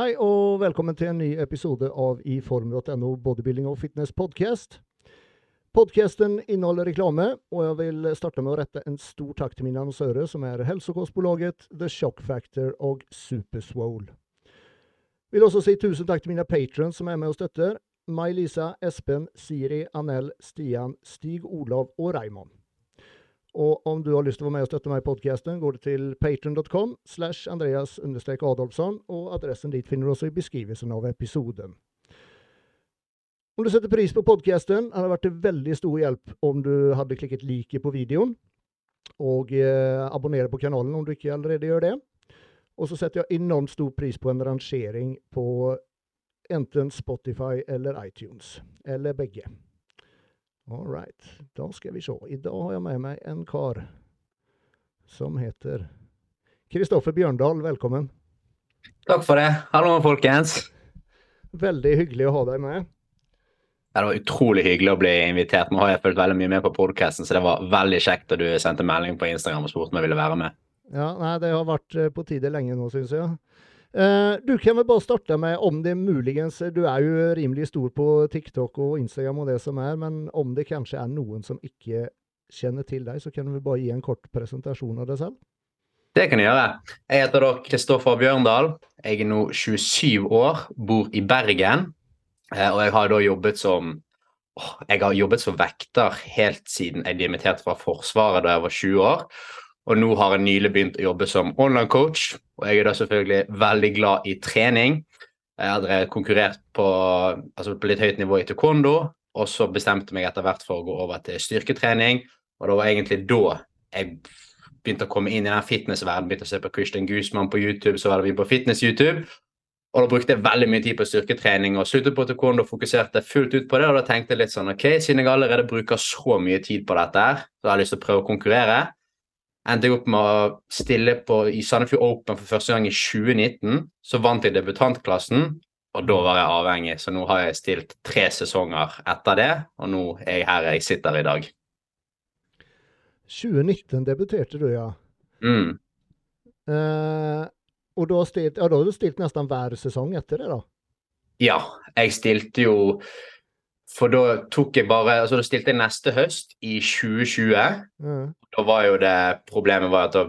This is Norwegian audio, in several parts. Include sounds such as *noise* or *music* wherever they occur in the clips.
Hei og velkommen til en ny episode av iform.no bodybuilding og fitness podcast. Podcasten inneholder reklame, og jeg vil starte med å rette en stor takk til mine annonsører, som er Helsekostbolaget, The Shock Factor og Superswole. Vil også si tusen takk til mine patrons som er med og støtter. May-Lisa, Espen, Siri, Anel, Stian, Stig Olav og Raymond. Og om du har lyst til å være med og støtte meg i podkasten, går du til patron.com slash Andreas Adolfsson, og adressen dit finner du også i beskrivelsen av episoden. Om du setter pris på podkasten, hadde det vært til veldig stor hjelp om du hadde klikket like på videoen, og eh, abonnere på kanalen om du ikke allerede gjør det. Og så setter jeg enormt stor pris på en rangering på enten Spotify eller iTunes, eller begge. All right. Da skal vi se. I dag har jeg med meg en kar som heter Kristoffer Bjørndal. Velkommen. Takk for det. Hallo, folkens. Veldig hyggelig å ha deg med. Det var utrolig hyggelig å bli invitert. Nå har jeg følt veldig mye med på podkasten, så det var veldig kjekt da du sendte melding på Instagram og spurte om jeg ville være med. Ja, nei, Det har vært eh, på tide lenge nå, syns jeg. Uh, du kan vel bare starte med om det muligens Du er jo rimelig stor på TikTok og Instagram og det som er, men om det kanskje er noen som ikke kjenner til deg, så kan du bare gi en kort presentasjon av deg selv? Det kan jeg gjøre. Jeg heter da Kristoffer Bjørndal. Jeg er nå 27 år, bor i Bergen. Uh, og jeg har da jobbet som jeg har jobbet som vekter helt siden jeg dimitterte fra Forsvaret da jeg var 20 år. Og nå har jeg nylig begynt å jobbe som online coach, og jeg er da selvfølgelig veldig glad i trening. Jeg hadde konkurrert på, altså på litt høyt nivå i taekwondo, og så bestemte meg etter hvert for å gå over til styrketrening. Og det var egentlig da jeg begynte å komme inn i den fitnessverdenen. Begynte å se på Christian Guzman på YouTube, så var det vi på Fitness-YouTube. Og da brukte jeg veldig mye tid på styrketrening og sluttet på taekwondo og fokuserte fullt ut på det. Og da tenkte jeg litt sånn OK, siden jeg allerede bruker så mye tid på dette, så har jeg lyst til å prøve å konkurrere endte jeg opp med å stille på, i Sandefjord Open for første gang i 2019. Så vant jeg debutantklassen, og da var jeg avhengig. Så nå har jeg stilt tre sesonger etter det, og nå er jeg her jeg sitter i dag. 2019 debuterte du, ja. Mm. Eh, og da, stilt, ja, da har du stilt nesten hver sesong etter det, da? Ja, jeg stilte jo for da tok jeg bare altså Da stilte jeg neste høst, i 2020. Mm. Da var jo det problemet var at da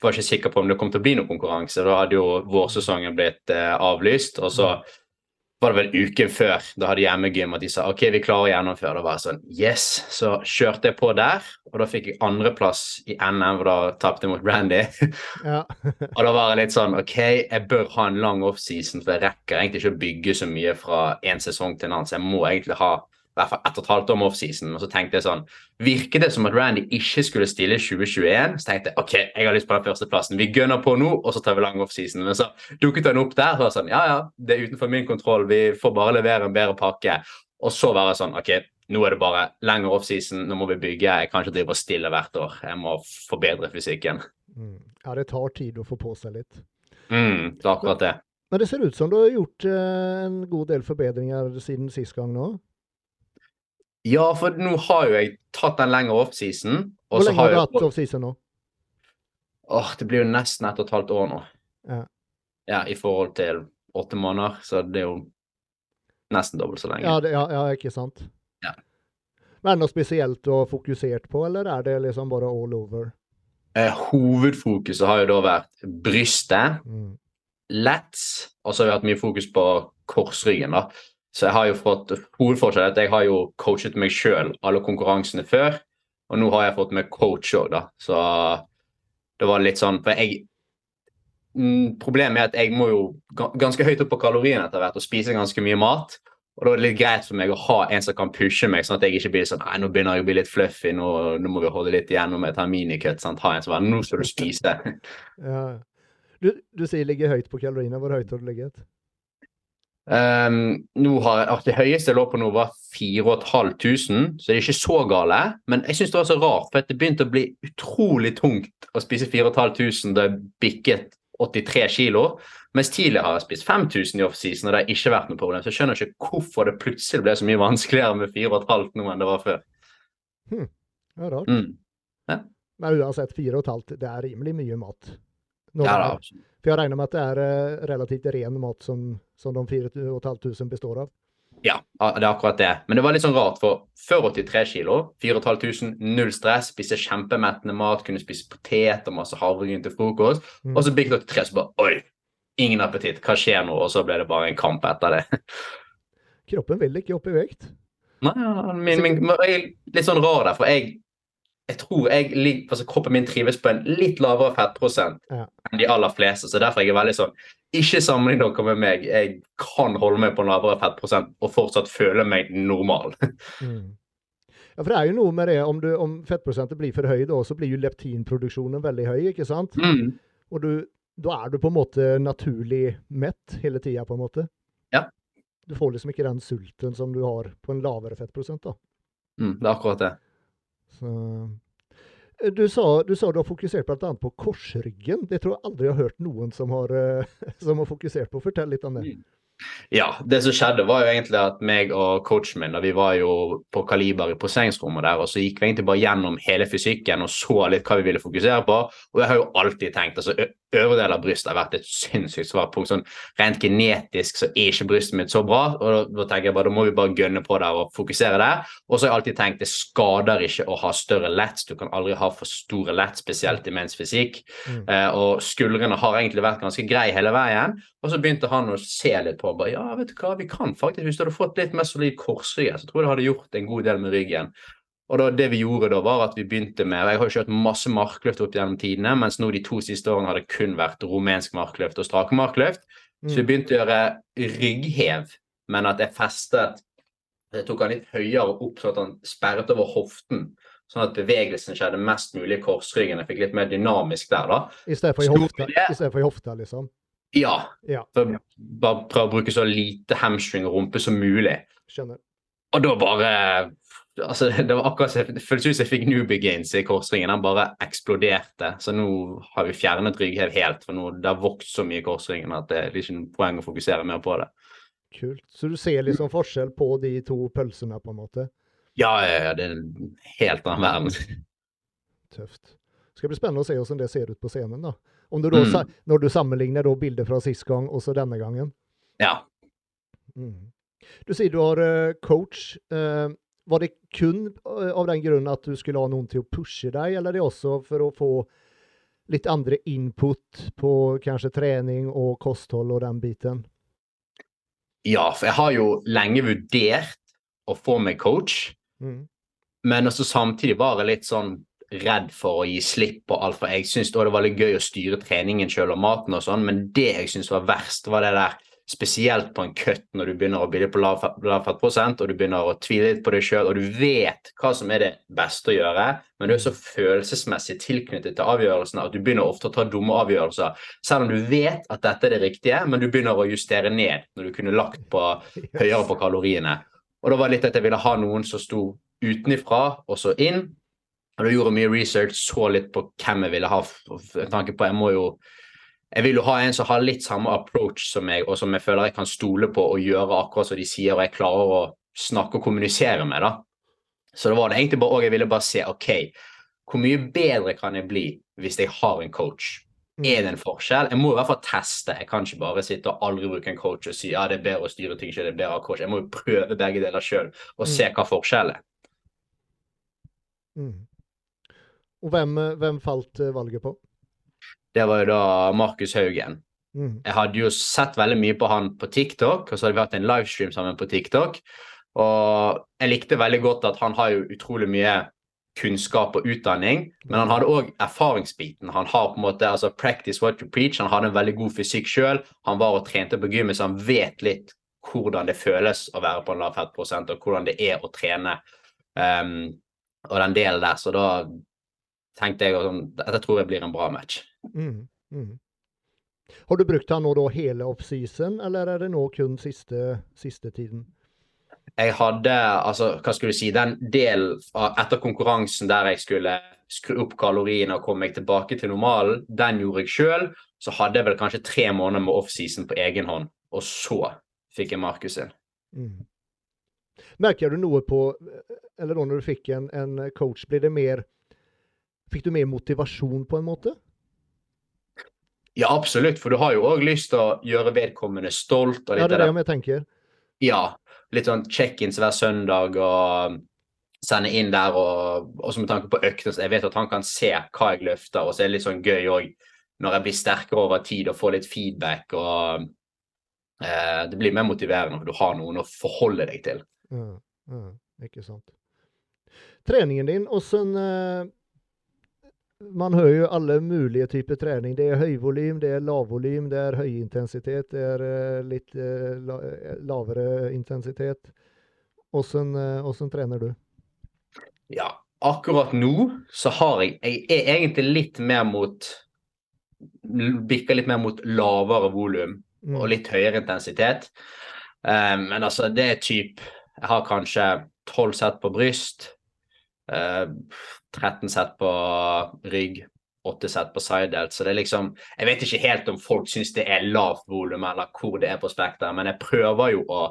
var ikke sikker på om det kom til å bli noen konkurranse. Da hadde jo vårsesongen blitt eh, avlyst. Og så mm var det vel uken før da hadde hjemmegym at de sa ok, vi klarer å gjennomføre. Da var jeg sånn yes. Så kjørte jeg på der, og da fikk jeg andreplass i NM, hvor da tapte jeg mot Randy. *laughs* Ja. *laughs* og da var jeg litt sånn ok, jeg bør ha en lang offseason, for jeg rekker egentlig ikke å bygge så mye fra en sesong til en annen, så jeg må egentlig ha i hvert fall ett og et halvt år med offseason. Og så tenkte jeg sånn Virker det som at Randy ikke skulle stille 2021? Så tenkte jeg OK, jeg har lyst på den førsteplassen. Vi gønner på nå, og så tar vi lang offseason. Men så dukket han opp der. og var sånn, Ja, ja, det er utenfor min kontroll. Vi får bare levere en bedre pakke. Og så være sånn OK, nå er det bare lengre offseason, nå må vi bygge. Jeg kan ikke drive og stille hvert år. Jeg må forbedre fysikken. Mm. Ja, det tar tid å få på seg litt. Mm, det er akkurat det. Men det ser ut som du har gjort eh, en god del forbedringer siden sist gang nå? Ja, for nå har jo jeg tatt den lengre offseason. Hvor lenge har du hatt offseason nå? Åh, Det blir jo nesten ett og et halvt år nå. Ja. ja. I forhold til åtte måneder, så det er jo nesten dobbelt så lenge. Ja, det, ja, ja ikke sant. Ja. Men er det noe spesielt du har fokusert på, eller er det liksom bare all over? Eh, hovedfokuset har jo da vært brystet, mm. lats, og så har vi hatt mye fokus på korsryggen. da. Så jeg har jo fått hovedforskjell at jeg har jo coachet meg sjøl alle konkurransene før. Og nå har jeg fått med coach òg, da. Så det var litt sånn For jeg mm, Problemet er at jeg må jo ganske høyt opp på kaloriene etter hvert og spise ganske mye mat. Og da er det litt greit for meg å ha en som kan pushe meg, sånn at jeg ikke blir sånn Nei, nå begynner jeg å bli litt fluffy, nå, nå må vi holde litt igjen, nå må jeg ta minicut. Ha en som bare Nå skal du spise. *laughs* ja. Du, du sier ligge høyt på kaloriene. Hvor høyt har du ligget? Um, har jeg, Det høyeste jeg lå på nå, var 4500, så det er ikke så gale. Men jeg syns det var så rart, for det begynte å bli utrolig tungt å spise 4500 da jeg bikket 83 kilo. Mens tidligere har jeg spist 5000 i offseason, og det har ikke vært noe problem. Så jeg skjønner ikke hvorfor det plutselig ble så mye vanskeligere med 4,5 nå enn det var før. Hm. Det er rart. Mm. Ja. Men uansett, 4,5 det er rimelig mye mat. Nå, Ja da. er- For jeg regner med at det er eh, relativt ren mat som, som de 4500 består av. Ja, det er akkurat det. Men det var litt sånn rart, for før 83 kilo, 4500, null stress, spiste kjempemettende mat, kunne spise potet og masse havregryn til frokost. Mm. Og så Big 83, så bare oi, ingen appetitt, hva skjer nå? Og så ble det bare en kamp etter det. Kroppen vil ikke opp i vekt. Nei, min, min, litt sånn rar der, for jeg, jeg tror jeg, altså kroppen min trives på en litt lavere fettprosent Ja. enn de aller fleste, så derfor er jeg veldig sånn, ikke sammenlign dere med meg, jeg kan holde meg på en lavere fettprosent og fortsatt føle meg normal. *laughs* Mm. Ja, for det er jo noe med det, om, du, om fettprosentet blir for høy, da, så blir jo leptinproduksjonen veldig høy, ikke sant? Mm. Og du, da er du på en måte naturlig mett hele tida, på en måte. Ja. Du får liksom ikke den sulten som du har på en lavere fettprosent, da. Mm, det er akkurat det. Så. Eh, Du sa, du sa du har fokusert bl.a. på korsryggen. Det tror jeg aldri jeg har hørt noen som har, eh, *laughs* som har fokusert på. Fortell litt om det. Mm. Ja, det som skjedde var jo egentlig at meg og coachen min, da vi var jo på Kaliber i poseringsrommet der, og så gikk vi egentlig bare gjennom hele fysikken og så litt hva vi ville fokusere på. Og jeg har jo alltid tenkt, altså øvre del av brystet har vært et sinnssykt svart punkt. Sånn rent genetisk så er ikke brystet mitt så bra, og da, da tenker jeg bare da må vi bare gønne på der og fokusere der. Og så har jeg alltid tenkt det skader ikke å ha større lets, du kan aldri ha for store lets, spesielt i menns fysikk. Mm. Eh, og skuldrene har egentlig vært ganske greie hele veien. Og så begynte han å se litt på bare, ja, vet du hva, vi kan faktisk, hvis du hadde fått litt mer solid korsrygg, så tror jeg det hadde gjort en god del med ryggen. Og da, det vi gjorde da, var at vi begynte med Jeg har jo kjørt masse markløft opp gjennom tidene, mens nå de to siste årene har det kun vært rumensk markløft og strakmarkløft. Så vi Mm. begynte å gjøre rygghev, men at jeg festet Jeg tok han litt høyere opp, sånn at han sperret over hoften. Sånn at bevegelsen skjedde mest mulig i korsryggen. Jeg fikk litt mer dynamisk der, da. I stedet for i hofta, for i hofta liksom. Ja. Ja. For bare prøve å bruke så lite hamstring og rumpe som mulig. Skjønner. Og da bare altså *laughs* Det var akkurat det føltes ut som jeg fikk newbie gains i korsringen. Den bare eksploderte. Så nå har vi fjernet rygghev helt, for nå det har vokst så mye i korsringen at det er ikke noe poeng å fokusere mer på det. Kult. Så du ser liksom forskjell på de to pølsene, på en måte. Ja, ja, ja, det er en helt annen verden. *laughs* Tøft. Skal bli spennende å se hvordan det ser ut på scenen, da. Om du da, Mm. Når du sammenligner da bilder fra sist gang og så denne gangen. Ja. Mm. Du sier du har eh, coach. Var det kun eh, av den grunn at du skulle ha noen til å pushe deg, eller er det også for å få litt andre input på kanskje trening og kosthold og den biten? ja, for jeg har jo lenge vurdert å få meg coach. Mm. Men også samtidig var jeg litt sånn redd for å gi slipp på alt. For jeg syntes det var litt gøy å styre treningen sjøl og maten og sånn, men det jeg syntes var verst, var det der spesielt på en cut når du begynner å bli på lav lav fettprosent, og du begynner å tvile litt på deg sjøl, og du vet hva som er det beste å gjøre, men du er så følelsesmessig tilknyttet til avgjørelsene at du begynner ofte å ta dumme avgjørelser, selv om du vet at dette er det riktige, men du begynner å justere ned når du kunne lagt på høyere på kaloriene. Og da var det litt at jeg ville ha noen som sto utenifra og så inn. Og da gjorde jeg mye research, så litt på hvem jeg ville ha. med tanke på Jeg må jo jeg vil jo ha en som har litt samme approach som meg, og som jeg føler jeg kan stole på og gjøre akkurat som de sier, og jeg klarer å snakke og kommunisere med. da. Så det var det egentlig bare, og jeg ville bare se ok, hvor mye bedre kan jeg bli hvis jeg har en coach. Mm. Er det en forskjell? Jeg må i hvert fall teste. Jeg kan ikke bare sitte og aldri bruke en coach og si ja, det er bedre å styre ting selv, det er bedre å ha coach. Jeg må jo prøve begge deler sjøl og Mm. se hva forskjellen er. Mm. Og hvem, eh, hvem falt eh, valget på? Det var jo da Markus Haugen. Mm. Jeg hadde jo sett veldig mye på han på TikTok, og så hadde vi hatt en livestream sammen på TikTok. Og jeg likte veldig godt at han har jo utrolig mye kunnskap og utdanning, men han hadde òg erfaringsbiten. Han har på en måte, altså practice what you preach. Han hadde en veldig god fysikk sjøl. Han var og trente på gymmet, så han vet litt hvordan det føles å være på en lav fettprosent, og hvordan det er å trene. Um, og den delen der, så da tenkte jeg at dette tror jeg blir en bra match. Mm. Mm. Har du brukt han nå da hele offseason, eller er det nå kun siste, siste tiden? jeg hadde, altså, hva skulle du si, den delen av- etter konkurransen der jeg skulle skru opp kaloriene og komme meg tilbake til normalen, den gjorde jeg sjøl. Så hadde jeg vel kanskje tre måneder med offseason på egen hånd, og så fikk jeg Markus inn. Mm. Merker du noe på Eller da når du fikk en, en coach, blir det mer Fikk du mer motivasjon på en måte? Ja, absolutt, for du har jo òg lyst til å gjøre vedkommende stolt. Ja, det er det jeg tenker. Ja, litt sånn check-ins hver søndag og sende inn der. Og også med tanke på økter, så jeg vet at han kan se hva jeg løfter. Og så er det litt sånn gøy òg når jeg blir sterkere over tid og får litt feedback. og eh, Det blir mer motiverende når du har noen å forholde deg til. Ja, ja, ikke sant. Treningen din, åssen eh, Man hører jo alle mulige typer trening. Det er høyvolym, det er lavvolym, det er høyintensitet, det er eh, litt eh, la, eh, lavere intensitet. Åssen åssen trener du? Ja, akkurat nå så har jeg Jeg er egentlig litt mer mot Bikker litt mer mot lavere volum Mm. og litt høyere intensitet. Men altså, det er typ Jeg har kanskje 12 sett på bryst, 13 sett på rygg, 8 sett på side delt. Så det er liksom Jeg vet ikke helt om folk syns det er lavt volum, eller hvor det er på spekteret, men jeg prøver jo å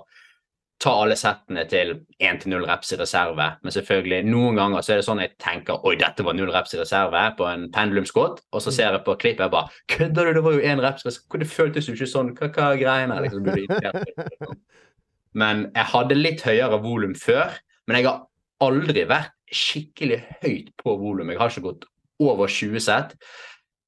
ta alle settene til 1-0 reps i reserve. Men selvfølgelig, noen ganger så er det sånn jeg tenker oi, dette var null reps i reserve på en pendulumskudd, og så ser jeg på klippet og bare kødder du, det var jo én reps. Det føltes jo ikke sånn. Hva, hva er greiene? Liksom, *laughs* men jeg hadde litt høyere volum før. Men jeg har aldri vært skikkelig høyt på volum. Jeg har ikke gått over 20 sett.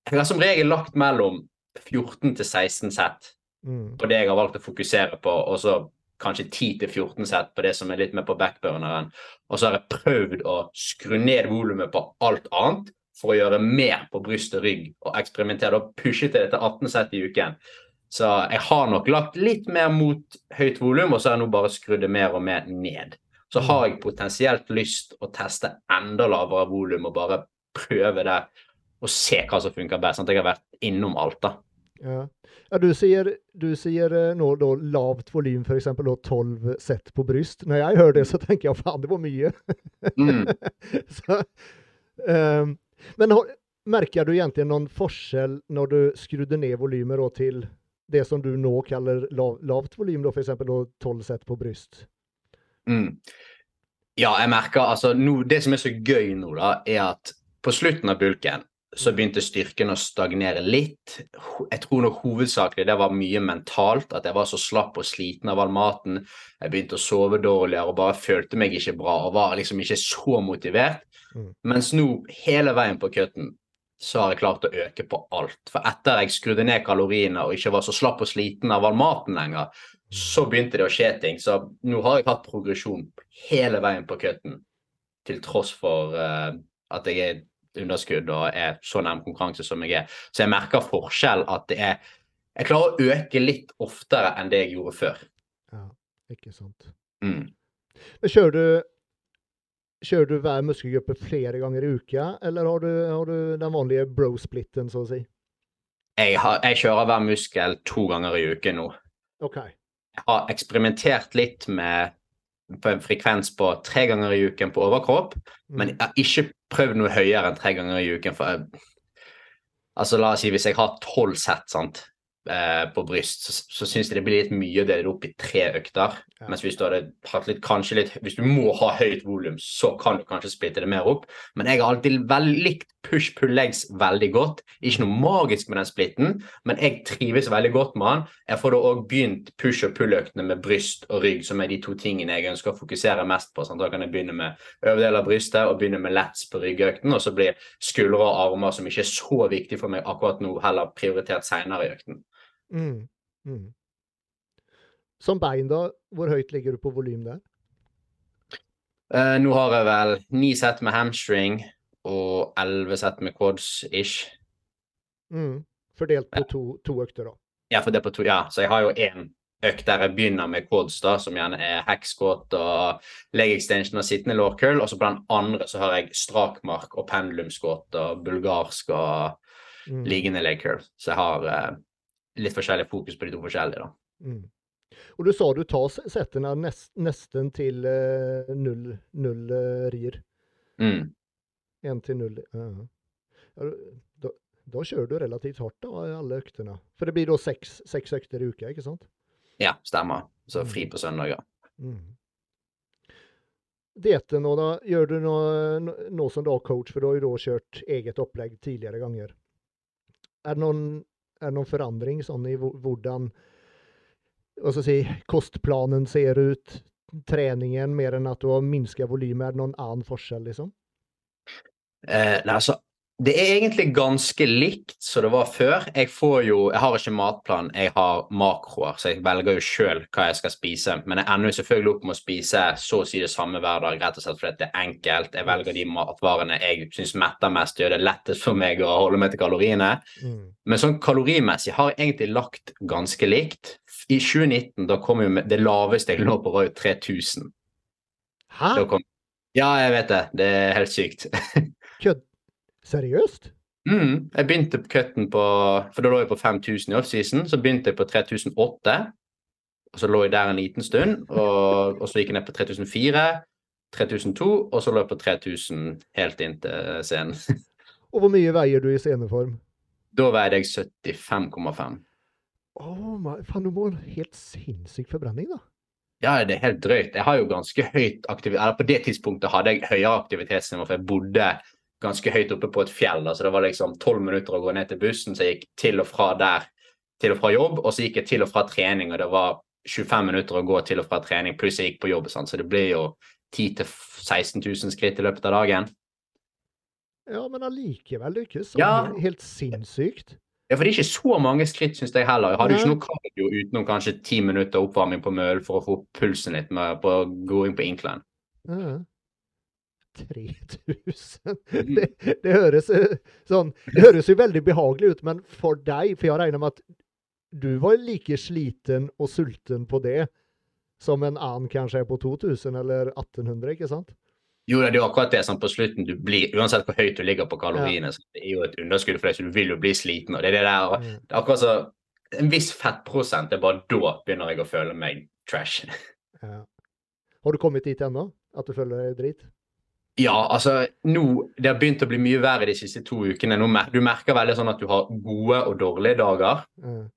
Jeg har som regel lagt mellom 14 til 16 sett Mm. på det jeg har valgt å fokusere på, og så kanskje 10-14 sett på det som er litt mer på backburneren. Og så har jeg prøvd å skru ned volumet på alt annet for å gjøre mer på bryst og rygg og eksperimentere og pushe til det til 18 sett i uken. Så jeg har nok lagt litt mer mot høyt volum, og så har jeg nå bare skrudd det mer og mer ned. Så har jeg potensielt lyst å teste enda lavere volum og bare prøve det og se hva som funker best. Sånn at jeg har vært innom alt, da. Ja. ja, du sier, du sier eh, nå da lavt volym, f.eks. 12 sett på bryst. Når jeg hører det, så tenker jeg faen, det var mye. Mm. *laughs* så, um, men har, merker du egentlig noen forskjell når du skrudde ned volumet til det som du nå kaller lav, lavt volym, f.eks. 12 sett på bryst? Mm. Ja, jeg merker altså no, Det som er så gøy nå, da, er at på slutten av bulken så begynte styrken å stagnere litt. Jeg tror nok hovedsakelig det var mye mentalt, at jeg var så slapp og sliten av all maten. Jeg begynte å sove dårligere og bare følte meg ikke bra og var liksom ikke så motivert. Mm. Mens nå, hele veien på cutten, så har jeg klart å øke på alt. For etter jeg skrudde ned kaloriene og ikke var så slapp og sliten av all maten lenger, så begynte det å skje ting. Så nå har jeg hatt progresjon hele veien på cutten, til tross for uh, at jeg er underskudd og er så nærm konkurranse som jeg er. Så jeg merker forskjell at det er Jeg klarer å øke litt oftere enn det jeg gjorde før. Ja, ikke sant. Mm. Men kjører du, kjører du hver muskelgruppe flere ganger i uka, eller har du, har du den vanlige bro-splitten, så å si? Jeg, har, jeg kjører hver muskel to ganger i uken nå. OK. Har eksperimentert litt med på en frekvens på tre ganger i uken på overkropp, men Mm. jeg har ikke prøvd noe høyere enn tre ganger i uken. For jeg, altså la oss si hvis jeg har tolv sett sant, eh, på bryst, så, så syns jeg det blir litt mye å dele det opp i tre økter. Ja. Mens hvis du hadde hatt litt, kanskje litt Hvis du må ha høyt volum, så kan du kanskje splitte det mer opp. Men jeg har alltid vel, likt push-pull-legs veldig godt. Ikke noe magisk med den splitten, men jeg trives veldig godt med den. Jeg får da òg begynt push- og pull-øktene med bryst og rygg, som er de to tingene jeg ønsker å fokusere mest på. Sånn, Da kan jeg begynne med øvre del av brystet og begynne med lats på ryggøkten, og så blir skuldre og armer, som ikke er så viktig for meg akkurat nå, heller prioritert seinere i økten. Mm. Mm. Som bein, da, hvor høyt ligger du på volym der? Uh, nå har jeg vel ni sett med hamstring og elleve sett med quads-ish. Mm. Fordelt på to, to økter, da. Ja, for det er på to, ja, så jeg har jo én økt der jeg begynner med quads, da, som gjerne er hack squat og leg extension og sittende lår curl. Og så på den andre så har jeg strakmark og pendulum squat og bulgarsk og Mm. liggende leg curl. Så jeg har eh, litt forskjellig fokus på de to forskjellige, da. Mm. Og du sa du tar settene nest, nesten til uh, null, null eh, rier. Mm. En til null. Uh, Ja, Da, da kjører du relativt hardt da, alle øktene. For det blir da seks, seks økter i uka, ikke sant? Ja, stemmer. Så fri på søndager. Mm. Dietten nå, da. Gjør du noe, nå- nå som da coach, for du har jo da kjørt eget opplegg tidligere ganger. Er det noen er det noen forandring sånn i hvordan si, kostplanen ser ut, treningen, mer enn at du har minska volumet? Er det noen annen forskjell, liksom? Eh, nei, altså, det er egentlig ganske likt som det var før. Jeg får jo, jeg har ikke matplan, jeg har makroer, så jeg velger jo sjøl hva jeg skal spise. Men jeg ender jo selvfølgelig opp med å spise så å si det samme hver dag, rett og slett fordi det er enkelt. Jeg velger de matvarene jeg syns metter mest, gjør det lettest for meg å holde meg til kaloriene. Mm. Men sånn kalorimessig har jeg egentlig lagt ganske likt. I 2019 da kom jo det laveste jeg lå på, var jo 3000. Hæ? Kom, ja, jeg vet det. Det er helt sykt. *laughs* Kødd? Seriøst? Mm, jeg begynte på cutten på For da lå jeg på 5000 i offseason. Så begynte jeg på 3008. Og så lå jeg der en liten stund. Og, og så gikk jeg ned på 3004, 3002, og så lå jeg på 3000 helt inn til scenen. *laughs* Og hvor mye veier du i sceneform? Da veide jeg 75,5. Oh, my, faen, du må ha en helt sinnssyk forbrenning, da. Ja, det er helt drøyt. Jeg har jo ganske høyt aktivitet... Eller på det tidspunktet hadde jeg høyere aktivitetsnivå, for jeg bodde ganske høyt oppe på et fjell. Altså det var liksom tolv minutter å gå ned til bussen, så jeg gikk til og fra der til og fra jobb, og så gikk jeg til og fra trening, og det var 25 minutter å gå til og fra trening, pluss jeg gikk på jobb, sant? så det blir jo 10 000-16 000 skritt i løpet av dagen. Ja, men allikevel, så Ja. helt sinnssykt. Ja, for det er ikke så mange skritt, syns jeg heller. Jeg hadde jo ikke noe kardio utenom kanskje ti minutter oppvarming på møl for å få opp pulsen litt med, på going på incline. Ja. 3000 *laughs* det, det høres eh, sånn Det høres jo veldig behagelig ut, men for deg For jeg regner med at du var like sliten og sulten på det som en annen kanskje er på 2000 eller 1800, ikke sant? Jo, det er jo akkurat det. Sånn, på slutten, du blir, Uansett hvor høyt du ligger på kaloriene, så det er jo et underskudd for deg, så du vil jo bli sliten. og det er det der, Mm. det er akkurat så En viss fettprosent, det er bare da begynner jeg å føle meg trash. *laughs* Ja. Har du kommet dit ennå? At du føler deg drit? Ja, altså nå, Det har begynt å bli mye verre de siste to ukene. Nå, du merker veldig sånn at du har gode og dårlige dager. Mm.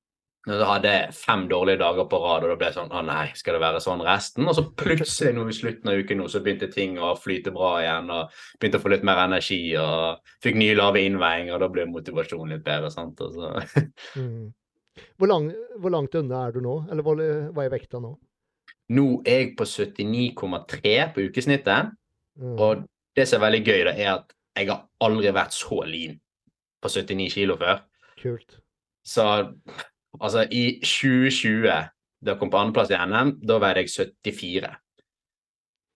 Du hadde fem dårlige dager på rad, og da ble det sånn Å nei, skal det være sånn resten? Og så plutselig nå i slutten av uken nå, så begynte ting å flyte bra igjen, og begynte å få litt mer energi, og fikk nye lave innveiinger, og da ble motivasjonen litt bedre. sant? Og så *laughs* Mm. Hvor, lang, hvor langt unna er du nå? Eller hva, hva er vekta nå? Nå er jeg på 79,3 på ukesnittet, Mm. og det som er veldig gøy, da, er at jeg har aldri vært så lean på 79 kilo før. Kult. Så altså, i 2020, da jeg kom på andreplass i NM, da veide jeg 74.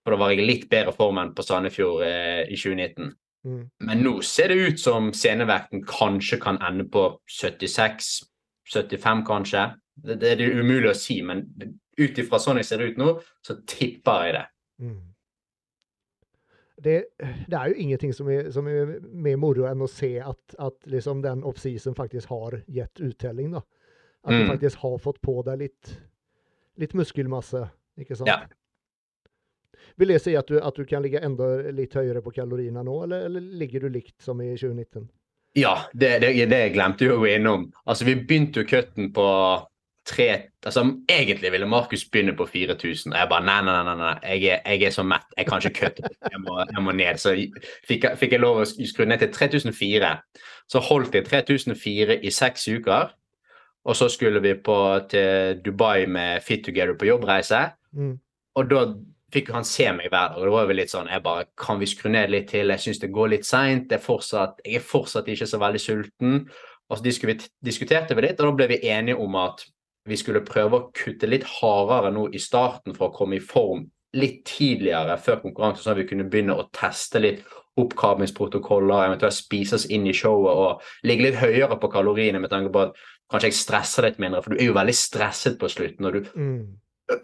For da var jeg litt bedre form enn på Sandefjord eh, i 2019. Mm. Men nå ser det ut som scenevekten kanskje kan ende på 76-75, kanskje. Det, det er det umulig å si, men ut ifra sånn jeg ser ut nå, så tipper jeg det. Mm. Det, det er jo ingenting som er, som er mer moro enn å se at, at liksom den offseason faktisk har gitt uttelling. da. At du Mm. faktisk har fått på deg litt, litt muskelmasse. ikke sant? Ja. Vil det si at du, at du kan ligge enda litt høyere på kaloriene nå, eller, eller ligger du likt som i 2019? Ja, det, det, det glemte jeg jo innom. Altså, vi begynte jo cutten på tre altså Egentlig ville Markus begynne på 4000, og jeg bare nei, nei, nei, nei. Jeg, er, jeg er så mett, jeg kan ikke kutte. Jeg må, jeg må ned. Så fikk, fikk jeg lov å skru ned til 3004. Så holdt jeg 3004 i seks uker. Og så skulle vi på, til Dubai med Fit Together på jobbreise. Mm. Og da fikk han se meg hver dag, og det var jo litt sånn Jeg bare Kan vi skru ned litt til? Jeg syns det går litt seint. Jeg er fortsatt ikke så veldig sulten. Og så diskuterte vi litt, og da ble vi enige om at vi skulle prøve å kutte litt hardere nå i starten for å komme i form litt tidligere før konkurranse, sånn at vi kunne begynne å teste litt oppkarmingsprotokoller, eventuelt spise oss inn i showet og ligge litt høyere på kaloriene med tanke på at kanskje jeg stresser litt mindre, for du er jo veldig stresset på slutten. og du Mm.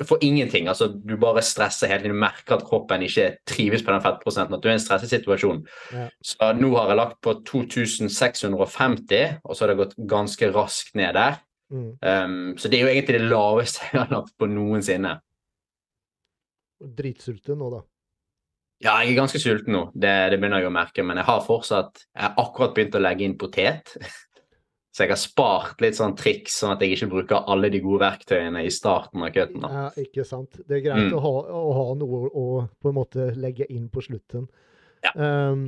for ingenting. altså Du bare stresser hele tiden. Du merker at kroppen ikke trives på den fettprosenten. At du er i en stresset situasjon. Ja. Så nå har jeg lagt på 2650, og så har det gått ganske raskt ned der. Mm. Um, så det er jo egentlig det laveste jeg har lagt på noensinne. Dritsulten nå, da. Ja, jeg er ganske sulten nå, det, det begynner jeg å merke. Men jeg har fortsatt Jeg har akkurat begynt å legge inn potet. *laughs* Så jeg har spart litt sånn triks, sånn at jeg ikke bruker alle de gode verktøyene i starten av cutten. Ja, ikke sant. Det er greit Mm. å, ha, å ha noe å på en måte legge inn på slutten. Ja. Um,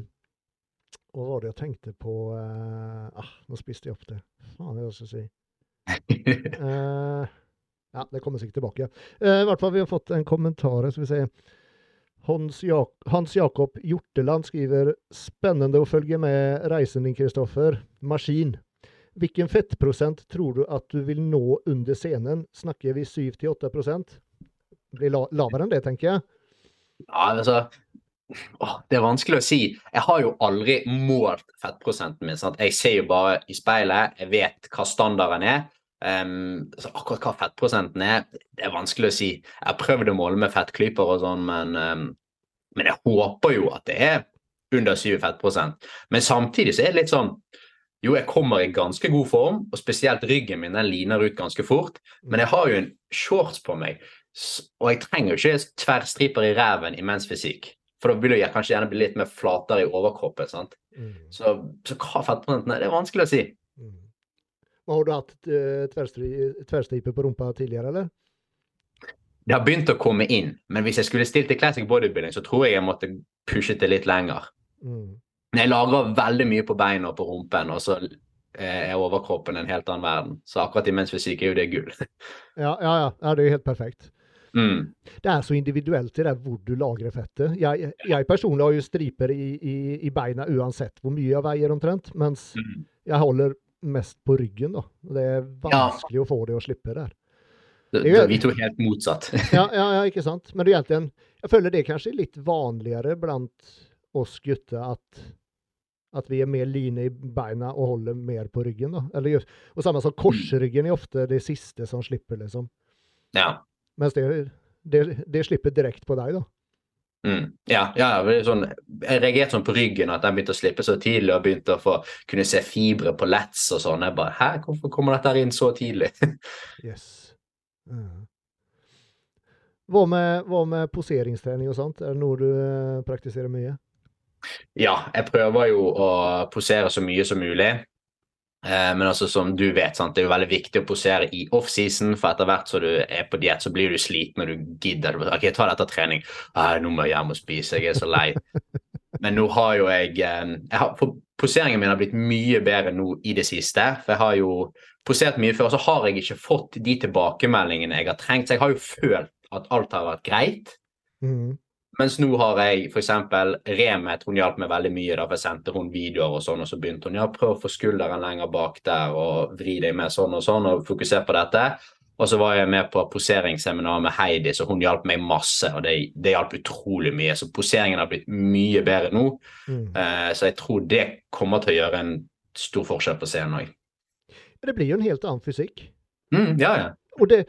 hva var det jeg tenkte på uh, ah, Nå spiste jeg opp det. faen er det jeg skal si? *laughs* Eh, ja, det kommer sikkert tilbake. Uh, I hvert fall, vi har fått en kommentar skal vi se. Hans, Jak Hans Jakob Hjorteland skriver Spennende å følge med reisen din, Kristoffer. Maskin. Hvilken fettprosent tror du at du vil nå under scenen? Snakker vi 7-8 Blir la lavere enn det, tenker jeg. Ja, altså åh, Det er vanskelig å si. Jeg har jo aldri målt fettprosenten min. Sant? Jeg ser jo bare i speilet, jeg vet hva standarden er. Um, så akkurat hva fettprosenten er, det er vanskelig å si. Jeg har prøvd å måle med fettklyper og sånn, men, um, men jeg håper jo at det er under 7 fettprosent. Men samtidig så er det litt sånn jo, jeg kommer i ganske god form, og spesielt ryggen min den liner ut ganske fort. Men jeg har jo en shorts på meg, og jeg trenger jo ikke tverrstriper i ræven i mensfysikk. For da vil jeg kanskje gjerne bli litt mer flatere i overkroppen. sant? Mm. Så, så hva fettprosenten er, det er vanskelig å si. Har du hatt uh, tverrstripe på rumpa tidligere, eller? Det har begynt å komme inn, men hvis jeg skulle stilt til classic bodybuilding, så tror jeg jeg måtte pushet det litt lenger. Mm. Men jeg lagrer veldig mye på beina og på rumpen, og så er overkroppen en helt annen verden. Så akkurat i mensfysikk er jo det gull. *laughs* Ja, ja, ja. ja det er jo helt perfekt. Mm. Det er så individuelt det der hvor du lagrer fettet. Jeg, jeg personlig har jo striper i, i, i, beina uansett hvor mye jeg veier omtrent, mens Mm. jeg holder mest på ryggen. da. Det er vanskelig å få det å slippe der. Det, Det vi to er helt motsatt. *laughs* Ja, ja, ja, ikke sant? Men det er egentlig, jeg føler det kanskje er litt vanligere blant oss gutter at, at vi er mer line i beina og holder mer på ryggen. Eller, og samme som korsryggen er ofte det siste som slipper, liksom. ja. Mens det, det, det slipper direkte på deg, da. Mm. Ja, ja, sånn, jeg reagerte sånn på ryggen at den begynte å slippe så tidlig og begynte å få kunne se fibre på lets og sånn. Jeg bare Hæ, hvorfor kommer dette her inn så tidlig? *laughs* Yes. Mm. Hva med, hva med poseringstrening og sånt? Er det noe du eh, praktiserer mye? ja, jeg prøver jo å posere så mye som mulig. Eh, men altså, som du vet, sant, det er jo veldig viktig å posere i offseason, for etter hvert som du er på diett, så blir du sliten og du gidder. Ok, ta dette trening. Nå må jeg hjem og spise, jeg er så lei. *laughs* Men nå har jo jeg, eh, jeg har, Poseringen min har blitt mye bedre nå i det siste. For jeg har jo posert mye før, og så har jeg ikke fått de tilbakemeldingene jeg har trengt. Så jeg har jo følt at alt har vært greit. Mm. Mens nå har jeg f.eks. Remet, hun hjalp meg veldig mye. da, for Jeg sendte hun videoer og sånn, og så begynte hun ja, prøv å få skulderen lenger bak der og vri deg med sånn og sånn, og fokusere på dette. Og så var jeg med på poseringsseminar med Heidi, så hun hjalp meg masse. Og det, det hjalp utrolig mye. Så poseringen har blitt mye bedre nå. Mm. Uh, så jeg tror det kommer til å gjøre en stor forskjell på scenen òg. Det blir jo en helt annen fysikk. Mm, ja, ja. Og det,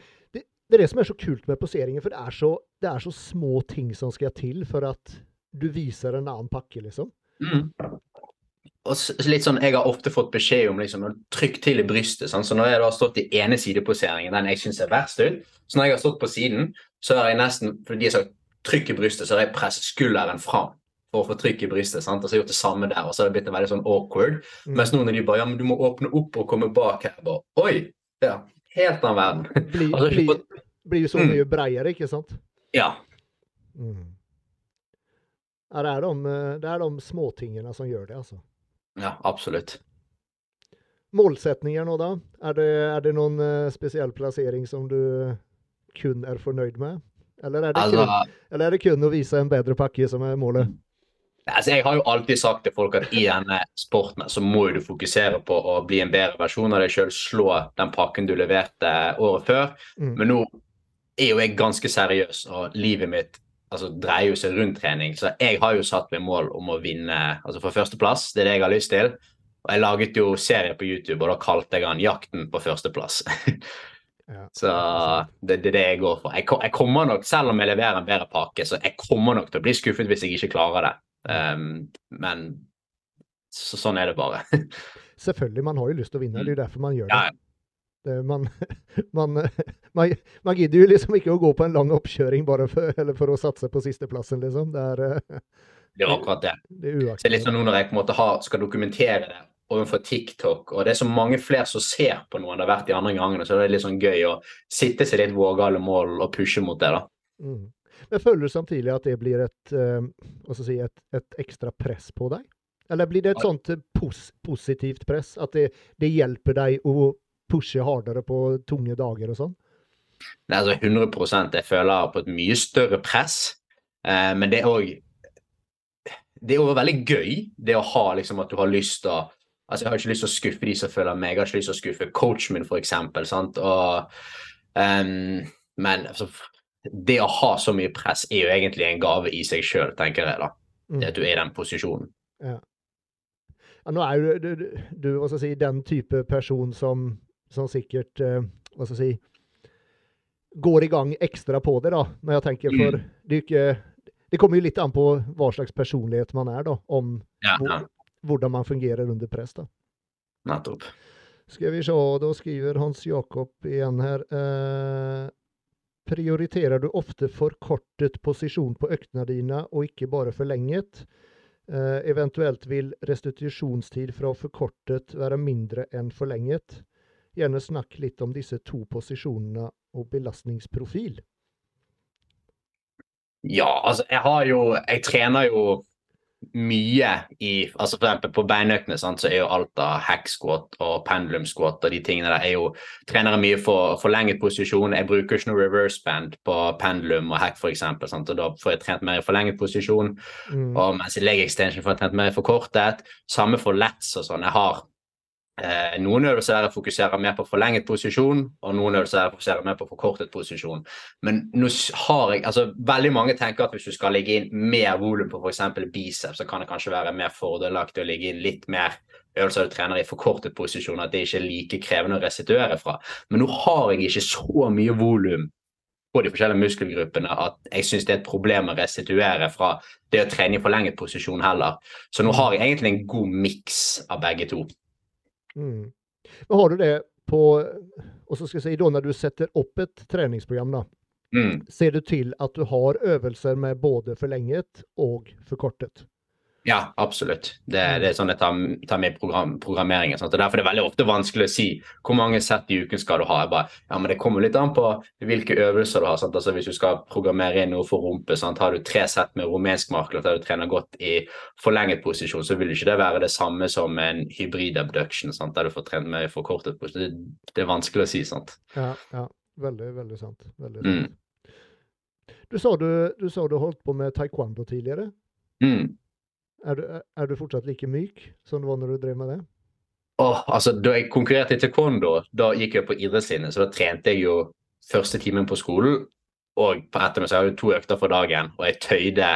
det, er det som er så kult med poseringen, for det er så, det er så små ting som skal til for at du viser en annen pakke, liksom. Mm. Og litt sånn, Jeg har ofte fått beskjed om liksom, trykke til i brystet. Sant? Så Når jeg har stått i ene sideposeringen, den jeg syns er verst ut, så når jeg har stått på siden, så har jeg nesten fordi jeg har trykk i brystet, så har jeg presset skulderen fram for å få trykk i brystet. sant? Og så har jeg gjort det samme der, og så har det blitt en veldig sånn awkward. Mm. Mens nå når de bare ja, men du må åpne opp og komme bak her, bare oi! Ja, helt annen verden. *laughs* Blir, Altså, blir, på- blir jo så Mm. mye breiere, ikke sant? Ja. Mm. Ja, det er de, eh, det er de småtingene som gjør det, altså. ja, absolutt. Målsetninger nå, da? Er det, er det noen eh, spesiell plassering som du kun er fornøyd med? Eller er, det Altså, kun, eller er det kun å vise en bedre pakke som er målet? Altså, jeg har jo alltid sagt til folk at i denne sporten så må du fokusere på å bli en bedre versjon av deg sjøl, slå den pakken du leverte året før. Mm. Men nå er jo jeg ganske seriøs, og livet mitt altså, dreier jo seg rundt trening. Så jeg har jo satt meg mål om å vinne altså for førsteplass. Det er det jeg har lyst til. Og jeg laget jo serie på YouTube, og da kalte jeg den 'Jakten på førsteplass'. *laughs* Ja. Så det, det er det jeg går for. Jeg, jeg kommer nok, Selv om jeg leverer en bedre pakke, så jeg kommer nok til å bli skuffet hvis jeg ikke klarer det. Um, men så, sånn er det bare. *laughs* Selvfølgelig, man har jo lyst til å vinne. Det er jo derfor man gjør det. Ja, ja. det man, *laughs* man, *laughs* man, man gidder jo liksom ikke å gå på en lang oppkjøring bare for, eller for å satse på sisteplassen, liksom. Det er, eh, Det er akkurat det. det er det er sånn nå når jeg på en måte har, skal dokumentere det overfor TikTok, og det er så mange flere som ser på noe enn det har vært de andre gangene, så det er litt sånn gøy å sitte seg litt vågale mål og pushe mot det, da. Mm. Men føler du samtidig at det blir et, eh, si, et, et ekstra press på deg? Eller blir det et sånt pos positivt press? At det, det hjelper deg å pushe hardere på tunge dager og sånn? Er altså 100% Jeg føler på et mye større press. Eh, men det er òg Det er òg veldig gøy, det å ha liksom at du har lyst til å Altså, jeg har ikke lyst til å skuffe de som følger meg, jeg har ikke lyst til å skuffe coachen min, f.eks. Um, men altså, det å ha så mye press er jo egentlig en gave i seg sjøl, tenker jeg. da. Mm. Det at du er i den posisjonen. Ja. ja nå er jo du, du, du hva skal jeg si, den type person som, som sikkert uh, hva skal jeg si, går i gang ekstra på det, da. Når jeg tenker for mm. det, ikke, det kommer jo litt an på hva slags personlighet man er, da. Om ja, ja hvordan man fungerer under press. da. Nettopp. Skal vi se, da skriver Hans Jakob igjen her. Eh, prioriterer du ofte forkortet posisjon på øktene dine, og ikke bare forlenget? Uh, eventuelt vil restitusjonstid fra forkortet være mindre enn forlenget? Gjerne snakk litt om disse to posisjonene og belastningsprofil. Ja, altså jeg har jo Jeg trener jo mye i altså for eksempel På beinøktene så er jo alt av hack squat og pendulum squat og de tingene der er jo trenere mye for forlenget posisjon. Jeg bruker ikke noe reverse band på pendulum og hack f.eks. Og da får jeg trent mer i forlenget posisjon. Mm. Og mens i leg extension får jeg trent mer i forkortet. Samme for lats og sånn. Jeg har Eh, noen øvelser fokuserer mer på forlenget posisjon, og noen øvelser fokuserer mer på forkortet posisjon. Men nå har jeg, altså veldig mange tenker at hvis du skal legge inn mer volum på f.eks. biceps, så kan det kanskje være mer fordelaktig å ligge inn litt mer øvelser du trener i forkortet posisjon, at det ikke er like krevende å restituere fra. Men nå har jeg ikke så mye volum på de forskjellige muskelgruppene at jeg syns det er et problem å restituere fra det å trene i forlenget posisjon heller. Så nå har jeg egentlig en god miks av begge to. Mm. Men har du det på Og så skal jeg si da, når du setter opp et treningsprogram, da, mm. ser du til at du har øvelser med både forlenget og forkortet? Ja, absolutt. Det, det er sånn jeg tar, tar med program, programmeringen. Sant? Og Derfor er det veldig ofte vanskelig å si hvor mange sett i uken skal du ha. Jeg bare, ja, men Det kommer litt an på hvilke øvelser du har. Sant? Altså Hvis du skal programmere inn noe for rumpe, sant? har du tre sett med rumensk makler der du trener godt i forlenget posisjon, så vil ikke det være det samme som en hybrid abduction sant? der du får trent med i forkortet posisjon. Det, det, er vanskelig å si. sant? Ja, ja. Veldig, veldig sant. Veldig sant. Mm. Du, sa du, du sa du holdt på med taekwondo tidligere. Mm. Er du, er du, fortsatt like myk som du var når du drev med det? Oh, altså, da jeg konkurrerte i taekwondo, da gikk jeg på idrettslinje, så da trente jeg jo første timen på skolen. Og på ettermiddag så jeg hadde to økter for dagen, og jeg tøyde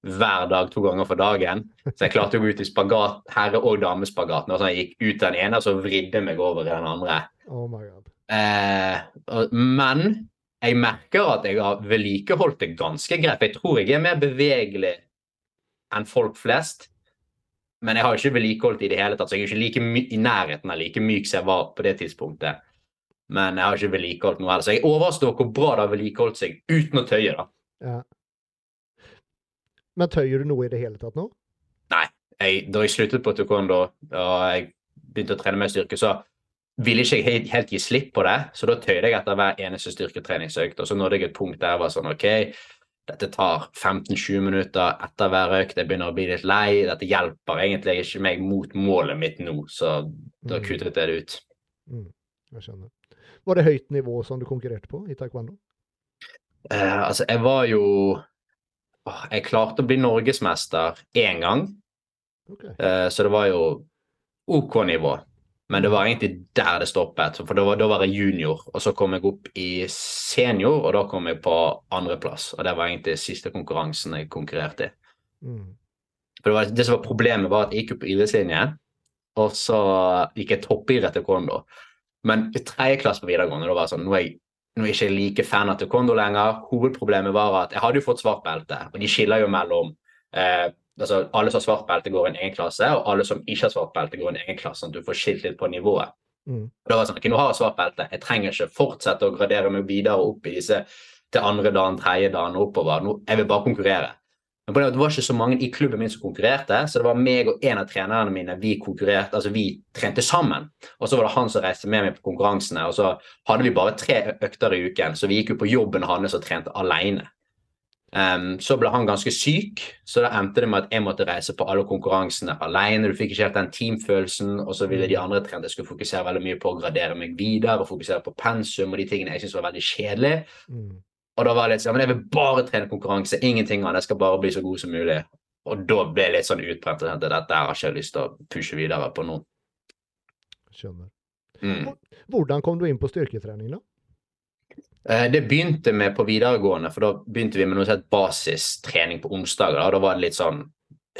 hver dag to ganger for dagen. Så jeg klarte å gå ut i spagat, herre- og damespagat. Når jeg gikk ut den ene, så vridde meg over i den andre. Oh my God. Eh, men jeg merker at jeg har vedlikeholdt det ganske greit. Jeg tror jeg er mer bevegelig enn folk flest. Men jeg har ikke vedlikeholdt i det hele tatt, så jeg er ikke like i nærheten av like myk som jeg var på det tidspunktet. Men jeg har ikke vedlikeholdt noe heller. Så jeg overstår hvor bra det har vedlikeholdt seg uten å tøye. da. Ja. Men tøyer du noe i det hele tatt nå? Nei. Jeg, da jeg sluttet på taekwondo og jeg begynte å trene med styrke, så ville ikke jeg helt gi slipp på det. Så da tøyde jeg etter hver eneste styrketreningsøkt. Og så nådde jeg et punkt der jeg var sånn OK, dette tar 15-20 minutter etter hver økt. Jeg begynner å bli litt lei. Dette hjelper egentlig ikke meg mot målet mitt nå, så da mm. kuttet jeg det ut. Mm. Jeg skjønner. Var det høyt nivå som du konkurrerte på i taekwondo? Eh, altså, jeg var jo Jeg klarte å bli norgesmester én gang. Okay. Eh, så det var jo OK nivå. Men det var egentlig der det stoppet. For da var, da var, jeg junior, og så kom jeg opp i senior, og da kom jeg på andreplass. Og det var egentlig siste konkurransen jeg konkurrerte i. Mm. For det, var, det, som var problemet, var at jeg gikk på idrettslinje, og så gikk jeg toppidrett taekwondo. Men i tredje klasse på videregående da var det sånn, nå er, jeg, nå er jeg ikke like fan av taekwondo lenger. Hovedproblemet var at jeg hadde jo fått svart belte, og de skiller jo mellom eh, altså Alle som har svart belte, går i en egen klasse, og alle som ikke har svart belte, går i en egen klasse. sånn at du får skilt litt på nivået. Mm. Og da var det sånn, ok, Nå har jeg svart belte, jeg trenger ikke fortsette å gradere meg videre opp i disse til andre dagen, tredje dagen oppover. Nå, jeg vil bare konkurrere. Men på det, det var ikke så mange i klubben min som konkurrerte, så det var meg og en av trenerne mine vi konkurrerte, altså vi trente sammen. Og så var det han som reiste med meg på konkurransene, og så hadde vi bare tre økter i uken, så vi gikk jo på jobben hans og trente alene. Um, så ble han ganske syk, så da endte det med at jeg måtte reise på alle konkurransene alene. Du fikk ikke helt den teamfølelsen, og så ville de andre trenerne jeg skulle fokusere veldig mye på å gradere meg videre og fokusere på pensum og de tingene jeg syntes var veldig kjedelig. Mm. Og da var det litt sånn, men jeg vil bare trene konkurranse, ingenting annet, jeg skal bare bli så god som mulig. Og da ble jeg litt sånn utbrent dette har ikke jeg lyst til å pushe videre på nå. Skjønner. Mm. Hvordan kom du inn på styrketrening, da? Eh, Det begynte med på videregående, for da begynte vi med noe sett basistrening på onsdager. Da, da var det litt sånn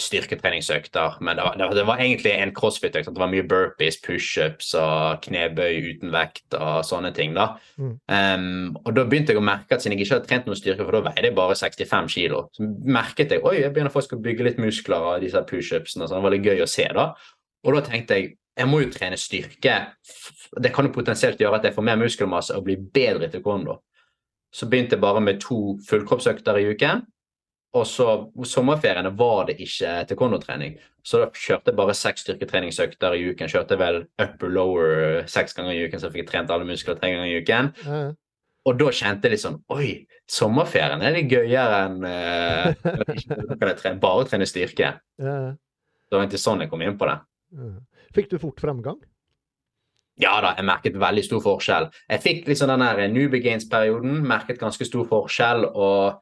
styrketreningsøkter, men det var, det var- det var egentlig en crossfit-økt. Det var mye burpees, pushups og knebøy uten vekt og sånne ting. da. Mm. Um, og da begynte jeg å merke at siden jeg ikke hadde trent noe styrke, for da veide jeg bare 65 kilo, så merket jeg oi, jeg begynner faktisk å bygge litt muskler av disse pushupsene. så Det var litt gøy å se da. Og da tenkte jeg jeg må jo trene styrke. Det kan jo potensielt gjøre at jeg får mer muskelmasse og blir bedre til taekwondo. Så begynte jeg bare med to fullkroppsøkter i uken. Og så sommerferiene var det ikke taekwondo-trening. Så da kjørte jeg bare seks styrketreningsøkter i uken. Kjørte vel upper-lower seks ganger i uken, så fikk jeg trent alle muskler tre ganger i uken. Mm. Og da kjente jeg litt sånn Oi, sommerferien er litt gøyere enn *laughs* uh, bare trene styrke. eh, Det var egentlig sånn jeg kom inn på det. eh. Fikk du fort fremgang? Ja da, jeg merket veldig stor forskjell. Jeg fikk liksom den der New gains-perioden, merket ganske stor forskjell. og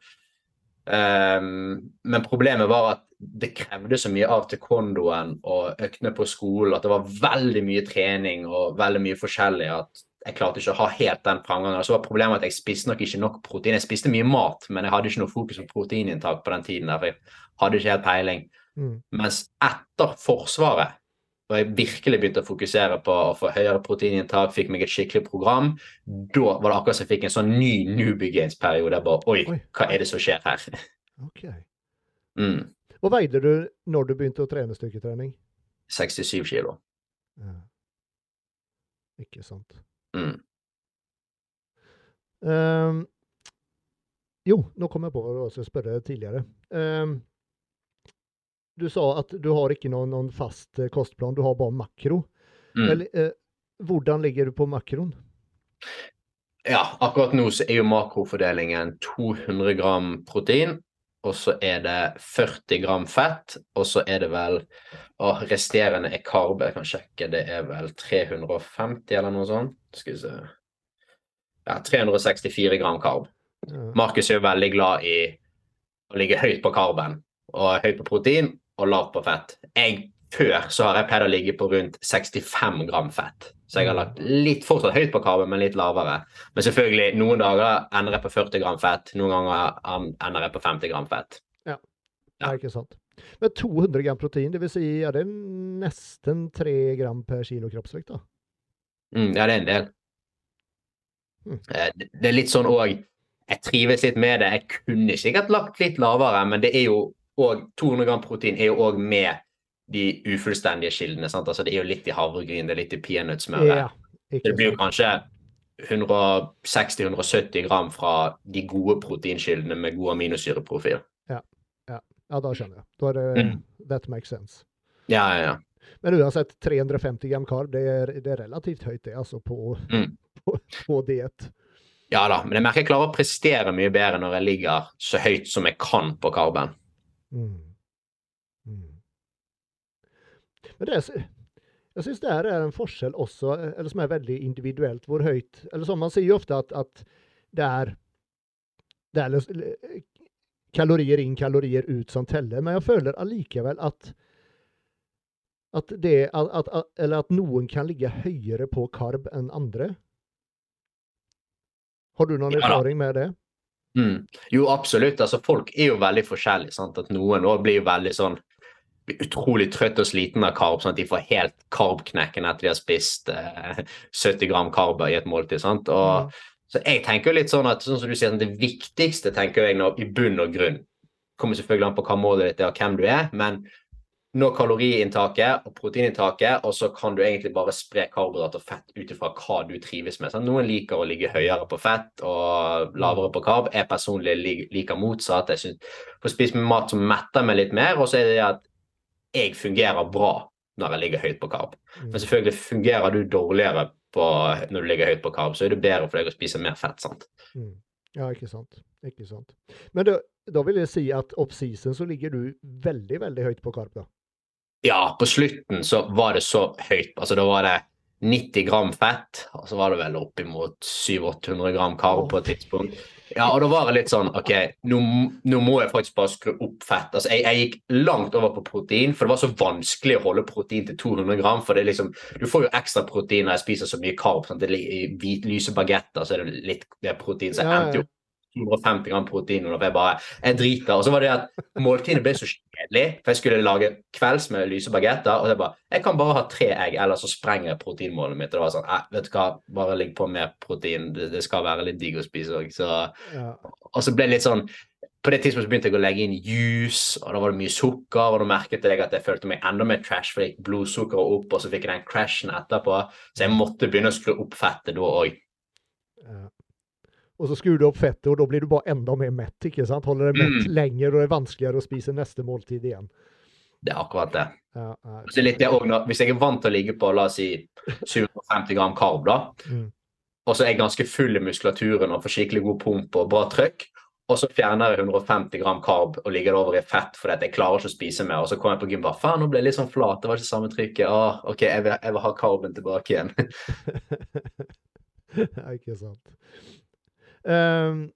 um, Men problemet var at det krevde så mye av taekwondoen og øktene på skolen at det var veldig mye trening og veldig mye forskjellig at jeg klarte ikke å ha helt den framgangen. Så var problemet at jeg spiste nok ikke nok protein. Jeg spiste mye mat, men jeg hadde ikke noe fokus på proteininntak på den tiden. der, for jeg hadde ikke helt peiling. Mm. Mens etter Forsvaret, og jeg virkelig begynte å fokusere på å få høyere proteininntak, fikk meg et skikkelig program, da var det akkurat som jeg fikk en sånn ny newbie gains-periode. Bare Oi, Oi. hva er det som skjer her? Ok. *laughs* Mm, Hva veide du når du begynte å trene styrketrening? 67 kilo. Ja. Ikke sant. Mm. Um, jo, nå kom jeg på hva jeg skulle spørre tidligere. Ehm, du sa at du har ikke noen, noen fast eh, kostplan, du har bare makro. Mm. Eller, eh, hvordan ligger du på makroen? Ja, akkurat nå så er jo makrofordelingen 200 gram protein, og så er det 40 gram fett, og så er det vel og resterende er karb. Jeg kan sjekke, det er vel 350 eller noe sånt. Skal vi se. Ja, 364 gram karb. Markus er jo veldig glad i å ligge høyt på karben, og høyt på protein og lav på fett. Jeg, før så har jeg pleid å ligge på rundt 65 gram fett. Så jeg har lagt litt fortsatt høyt på karben, men litt lavere. Men selvfølgelig, noen dager ender jeg på 40 gram fett, noen ganger ender jeg på 50 gram fett. Ja. det er ikke sant. Men 200 gram protein, det vil si er det nesten 3 gram per kilo kroppsvekt? da? Mm, ja, det er en del. Mm. Eh, Det det er litt sånn òg Jeg trives litt med det. Jeg kunne sikkert lagt litt lavere, men det er jo òg 200 gram protein er jo òg med de ufullstendige kildene. sant? Altså Det er jo litt i havregryn, det er litt i peanøttsmøret. Ja, Det blir jo kanskje 160-170 gram fra de gode proteinkildene med god aminosyreprofil. Ja, da skjønner jeg. Da er det, Mm. That makes sense. Ja, ja, ja. Men uansett, 350 gram karb, det er, det er relativt høyt det, altså, på, Mm. *laughs* på, på diett. Ja da, men jeg merker jeg klarer å prestere mye bedre når jeg ligger så høyt som jeg kan på karben. Mm. Mm. Men det jeg syns det her er en forskjell også, eller som er veldig individuelt, hvor høyt Eller sånn, man sier jo ofte at, at det er det er liksom- kalorier inn, kalorier ut som teller, men jeg føler allikevel at at, det, at, at, eller at noen kan ligge høyere på karb enn andre. Har du noen Ja erfaring med det? Mm. Jo, absolutt. Altså, folk er jo veldig forskjellige. Sant? At noen òg blir veldig sånn blir utrolig trøtt og sliten av karb, sånn at de får helt karbknekken etter de har spist eh, *laughs* 70 gram karb i et måltid. Sant? Og, Mm. Så jeg tenker jo litt sånn at sånn som du sier, det viktigste tenker jeg nå, i bunn og grunn kommer selvfølgelig an på hva målet ditt er og hvem du er, men nå kaloriinntaket og proteininntaket, og så kan du egentlig bare spre karbohydrat og fett ut ifra hva du trives med. Sant? Noen liker å ligge høyere på fett og lavere på karb. Jeg personlig liker motsatt. Jeg synes, får spise mat som metter meg litt mer, og så er det det at jeg fungerer bra når jeg ligger høyt på karb. Mm. Men selvfølgelig fungerer du dårligere på, når du ligger høyt på karb, så er det bedre for deg å spise mer fett. sant? Mm. Ja, ikke sant. Ikke sant. Men da, da vil jeg si at off-season så ligger du veldig, veldig høyt på karb, da. Ja, på slutten så var det så høyt. Altså da var det 90 gram fett, og så var det vel oppimot 700-800 gram karo på et tidspunkt. Ja, og da var det litt sånn OK, nå, nå må jeg faktisk bare skru opp fett. Altså, jeg, jeg, gikk langt over på protein, for det var så vanskelig å holde protein til 200 gram. For det er liksom, du får jo ekstra protein når jeg spiser så mye karb. Sant? I hvitlyse bagetter så er det litt det protein. Så jeg endte jo 250 gram protein. Og jeg bare Jeg driter. Og så var det at måltidene ble så kjedelig, for jeg skulle lage kvelds med lyse bagetter. Og jeg bare Jeg kan bare ha tre egg, ellers så sprenger jeg proteinmålet mitt. Og det var sånn eh, Vet du hva, bare ligg på med protein. Det, det skal være litt digg å spise òg. Så Ja. og så ble det litt sånn På det tidspunktet begynte jeg å legge inn juice, og da var det mye sukker. Og da merket jeg at jeg følte meg enda mer trash, for jeg gikk blodsukkeret opp, og så fikk jeg den crashen etterpå. Så jeg måtte begynne å skru opp fettet da òg. Ja. Og så skrur du opp fettet, og da blir du bare enda mer mett. ikke sant? Holder deg mett Mm. lenger, og det er vanskeligere å spise neste måltid igjen. Det er akkurat det. Ja, ja. Så litt det også, hvis jeg er vant til å ligge på la oss si 750 gram karb, da, Mm. og så er jeg ganske full i muskulaturen og får skikkelig god pump og bra trøkk, og så fjerner jeg 150 gram karb og ligger det over i fett fordi jeg klarer ikke å spise mer, og så kommer jeg på gym bare faen, nå ble jeg litt sånn flat, det var ikke samme trykket. Ah, OK, jeg vil, jeg vil ha karben tilbake igjen. *laughs* ikke sant. Ehm,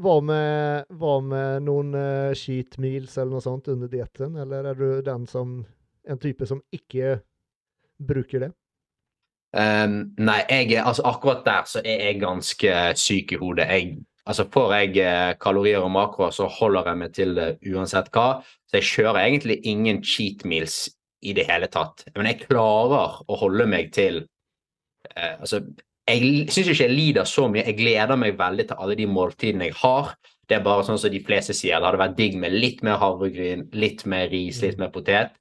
hva, med, hva med noen uh, cheat meals eller noe sånt under dietten, eller er du den som en type som ikke bruker det? Um, nei, jeg altså akkurat der så er jeg ganske syk i hodet. Jeg, altså Får jeg eh, kalorier og makroer, så holder jeg meg til det uansett hva. Så jeg kjører egentlig ingen cheat meals i det hele tatt. Men jeg klarer å holde meg til uh, Altså, jeg syns ikke jeg lider så mye. Jeg gleder meg veldig til alle de måltidene jeg har. Det er bare sånn som de fleste sier, det hadde vært digg med litt mer havregryn, litt mer ris, litt mer potet.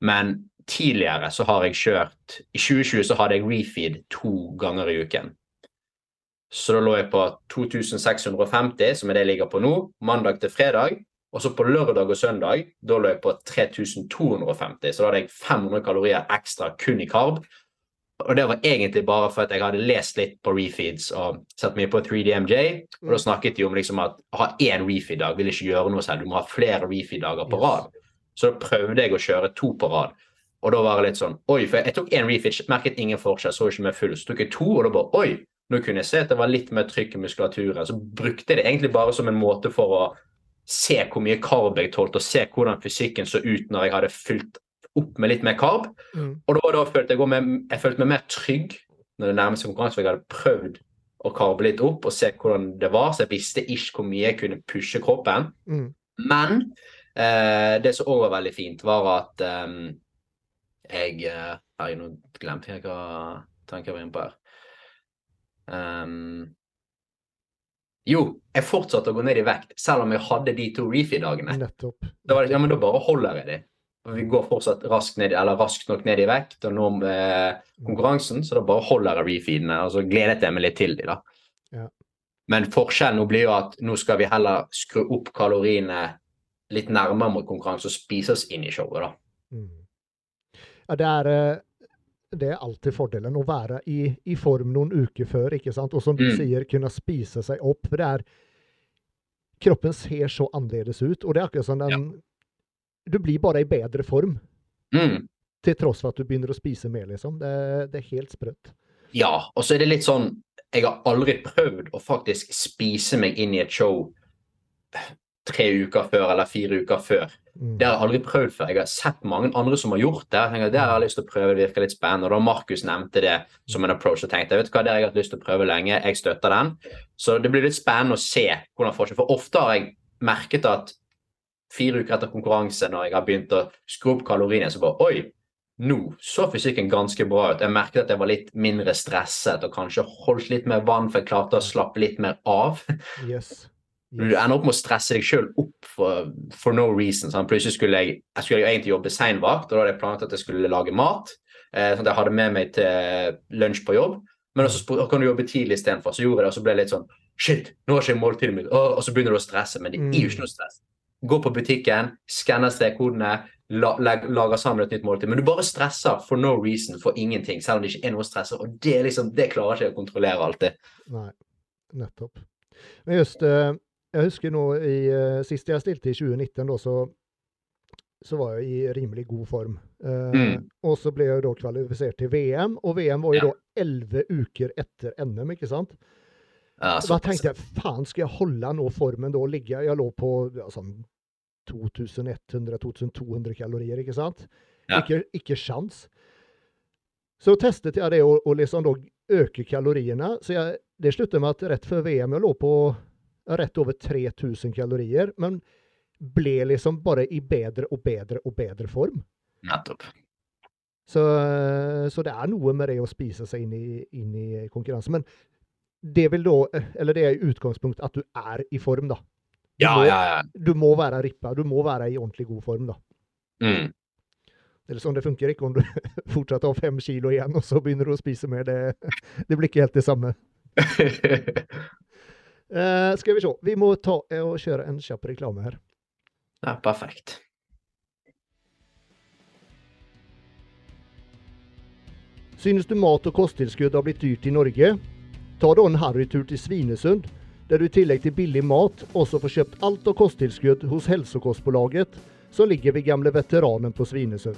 Men tidligere så har jeg kjørt I 2020 så hadde jeg refeed to ganger i uken. Så da lå jeg på 2650, som er det jeg ligger på nå, mandag til fredag. Og så på lørdag og søndag da lå jeg på 3250, så da hadde jeg 500 kalorier ekstra kun i karb. Og det var egentlig bare for at jeg hadde lest litt på refeeds og sett mye på 3DMJ. Og da snakket de om liksom at å ha én refeed-dag vil ikke gjøre noe selv, du må ha flere refeed-dager på rad. Så da prøvde jeg å kjøre to på rad. Og da var det litt sånn Oi, for jeg tok én refeed, merket ingen forskjell, så ikke meg full. Så tok jeg to, og da bare Oi, nå kunne jeg se at det var litt mer trykk i muskulaturen. Så brukte jeg det egentlig bare som en måte for å se hvor mye karb jeg tålte, og se hvordan fysikken så ut når jeg hadde fylt opp med litt mer karb. Mm. Og da, da følte jeg, med, jeg følte meg mer trygg når det nærmeste seg konkurranse, for jeg hadde prøvd å karbe litt opp og se hvordan det var, så jeg visste ikke hvor mye jeg kunne pushe kroppen. Mm. Men eh, det som òg var veldig fint, var at eh, jeg har Herregud, nå glemte jeg hva tanken jeg var inne på her. Um, jo, jeg fortsatte å gå ned i vekt, selv om jeg hadde de to reefy-dagene. Nettopp. Da var det, ja, men da bare holder jeg de. Vi går fortsatt raskt, ned, eller raskt nok ned i vekt og når eh, konkurransen, så da bare holder jeg refeedene, og så gledet jeg meg litt til de da. Ja. Men forskjellen nå blir jo at nå skal vi heller skru opp kaloriene litt nærmere mot konkurranse og spise oss inn i showet, da. Mm. Ja, det er, eh, det er alltid fordelen å være i, i form noen uker før, ikke sant? Og som du Mm. sier, kunne spise seg opp. For det er Kroppen ser så annerledes ut, og det er akkurat som den Du blir bare i bedre form, Mm. til tross for at du begynner å spise mer, liksom. Det, det er helt sprøtt. Ja, og så er det litt sånn Jeg har aldri prøvd å faktisk spise meg inn i et show tre uker før eller fire uker før. Mm. Det har jeg aldri prøvd før. Jeg har sett mange andre som har gjort det. Jeg tenker, det har jeg lyst til å prøve, det virker litt spennende. Og da Markus nevnte det som en approach, og tenkte jeg vet du hva, det har jeg hatt lyst til å prøve lenge. Jeg støtter den. Så det blir litt spennende å se hvordan forskjell For ofte har jeg merket at fire uker etter konkurranse, når jeg har begynt å skru opp kaloriene, så bare oi, nå så fysikken ganske bra ut. Jeg merket at jeg var litt mindre stresset og kanskje holdt litt mer vann, for jeg klarte å slappe litt mer av. *laughs* Yes. Du ender opp med å stresse deg sjøl opp for, for no reason. Sånn. Plutselig skulle jeg, jeg skulle egentlig jobbe seinvakt, og da hadde jeg planlagt at jeg skulle lage mat. Eh, sånn at jeg hadde med meg til lunsj på jobb. Men så spurte kan du jobbe tidlig istedenfor. Så gjorde jeg det, og så ble det litt sånn Shit, nå har ikke jeg måltidet mitt. Og så begynner du å stresse. Men det er jo ikke noe stress. Gå på butikken, skanner strekkodene, la, lager sammen et nytt måltid. Men du bare stresser for no reason, for ingenting, selv om det ikke er noe stress. Og det, liksom, det klarer ikke jeg å kontrollere alltid. Nei, nettopp. Men just eh, Jeg husker nå i eh, Sist jeg stilte i 2019, da, så, så var jeg i rimelig god form. Eh, Mm. Og så ble jeg da kvalifisert til VM, og VM var jo Ja. da elleve uker etter NM, ikke sant? Ja, så, da tenkte jeg faen, skal jeg holde nå formen da? Ligge? Jeg lå på ja, sånn 2100-2200 kalorier, ikke sant? Ja. Ikke, ikke sjans. Så testet jeg det å, å liksom øke kaloriene. Så jeg, det sluttet med at rett før VM jeg lå på rett over 3000 kalorier, men ble liksom bare i bedre og bedre og bedre form. Nettopp. Så, så det er noe med det å spise seg inn i, inn i konkurransen. Men det vil da, eller det er i utgangspunkt at du er i form, da. Du, Ja, må, ja, ja. du må være rippa, du må være i ordentlig god form, da. Mm. Det er sånn det funker ikke om du *laughs* fortsatt har fem kilo igjen, og så begynner du å spise mer. Det, *laughs* det blir ikke helt det samme. uh, *laughs* skal vi se. Vi må ta og kjøre en kjapp reklame her. ja, perfekt. Synes du mat og kosttilskudd har blitt dyrt i Norge? Ta da en harrytur til Svinesund, der du i tillegg til billig mat også får kjøpt alt av kosttilskudd hos Hälsokostbolaget, som ligger ved gamle Veteranen på Svinesund.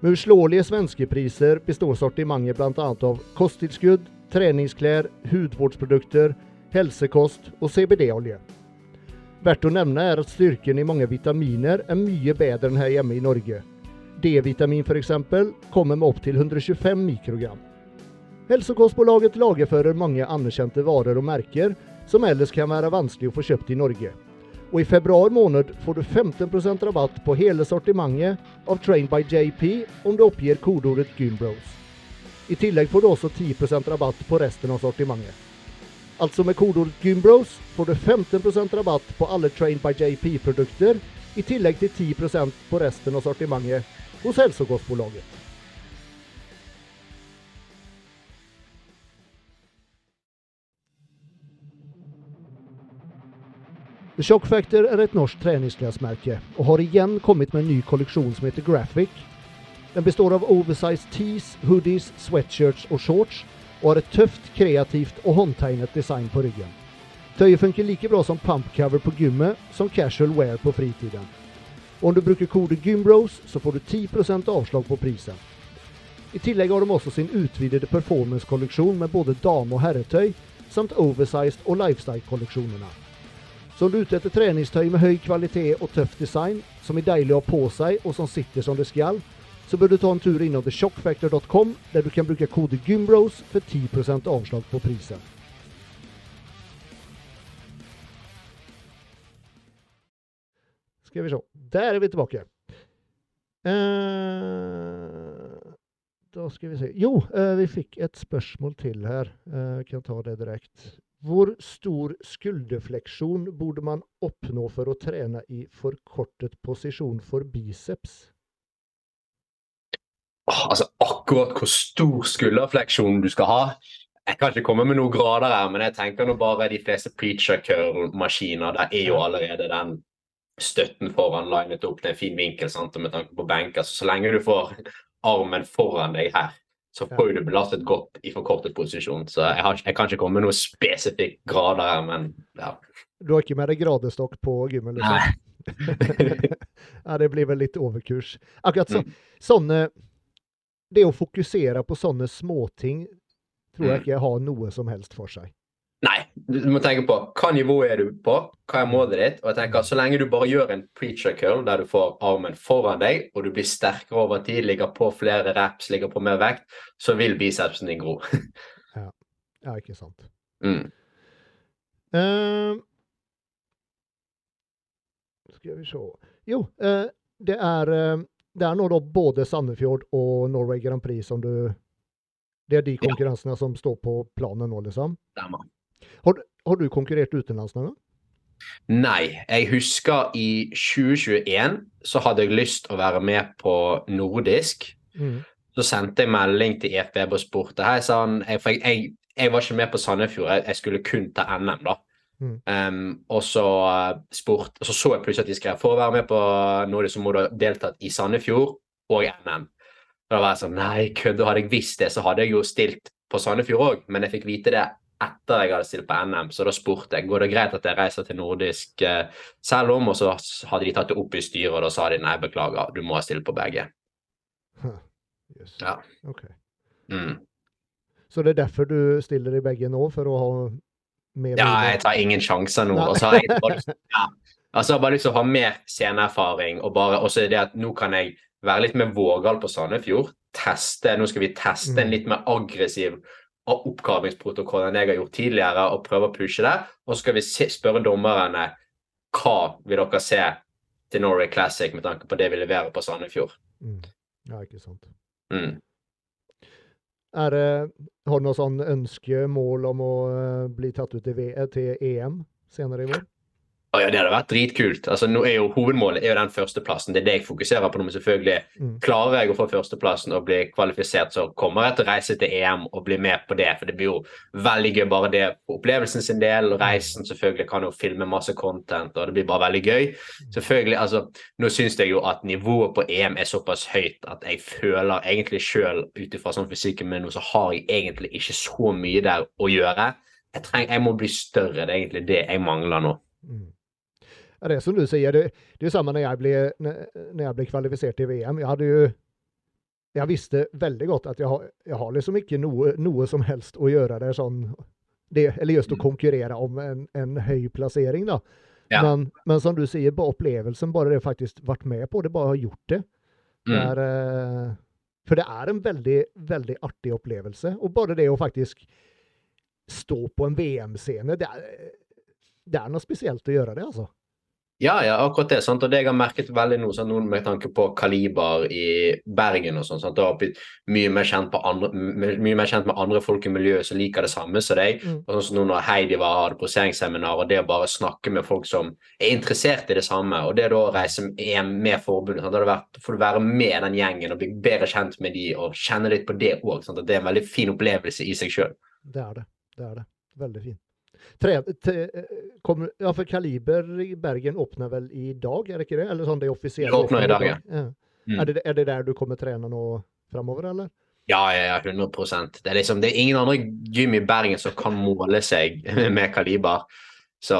Med uslåelige svenske priser består sortimentet bl.a. av kosttilskudd, treningsklær, hudvårdsprodukter, helsekost og CBD-olje. Verdt å nevne er at styrken i mange vitaminer er mye bedre enn her hjemme i Norge. D-vitamin f.eks. kommer med opptil 125 mikrogram. Hälsokostbolaget lagerfører mange anerkjente varer og merker som ellers kan være vanskelig å få kjøpt i Norge. Og i februar måned får du 15% rabatt på hele sortimentet av Train by JP om du oppgir kodeordet 'Gymbros'. I tillegg får du også 10% rabatt på resten av sortimentet. Altså med kodeordet 'Gymbros' får du 15% rabatt på alle Train by JP-produkter, i tillegg til 10% på resten av sortimentet hos Hälsokostbolaget. The Shock Factor er et norsk treningsklesmerke og har igjen kommet med en ny kolleksjon som heter Graphic. Den består av oversized tees, hoodies, sweatshirts og shorts, og har et tøft, kreativt og håndtegnet design på ryggen. Tøyet funker like bra som pumpcover på gymmet som casual wear på fritiden. Og om du bruker kode GYMBROS så får du 10% avslag på prisen. I tillegg har de også sin utvidede performance-kolleksjon med både dame- og herretøy, samt oversized og lifestyle-kolleksjonene. Så om du er ute etter treningstøy med høy kvalitet og tøff design, som er deilig å ha på seg og som sitter som det skal, så bør du ta en tur innom theshockfactor.com, der du kan bruke kode GYMBROS for 10% avslag på prisen. Skal vi se. Der er vi tilbake. Uh, da skal vi se. Jo, uh, vi fikk et spørsmål til her. Uh, kan ta det direkte. Hvor stor skulderfleksjon burde man oppnå for å trene i forkortet posisjon for biceps? Altså, akkurat hvor stor skulderfleksjon du skal ha Jeg kan ikke komme med noen grader her, men jeg tenker nå bare de fleste preacher curl-maskiner. Der er jo allerede den støtten foran linet opp til en fin vinkel sant? med tanke på benker. Så, så lenge du får armen foran deg her, så får du belastet godt i forkortet posisjon. Så jeg, har, jeg kan ikke komme med noen spesifikke grader her, men ja. Du har ikke med deg gradestokk på gymmen? Liksom. Nei. *laughs* ja, det blir vel litt overkurs. Akkurat så, Mm. sånne Det å fokusere på sånne småting tror jeg Mm. ikke har noe som helst for seg. Du må tenke på hva nivå er du på, hva er målet ditt. Og jeg tenker Så lenge du bare gjør en preacher curl der du får armen foran deg, og du blir sterkere over tid, ligger på flere reps, ligger på mer vekt, så vil bicepsen din gro. *laughs* Ja, ikke sant. Mm. Uh, skal vi se Jo, uh, det er uh, det er nå da både Sandefjord og Norway Grand Prix som du Det er de Ja. som står på planen nå, liksom. Stemmer. Har, har du konkurrert utenlands noen gang? Nei, jeg husker i 2021 så hadde jeg lyst å være med på nordisk. Mm. Så sendte jeg melding til EFB og spurte hei sann, jeg, jeg, jeg, var ikke med på Sandefjord, jeg, jeg skulle kun ta NM, da. Mm. Um, og så uh, spurt, og så så jeg plutselig at de skrev for å være med på Nordisk så må du ha deltatt i Sandefjord og NM. Og da var jeg sånn nei, kødder, hadde jeg visst det, så hadde jeg jo stilt på Sandefjord òg, men jeg fikk vite det etter jeg hadde stilt på NM, så da spurte jeg går det greit at jeg reiser til nordisk eh, selv om, og så hadde de tatt det opp i styret, og da sa de nei, beklager, du må stilt på begge. Yes. Ja. Ok. Mm. Så det er derfor du stiller i begge nå, for å ha mer Ja, jeg tar ingen sjanser nå. Og så har jeg bare, lyst- *laughs* ja. altså, jeg bare lyst til å ha mer sceneerfaring, og bare også det at nå kan jeg være litt mer vågal på Sandefjord. Teste, Nå skal vi teste en Mm. litt mer aggressiv oppgavingsprotokoll enn jeg har gjort tidligere, og prøve å pushe det. Og så skal vi spørre dommerne hva vil dere se til Norway Classic med tanke på det vi leverer på Sandefjord. Mm. Ja, ikke sant. Mm. Er det, har du noe sånn ønske, mål om å eh, bli tatt ut til EM senere i vår? Å ja, det hadde vært dritkult. Altså, nå er jo Hovedmålet er jo den førsteplassen. Det er det jeg fokuserer på nå. Men selvfølgelig, Mm. klarer jeg å få førsteplassen og bli kvalifisert, så kommer jeg til å reise til EM og bli med på det. For det blir jo veldig gøy bare det på opplevelsen sin del. Reisen selvfølgelig kan jo filme masse content, og det blir bare veldig gøy. Selvfølgelig, altså, Nå syns jeg jo at nivået på EM er såpass høyt at jeg føler egentlig sjøl, ut ifra sånn fysikken min, nå, så har jeg egentlig ikke så mye der å gjøre. Jeg, trenger, jeg må bli større. Det er egentlig det jeg mangler nå. Mm. Ja, det är som du säger, det, det är samma när jag blev, när, när jag blev kvalificerad till VM. Jag hade ju, jag visste väldigt gott att jag har, jag har liksom inte noe, noe som helst att göra där sån, det, eller just att Mm. konkurrera om en, en hög placering då. Ja. Men, men som du säger, bara upplevelsen, bara det faktiskt varit med på det, bara har gjort det. Det Mm. er, eh, for det er en veldig, veldig artig opplevelse. Og bare det å faktisk stå på en VM-scene, det, det er noe spesielt å gjøre det, altså. Ja, ja, akkurat det. Sant? Og det jeg har merket veldig nå, sånn, med tanke på kaliber i Bergen og sånn, det har blitt mye mer, andre, my- mye mer kjent med andre folk i miljøet som liker det samme som deg. Mm. Og sånn som nå når Heidi var hadde poseringsseminar, og det å bare snakke med folk som er interessert i det samme, og det da å reise hjem med forbundet, sant? da vært, får du være med den gjengen og bli bedre kjent med de, og kjenne litt på det òg. Det er en veldig fin opplevelse i seg sjøl. Det er det. Det er det. Veldig fint. Tre, te, kom, ja, for Kaliber i Bergen åpner vel i dag, er det ikke det? Eller sånn det offisielle? Det åpner i dag, ja. ja. Mm. Er, det, er det der du kommer trene nå framover, eller? Ja, ja, ja, 100 Det er liksom, det er ingen andre gym i Bergen som kan måle seg *laughs* med kaliber. Så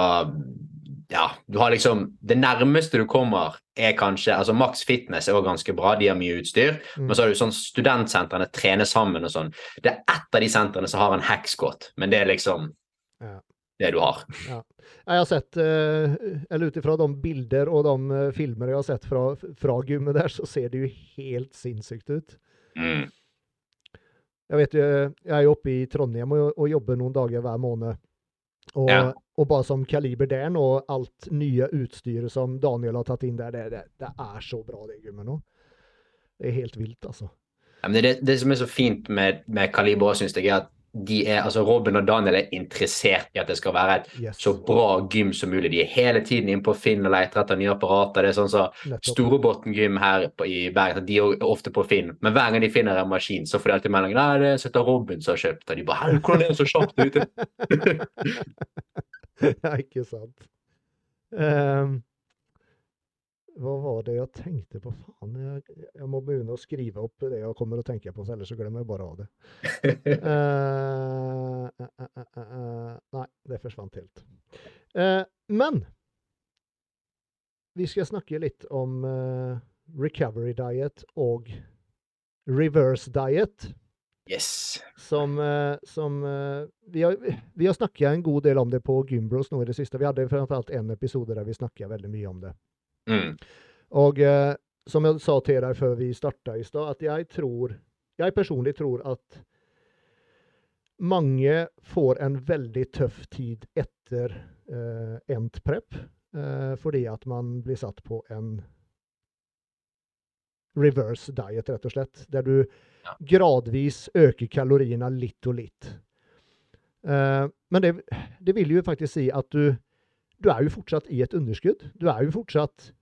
ja, du har liksom Det nærmeste du kommer, er kanskje altså Max Fitness er også ganske bra, de har mye utstyr. Mm. Men så har du sånn studentsentrene trener sammen og sånn. Det er ett av de sentrene som har en hackscot, men det er liksom Ja. Det du har. Ja. Jeg har sett, eh, eller ut ifra de bilder og de eh, filmer jeg har sett fra, fra gymmet der, så ser det jo helt sinnssykt ut. Mm. Jeg vet jo, jeg er jo oppe i Trondheim og, og jobber noen dager hver måned. Og, Ja. og bare som kaliber der nå, alt nye utstyret som Daniel har tatt inn der, det, det, det er så bra det gymmet nå. Det er helt vilt, altså. Ja, men det, det som er så fint med, med Kaliber, syns jeg, er at de er, altså Robin og Daniel er interessert i at det skal være et Yes. så bra gym som mulig. De er hele tiden inne på Finn og leter etter nye apparater. Det er sånn som så Storebotn gym her på, i Bergen, de er ofte på Finn. Men hver gang de finner en maskin, så får de alltid melding Nei, det er Robin som har kjøpt det. De bare «Hæ, Hvordan er det så kjapt ute? *laughs* ja, ikke sant. Ehm, hva var det jeg tenkte på? Faen, jeg, jeg må begynne å skrive opp det jeg kommer å tenke på, så ellers så glemmer jeg bare av det. uh, uh, uh, nei, det forsvant helt. Eh, men vi skal snakke litt om eh, recovery diet og reverse diet. Yes. Som, eh, som vi, har, vi har snakket en god del om det på Gymbros nå i det siste. Vi hadde framfor alt en episode der vi snakket veldig mye om det. Mm. Og eh, som jeg sa til deg før vi starta i stad, at jeg tror Jeg personlig tror at mange får en veldig tøff tid etter eh, endt prep, eh, fordi at man blir satt på en reverse diet, rett og slett. Der du Ja. gradvis øker kaloriene litt og litt. Uh, men det, det vil jo faktisk si at du du er jo fortsatt i et underskudd. Du er jo fortsatt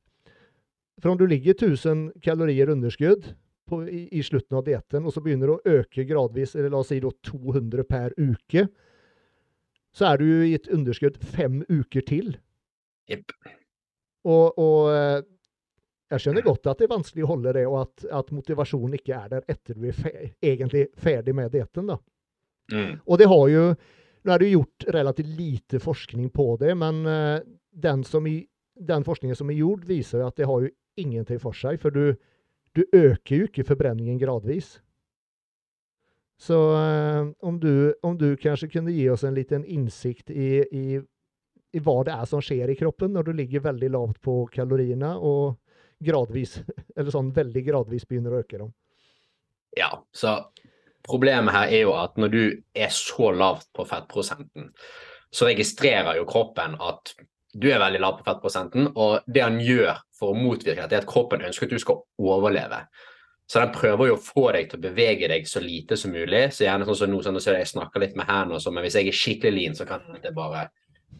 For om du ligger 1000 kalorier underskudd på, i, i slutten av dietten, og så begynner du å øke gradvis, eller la oss si da 200 per uke, så er du i et underskudd fem uker til. Yep. Og, og eh, jeg skjønner godt at det er vanskelig å holde det, og at, at motivasjonen ikke er der etter du er fe egentlig ferdig med dietten. Mm. Og det har jo Nå er det jo gjort relativt lite forskning på det, men eh, den, som i, den forskningen som er gjort, viser at det har jo ingenting for seg. For du, du øker jo ikke forbrenningen gradvis. Så eh, om, du, om du kanskje kunne gi oss en liten innsikt i, i, i hva det er som skjer i kroppen når du ligger veldig lavt på kaloriene og gradvis, *laughs* eller sånn veldig gradvis begynner å øke dem. Ja, så problemet her er jo at når du er så lavt på fettprosenten, så registrerer jo kroppen at du er veldig lav på fettprosenten, og det han gjør for å motvirke dette, er at kroppen ønsker at du skal overleve. Så den prøver jo å få deg til å bevege deg så lite som mulig. Så gjerne sånn som nå, sånn, så jeg snakker litt med hendene, sånn, men hvis jeg er skikkelig lean, så kan det bare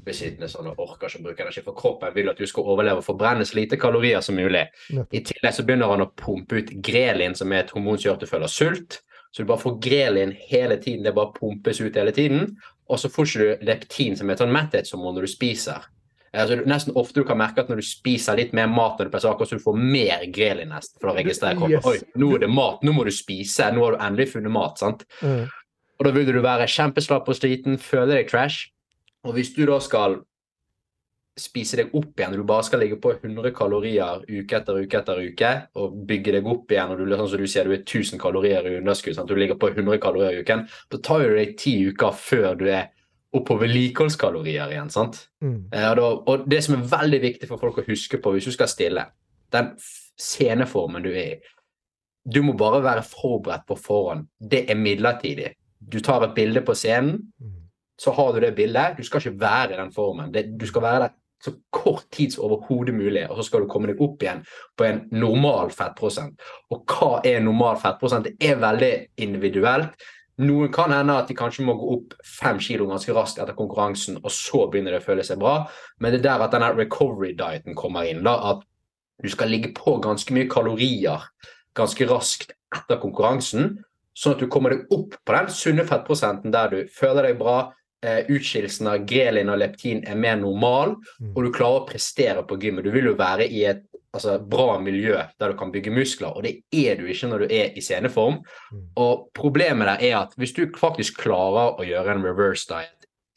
bli sittende sånn og orker ikke å bruke energi. For kroppen vil at du skal overleve og forbrenne så lite kalorier som mulig. I tillegg så begynner han å pumpe ut grelin, som er et hormon som gjør at du føler sult. Så du bare får grelin hele tiden. Det bare pumpes ut hele tiden. Og så får ikke du leptin, som er et sånn metthetshormon når du spiser. Altså, nesten ofte du kan merke at når du spiser litt mer mat, når du pleier så du får mer grel i nesten for å registrere kroppen. Yes. Oi, nå er det mat, nå må du spise, nå har du endelig funnet mat. sant? Mm. Og da vil du være kjempeslapp og sliten, føle deg trash. Og hvis du da skal spise deg opp igjen, du bare skal ligge på 100 kalorier uke etter uke etter uke, og bygge deg opp igjen, og du, sånn som du sier, du er 1000 kalorier i underskudd, sant? du ligger på 100 kalorier i uken, da tar det deg ti uker før du er og på vedlikeholdskalorier igjen. sant? Mm. Eh, og, og, det som er veldig viktig for folk å huske på hvis du skal stille, den sceneformen du er i Du må bare være forberedt på forhånd. Det er midlertidig. Du tar et bilde på scenen, mm. så har du det bildet. Du skal ikke være i den formen. Det, du skal være der så kort tid som overhodet mulig, og så skal du komme deg opp igjen på en normal fettprosent. Og hva er normal fettprosent? Det er veldig individuelt. Noen kan hende at de kanskje må gå opp fem kilo ganske raskt etter konkurransen, og så begynner det å føle seg bra. Men det er der at denne recovery-dieten kommer inn. da, At du skal ligge på ganske mye kalorier ganske raskt etter konkurransen, sånn at du kommer deg opp på den sunne fettprosenten der du føler deg bra, eh, utskillelsen av grelin og leptin er mer normal, mm. og du klarer å prestere på gymmet. Du vil jo være i et altså, bra miljø der du kan bygge muskler, og det er du ikke når du er i sceneform. Mm. Og problemet der er at hvis du faktisk klarer å gjøre en reverse diet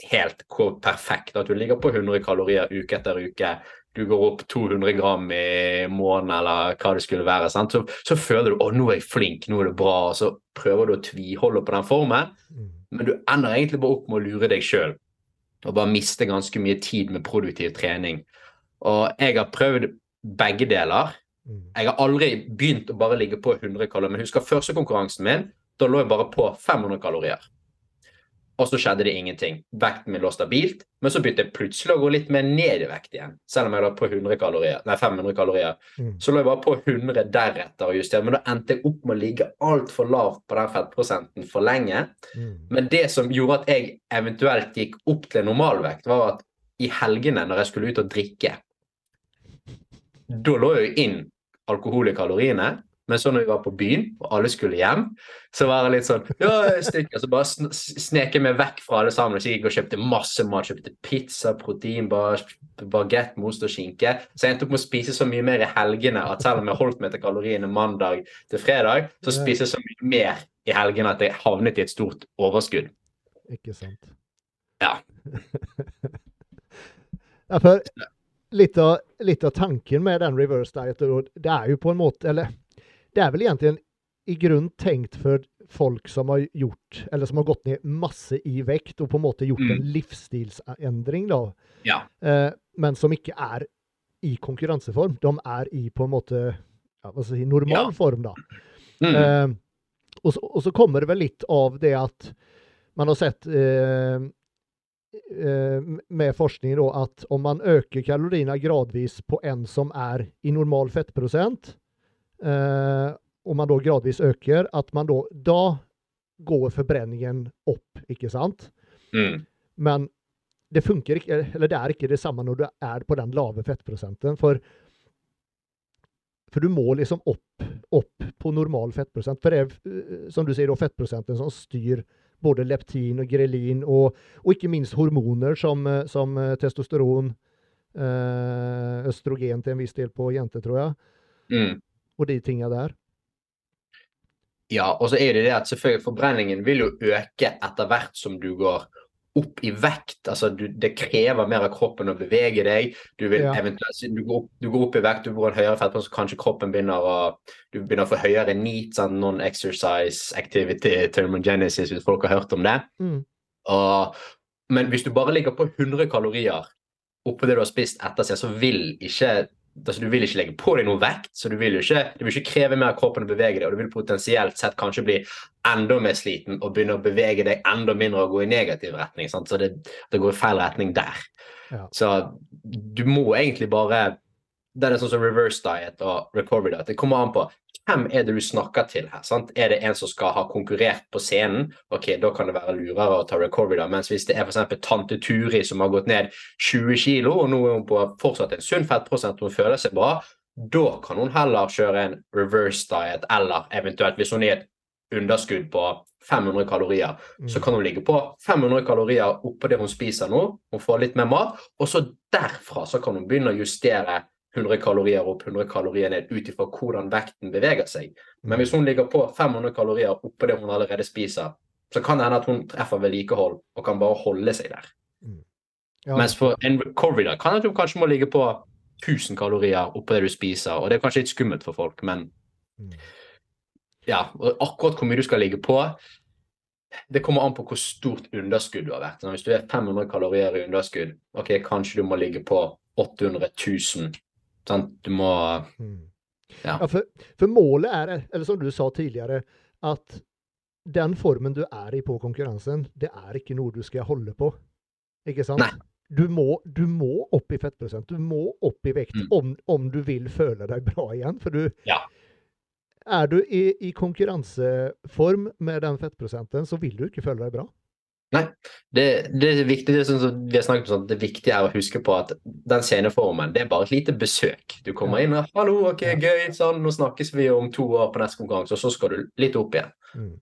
helt perfekt, at du ligger på 100 kalorier uke etter uke, du går opp 200 gram i måneden eller hva det skulle være, så, så, føler du å nå er jeg flink, nå er det bra, og så prøver du å tviholde på den formen, mm. men du ender egentlig bare opp med å lure deg sjøl og bare miste ganske mye tid med produktiv trening. Og jeg har prøvd begge deler. Mm. Jeg har aldri begynt å bare ligge på 100 kalorier. Men husker første konkurransen min, da lå jeg bare på 500 kalorier. Og så skjedde det ingenting. Vekten min lå stabilt, men så begynte jeg plutselig å gå litt mer ned i vekt igjen. Selv om jeg lå på 100 kalorier, nei, 500 kalorier. Mm. Så lå jeg bare på 100 deretter og justerte. Men da endte jeg opp med å ligge altfor lavt på den fettprosenten for lenge. Mm. Men det som gjorde at jeg eventuelt gikk opp til normalvekt, var at i helgene når jeg skulle ut og drikke, da lå jo inn alkohol i kaloriene. Men så når vi var på byen, og alle skulle hjem, så var det litt sånn ja, stykker, Så bare snek jeg meg vekk fra alle sammen. Så jeg gikk og kjøpte masse mat. Kjøpte pizza, proteinbar, bagett, most og skinke. Så jeg endte opp med å spise så mye mer i helgene at selv om jeg holdt meg til kaloriene mandag til fredag, så spiste jeg så mye mer i helgene at jeg havnet i et stort overskudd. Ikke sant. Ja. *laughs* ja for litt av, litt av, tanken med den reverse dieten, det er jo på en måte Eller det er vel egentlig i grunn tenkt for folk som har gjort, eller som har gått ned masse i vekt og på en måte gjort mm. en livsstilsendring, da. Ja. Eh, men som ikke er i konkurranseform. De er i på en måte ja, hva skal jeg si, normal ja. form, da. Mm. Eh, og, så, og, så, kommer det vel litt av det at man har sett Eh, med forskning då, at om man øker kaloriene gradvis på en som er i normal fettprocent, eh, og man da gradvis øker, at man da, da går forbrenningen opp, ikke sant? Mm. Men det funker ikke, eller det er ikke det samme når du er på den lave fettprosenten. For, for du må liksom opp, opp på normal fettprosent. For det er, eh, som du sier, fettprosenten som styrer både leptin og grelin, og, og ikke minst hormoner som, eh, som eh, testosteron, øh, østrogen til en viss del på jenter, tror jeg, mm. og de tinga der. Ja, og så er det det at selvfølgelig forbrenningen vil jo øke etter hvert som du går opp i vekt. altså du, Det krever mer av kroppen å bevege deg. Du Ja. du går, opp, du går opp i vekt, du får en høyere fettprosent, så kanskje kroppen begynner å du begynner å få høyere NEAT, sånn non-exercise activity thermogenesis, hvis folk har hørt om det. Mm. Og, men hvis du bare ligger på 100 kalorier oppå det du har spist etter seg, så vil ikke altså Du vil ikke legge på deg noe vekt, så du vil ikke, du vil ikke kreve mer av kroppen å bevege deg, og du vil potensielt sett kanskje bli enda mer sliten og begynne å bevege deg enda mindre og gå i negativ retning. Sant? Så det, det går i feil retning der. Ja. Så du må egentlig bare Det er sånn som reverse diet og recovery diet. Det kommer an på hvem er det du snakker til her. sant? Er det en som skal ha konkurrert på scenen? Ok, da kan det være lurere å ta recovery da. Mens hvis det er f.eks. tante Turi som har gått ned 20 kilo, og nå er hun på fortsatt en sunn fettprosent hun føler seg bra, da kan hun heller kjøre en reverse diet, eller eventuelt hvis hun er i et underskudd på 500 kalorier, så Mm. kan hun ligge på 500 kalorier oppå det hun spiser nå. Hun får litt mer mat, og så derfra så kan hun begynne å justere 100 kalorier opp, 100 kalorier ned, ut ifra hvordan vekten beveger seg. Men hvis hun ligger på 500 kalorier oppå det hun allerede spiser, så kan det hende at hun treffer vedlikehold og kan bare holde seg der. Ja. Mens for en recovery kan det at du kanskje må ligge på 1000 kalorier oppå det du spiser, og det er kanskje litt skummelt for folk, men Mm. ja, akkurat hvor mye du skal ligge på, det kommer an på hvor stort underskudd du har vært. Hvis du er 500 kalorier i underskudd, ok, kanskje du må ligge på 800 000. Sant? Du må Mm. Ja. Ja, for, for, målet er, eller som du sa tidligere, at den formen du er i på konkurransen, det er ikke noe du skal holde på. Ikke sant? Nei. Du må, du må opp i fettprosent. Du må opp i vekt Mm. om, om du vil føle deg bra igjen. For du Ja. Er du i, i konkurranseform med den fettprosenten, så vil du ikke føle deg bra. Det, det er viktig, det sånn vi har snakket om, sånn, det viktige er å huske på at den sceneformen, det er bare et lite besøk. Du kommer inn og 'hallo, ok, gøy', sånn, nå snakkes vi om to år på neste konkurranse, og så skal du litt opp igjen. Mm.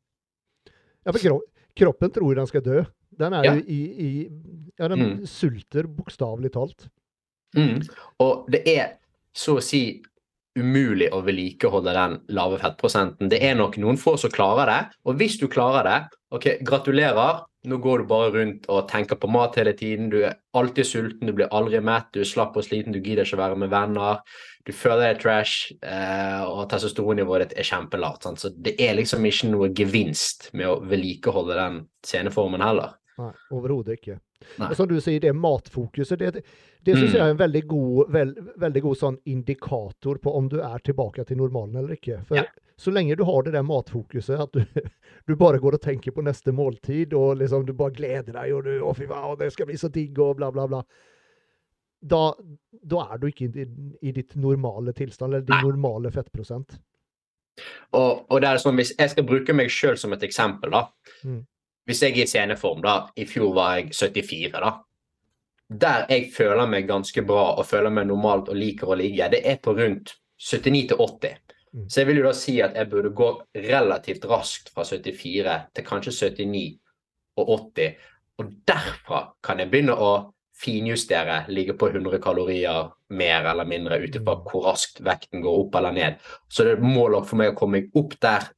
Ja, for kro kroppen tror den skal dø. Den er Ja. jo i, i Ja, den Mm. sulter bokstavelig talt. Mm. Og det er så å si umulig å vedlikeholde den lave fettprosenten. Det er nok noen få som klarer det, og hvis du klarer det, ok, gratulerer. Nå går du bare rundt og tenker på mat hele tiden. Du er alltid sulten, du blir aldri mett, du er slapp og sliten, du gidder ikke være med venner. Du føler deg trash, eh, og testosteronnivået ditt er kjempelavt. Så det er liksom ikke noe gevinst med å vedlikeholde den sceneformen heller. Nei, overhodet ikke. Nei. Og som du sier, det matfokuset, det, det syns Mm. jeg er en veldig god, veld, veldig god sånn indikator på om du er tilbake til normalen eller ikke. For Ja. så lenge du har det der matfokuset, at du, *laughs* du bare går og tenker på neste måltid, og liksom du bare gleder deg, og du 'Å, fy faen, det skal bli så digg', og bla, bla, bla. Da, da er du ikke i, i ditt normale tilstand, eller din Nei. normale fettprosent. Og, og det er sånn, Hvis jeg skal bruke meg sjøl som et eksempel da, Mm. Hvis jeg er i sceneform, da, i fjor var jeg 74, da. Der jeg føler meg ganske bra og føler meg normalt og liker å ligge, det er på rundt 79 til 80. Mm. Så jeg vil jo da si at jeg burde gå relativt raskt fra 74 til kanskje 79 og 80. Og derfra kan jeg begynne å finjustere, ligge på 100 kalorier mer eller mindre ut ifra Mm. hvor raskt vekten går opp eller ned. Så det er et mål for meg å komme meg opp der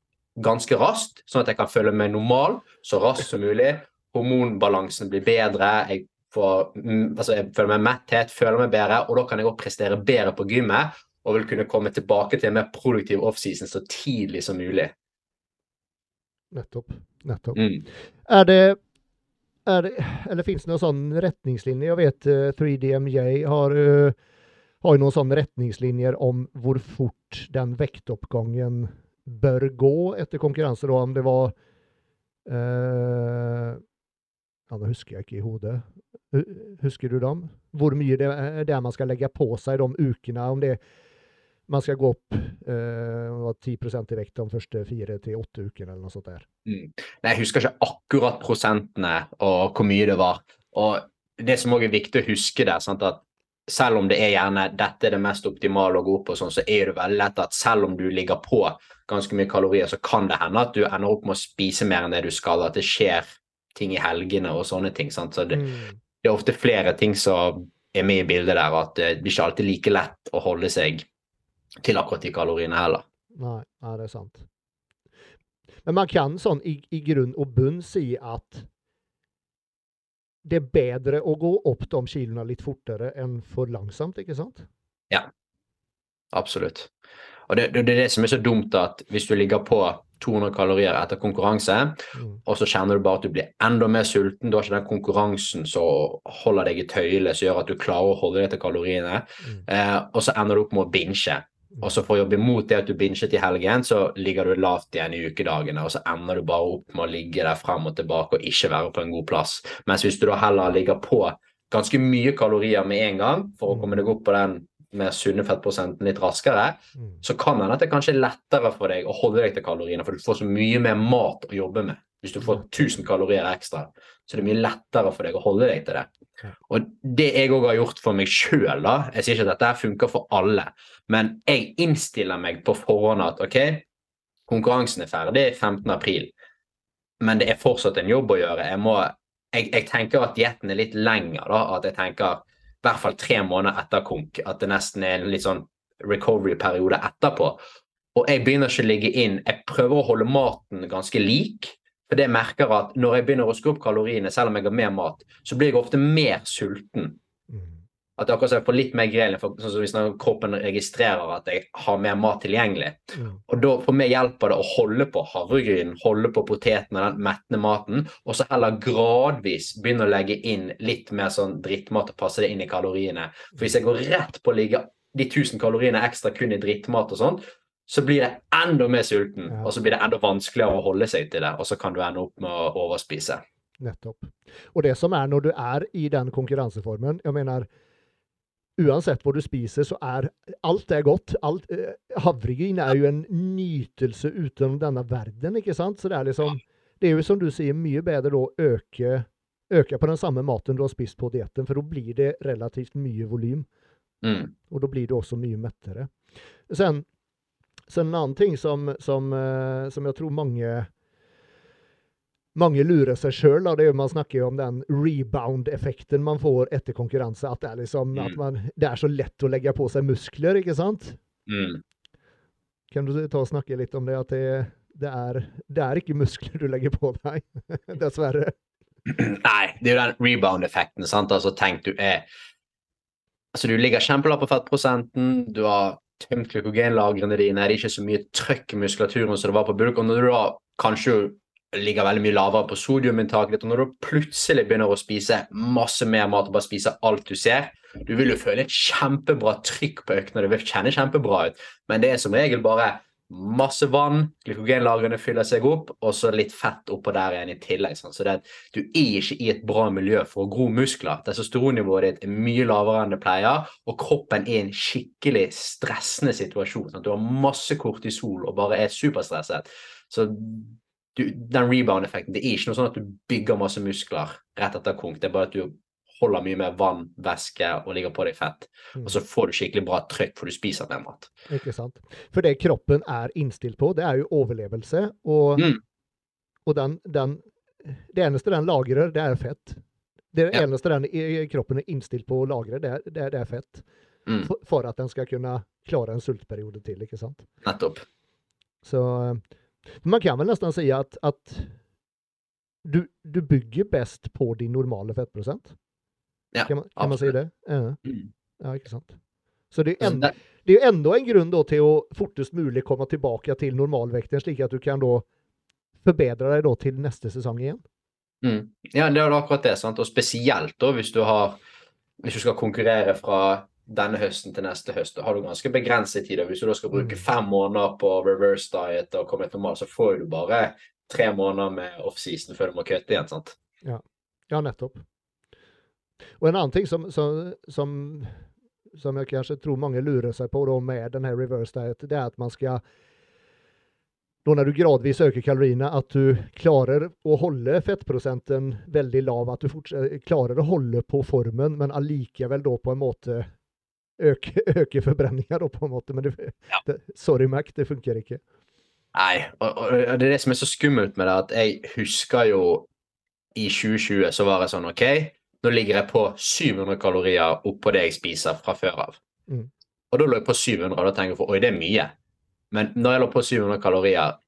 ganske raskt, sånn at jeg kan føle meg normal så raskt som mulig. Hormonbalansen blir bedre, jeg, får, mm, altså jeg føler meg metthet, føler meg bedre, og da kan jeg også prestere bedre på gymmet og vil kunne komme tilbake til en mer produktiv offseason så tidlig som mulig. Nettopp. Nettopp. Mm. Er det, er det Eller finnes det noen sånn retningslinjer? Jeg vet eh, 3DMJ har, uh, har noen sånne retningslinjer om hvor fort den vektoppgangen bør gå etter konkurranse, da, om det var eh, Ja, nå husker jeg ikke i hodet. Husker du dem? Hvor mye det er der man skal legge på seg de ukene? Om det man skal gå opp eh, 10 i vekt de første fire til åtte ukene, eller noe sånt der. Mm. Nei, jeg husker ikke akkurat prosentene og hvor mye det var. Og det som òg er viktig å huske der, sant, at selv om det er gjerne dette er det mest optimale å gå opp på, sånn, så er det veldig lett at selv om du ligger på ganske mye kalorier, så kan det hende at du ender opp med å spise mer enn det du skal, at det skjer ting i helgene og sånne ting. Sant? Så det, Mm. det er ofte flere ting som er med i bildet der, at det blir ikke alltid like lett å holde seg til akkurat de kaloriene heller. Nei, nei, det er sant. Men man kan sånn i, i grunn og bunn si at det er bedre å gå opp de kiloene litt fortere enn for langsomt, ikke sant? Ja, Absolutt. Og det, det, er det som er så dumt, at hvis du ligger på 200 kalorier etter konkurranse, Mm. og så kjenner du bare at du blir enda mer sulten, du har ikke den konkurransen som holder deg i tøyle, som gjør at du klarer å holde deg til kaloriene, Mm. eh, og så ender du opp med å binge. Og så for å jobbe imot det at du binget i helgen, så ligger du lavt igjen i ukedagene, og så ender du bare opp med å ligge der frem og tilbake og ikke være på en god plass. Mens hvis du da heller ligger på ganske mye kalorier med en gang, for å komme deg opp på den mer sunne fettprosenten litt raskere, Mm. så kan det hende at det kanskje er lettere for deg å holde deg til kaloriene, for du får så mye mer mat å jobbe med. Hvis du får 1000 kalorier ekstra, så det er det mye lettere for deg å holde deg til det. Og det jeg òg har gjort for meg sjøl, da Jeg sier ikke at dette funker for alle, men jeg innstiller meg på forhånd at OK, konkurransen er ferdig 15. april, men det er fortsatt en jobb å gjøre. Jeg, må, jeg, jeg tenker at dietten er litt lenger, da. At jeg tenker i hvert fall tre måneder etter konk. At det nesten er en litt sånn recovery-periode etterpå. Og jeg begynner ikke å ligge inn. Jeg prøver å holde maten ganske lik. For det jeg merker at når jeg begynner å skru opp kaloriene, selv om jeg har mer mat, så blir jeg ofte mer sulten. Mm. At det akkurat som jeg får litt mer grelin, sånn som hvis kroppen registrerer at jeg har mer mat tilgjengelig. Og da for meg hjelper det å holde på havregryn, holde på poteten og den mettende maten, og så heller gradvis begynne å legge inn litt mer sånn drittmat og passe det inn i kaloriene. For hvis jeg går rett på å ligge de 1000 kaloriene ekstra kun i drittmat og sånt, så blir det enda mer sulten, Ja. og så blir det enda vanskeligere å holde seg til det, og så kan du ende opp med å overspise. Nettopp. Og det som er når du er i den konkurranseformen Jeg mener, uansett hva du spiser, så er alt er godt. Alt, eh, havregryn er jo en nytelse utenom denne verden, ikke sant? Så det er liksom Det er jo som du sier, mye bedre å øke, øke på den samme maten du har spist på dietten, for da blir det relativt mye volym. Mm. Og da blir du også mye mettere. Sen, sen en annen ting som, som, eh, som jeg tror mange mange lurer seg sjøl. Man snakker jo om den rebound-effekten man får etter konkurranse. At det er liksom Mm. at man, det er så lett å legge på seg muskler, ikke sant? Mm. Kan du ta og snakke litt om det? At det, det, er, det er ikke muskler du legger på deg, *laughs* dessverre. Nei, det er jo den rebound-effekten. sant? Altså, tenk du er Altså, du ligger kjempelapp på fettprosenten, du har tømt glykogenlagrene dine, det er ikke så mye trøkk i muskulaturen som det var på bulk, og når du da kanskje ligger veldig mye lavere på sodiuminntaket ditt, og når du plutselig begynner å spise masse mer mat og bare spise alt du ser, du vil jo føle et kjempebra trykk på øktene, det vil kjenne kjempebra ut, men det er som regel bare masse vann, glykogenlagrene fyller seg opp, og så litt fett oppå der igjen i tillegg. Sånn. Så det, at du er ikke i et bra miljø for å gro muskler. Testosteronnivået ditt er mye lavere enn det pleier, og kroppen er i en skikkelig stressende situasjon. Sånn. Du har masse kortisol og bare er superstresset. Så du, den rebound-effekten, det er ikke noe sånn at du bygger masse muskler rett etter konk. Det er bare at du holder mye mer vann, væske og ligger på deg fett. Mm. Og så får du skikkelig bra trykk, for du spiser mer mat. Ikke sant? For det kroppen er innstilt på, det er jo overlevelse. Og, Mm. og den, den Det eneste den lagrer, det er fett. Det Ja. eneste den kroppen er innstilt på å lagre, det er, det er, fett. Mm, For, for at den skal kunne klare en sultperiode til, ikke sant? nettopp. Så eh, man kan vel nesten si at, at du, du bygger best på din normale fettprosent? Ja, kan man, kan man si det? Ja. Mm. ja, ikke sant? Så det er, Altså, en, det- er jo enda en grunn til å fortest mulig komme tilbake til normalvekten, slik at du kan da forbedre deg da til neste sesong igjen. Mm. Ja, det er akkurat det. sant? Og spesielt da hvis du har hvis du skal konkurrere fra denne høsten til neste høst, har du ganske begrenset tid. Hvis du da skal bruke Mm. fem måneder på reverse diet og komme til normal, så får du bare tre måneder med offseason før du må kutte igjen. sant? Ja, nettopp. Og en annen ting som, som, som, som jeg kanskje tror mange lurer seg på da med den her reverse diet, det er at man skal da når du gradvis øker kaloriene, at du klarer å holde fettprosenten veldig lav. At du klarer å holde på formen, men allikevel da på en måte øke, øke *laughs* forbrenninga, på en måte. Men det, det, sorry, Mac, det funker ikke. Nei, og, og og det er det som er så skummelt med det, at jeg husker jo i 2020 så var jeg sånn OK, nå ligger jeg på 700 kalorier oppå det jeg spiser fra før av. Mm. Og da lå jeg på 700, og da tenker jeg for oi, det er mye. Men når jeg lå på 700 kalorier,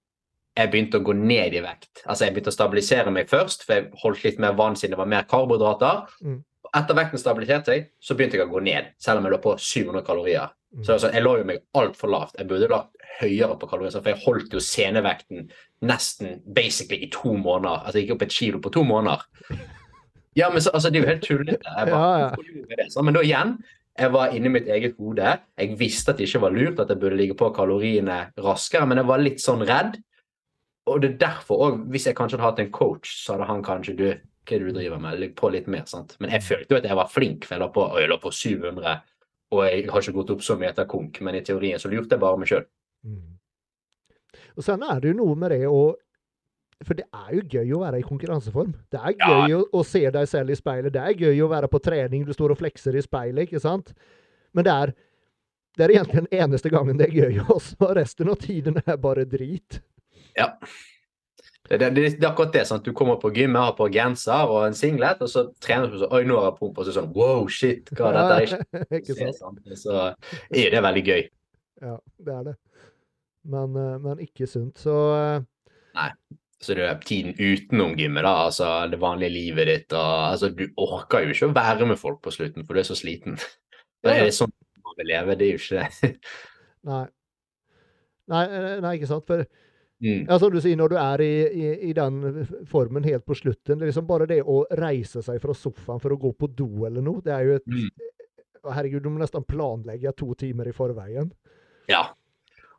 jeg begynte å gå ned i vekt. Altså Jeg begynte å stabilisere meg først, for jeg holdt litt mer vann siden det var mer karbohydrater. Mm. Etter vekten stabiliserte seg, så begynte jeg å gå ned, selv om jeg lå på 700 kalorier. Mm. Så altså, Jeg lå jo meg altfor lavt. Jeg burde lagt høyere på kalorier, for jeg holdt jo senevekten nesten basically i to måneder. Altså jeg gikk opp et kilo på to måneder. Ja, men så, altså, Det er jo helt tullete. Ja, ja. men da igjen, jeg var inni mitt eget hode. Jeg visste at det ikke var lurt, at jeg burde ligge på kaloriene raskere, men jeg var litt sånn redd. Og det er derfor òg, hvis jeg kanskje hadde hatt en coach, så hadde han kanskje du hva er det du driver med? Legg på litt mer. sant? Men jeg følte jo at jeg var flink, for jeg lå på, jeg la på 700. Og jeg har ikke gått opp så mye etter konk, men i teorien så lurte jeg bare meg sjøl. Mm. Og sen er det jo noe med det å For det er jo gøy å være i konkurranseform. Det er Ja. gøy å, å se deg selv i speilet. Det er gøy å være på trening, du står og flekser i speilet, ikke sant? Men det er, det er egentlig den eneste gangen det er gøy også. Resten av tiden er bare drit. Ja. Det, det, det, er akkurat det. sant? Du kommer på gymmet, har på genser og en singlet, og så trener du sånn Oi, nå har jeg pump. Og så sånn Wow, shit, hva er dette? Ja, *laughs* ikke sant? sant? Så er det veldig gøy. Ja, det er det. Men, eh, men ikke sunt. Så eh, Så det er tiden utenom gymmet, da, altså det vanlige livet ditt og altså Du orker jo ikke å være med folk på slutten, for du er så sliten. Det er sånn man vil leve, det er jo ikke det. *laughs* nei. Nei, eh, nei, ikke sant. For Mm. Som du sier, når du er i, i, i den formen helt på slutten, det er liksom bare det å reise seg fra sofaen for å gå på do eller noe, det er jo et Mm. Herregud, du må nesten planlegge to timer i forveien. Ja.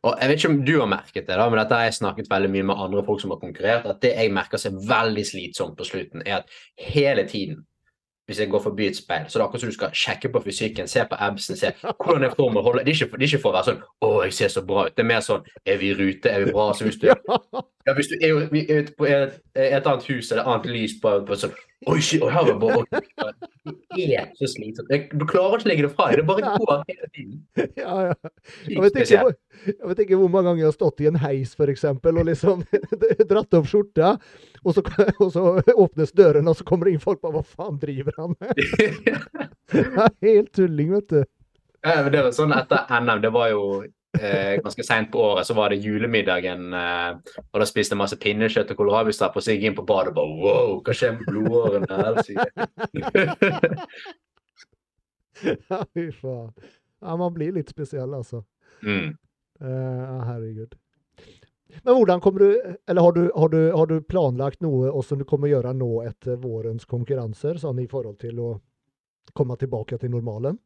Og jeg vet ikke om du har merket det, da, men dette har jeg snakket veldig mye med andre folk som har konkurrert, at det jeg merker seg veldig slitsomt på slutten, er at hele tiden hvis jeg går forbi et speil, så det er akkurat som du skal sjekke på fysikken, se på absen, se hvordan er formen holder. Det er ikke det er ikke for å være sånn 'Å, jeg ser så bra ut'. Det er mer sånn 'Er vi i rute? Er vi bra?' Så hvis du, *laughs* Ja, hvis du er er, er et, et annet hus eller et annet lys på, på sånn 'Oi, shit, oi, her er bare *laughs* er så slitsomt. Du klarer ikke å legge det fra deg. Det bare går hele tiden. ja, ja. Jeg vet, ikke, jeg vet ikke hvor mange ganger jeg har stått i en heis eksempel, og liksom *laughs* dratt opp skjorta, og så, og så åpnes døren, og så kommer det inn folk bare 'Hva faen driver han med?' *laughs* Er Helt tulling, vet du. Ja, det var sånn etter NM, det var jo eh, ganske seint på året, så var det julemiddagen, eh, og da spiste jeg masse pinnekjøtt og kålrabistappe, og så gikk jeg inn på badet og bare wow, hva skjer med blodårene? *laughs* Ja, fy faen. Ja, man blir litt spesiell, altså. mm. Eh, herregud. Men hvordan kommer du Eller har du, har du, har du planlagt noe også du kommer gjøre nå etter vårens konkurranser, sånn i forhold til å komme tilbake til normalen?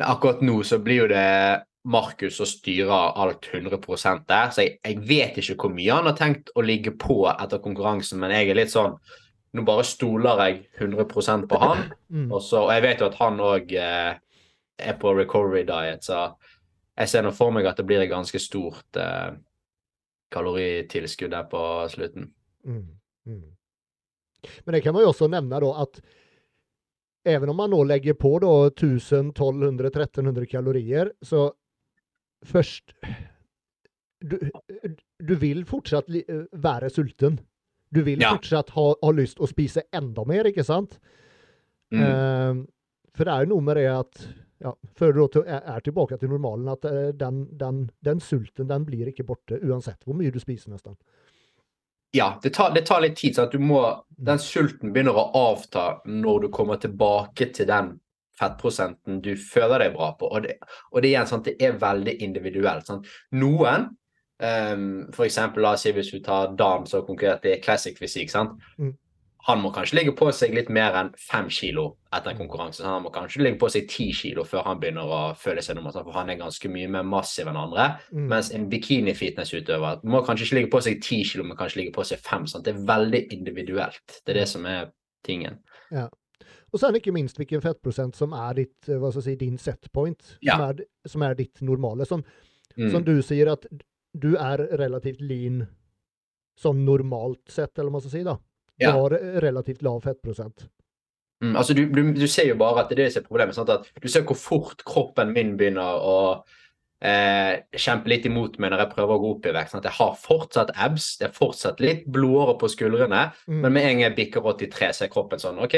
Akkurat nå så blir jo det Markus som styrer alt 100% der, så jeg, jeg vet ikke hvor mye han har tenkt å ligge på etter konkurransen, men jeg er litt sånn Nå bare stoler jeg 100% på han. Mm. Og, så, og jeg vet jo at han òg eh, er på recovery diet, så jeg ser nå for meg at det blir et ganske stort eh, kaloritilskudd der på slutten. Mm. Mm. Men det kan man jo også nevne da at även om man nå legger på da 1000, 1200, 1300 kalorier, så først Du, du vil fortsatt være sulten. Du vil Ja. fortsatt ha, ha lyst å spise enda mer, ikke sant? Mm. Uh, for det er jo noe med det at ja, før du er tilbake til normalen, at eh, den, den, den sulten den blir ikke borte, uansett hvor mye du spiser, nesten. Ja, det tar, det tar litt tid. så at du må, Den sulten begynner å avta når du kommer tilbake til den fettprosenten du føler deg bra på. Og det, og det, igjen, sant, det er veldig individuelt. Sant? Noen, um, for eksempel, la oss si hvis du tar Dan som konkurrerte i classic fysikk? Mm. han må kanskje ligge på seg litt mer enn fem kilo etter en konkurranse. Han må kanskje ligge på seg ti kilo før han begynner å føle seg nummer, for han er ganske mye mer massiv enn andre. Mm. Mens en bikini-fitnessutøver må kanskje ikke ligge på seg ti kilo, men kanskje ligge på seg fem. Sant? Det er veldig individuelt. Det er det som er tingen. Og sen ikke minst hvilken fettprosent som er ditt, eh, hva skal jeg si, din setpoint, Ja. som, er, som er ditt normale. Som, Mm. som du sier at du er relativt lean sånn normalt sett, eller hva man skal si da. Du Ja. har relativt lav fettprosent. Mm, altså du, du, du ser jo bare at det er det som er problemet. Sant? At du ser hvor fort kroppen min begynner å eh, kjempe litt imot meg når jeg prøver å gå opp i vekt. Sant? Jeg har fortsatt abs, det er fortsatt litt blodårer på skuldrene, Mm. men med en gang jeg bikker 83, så er kroppen sånn OK,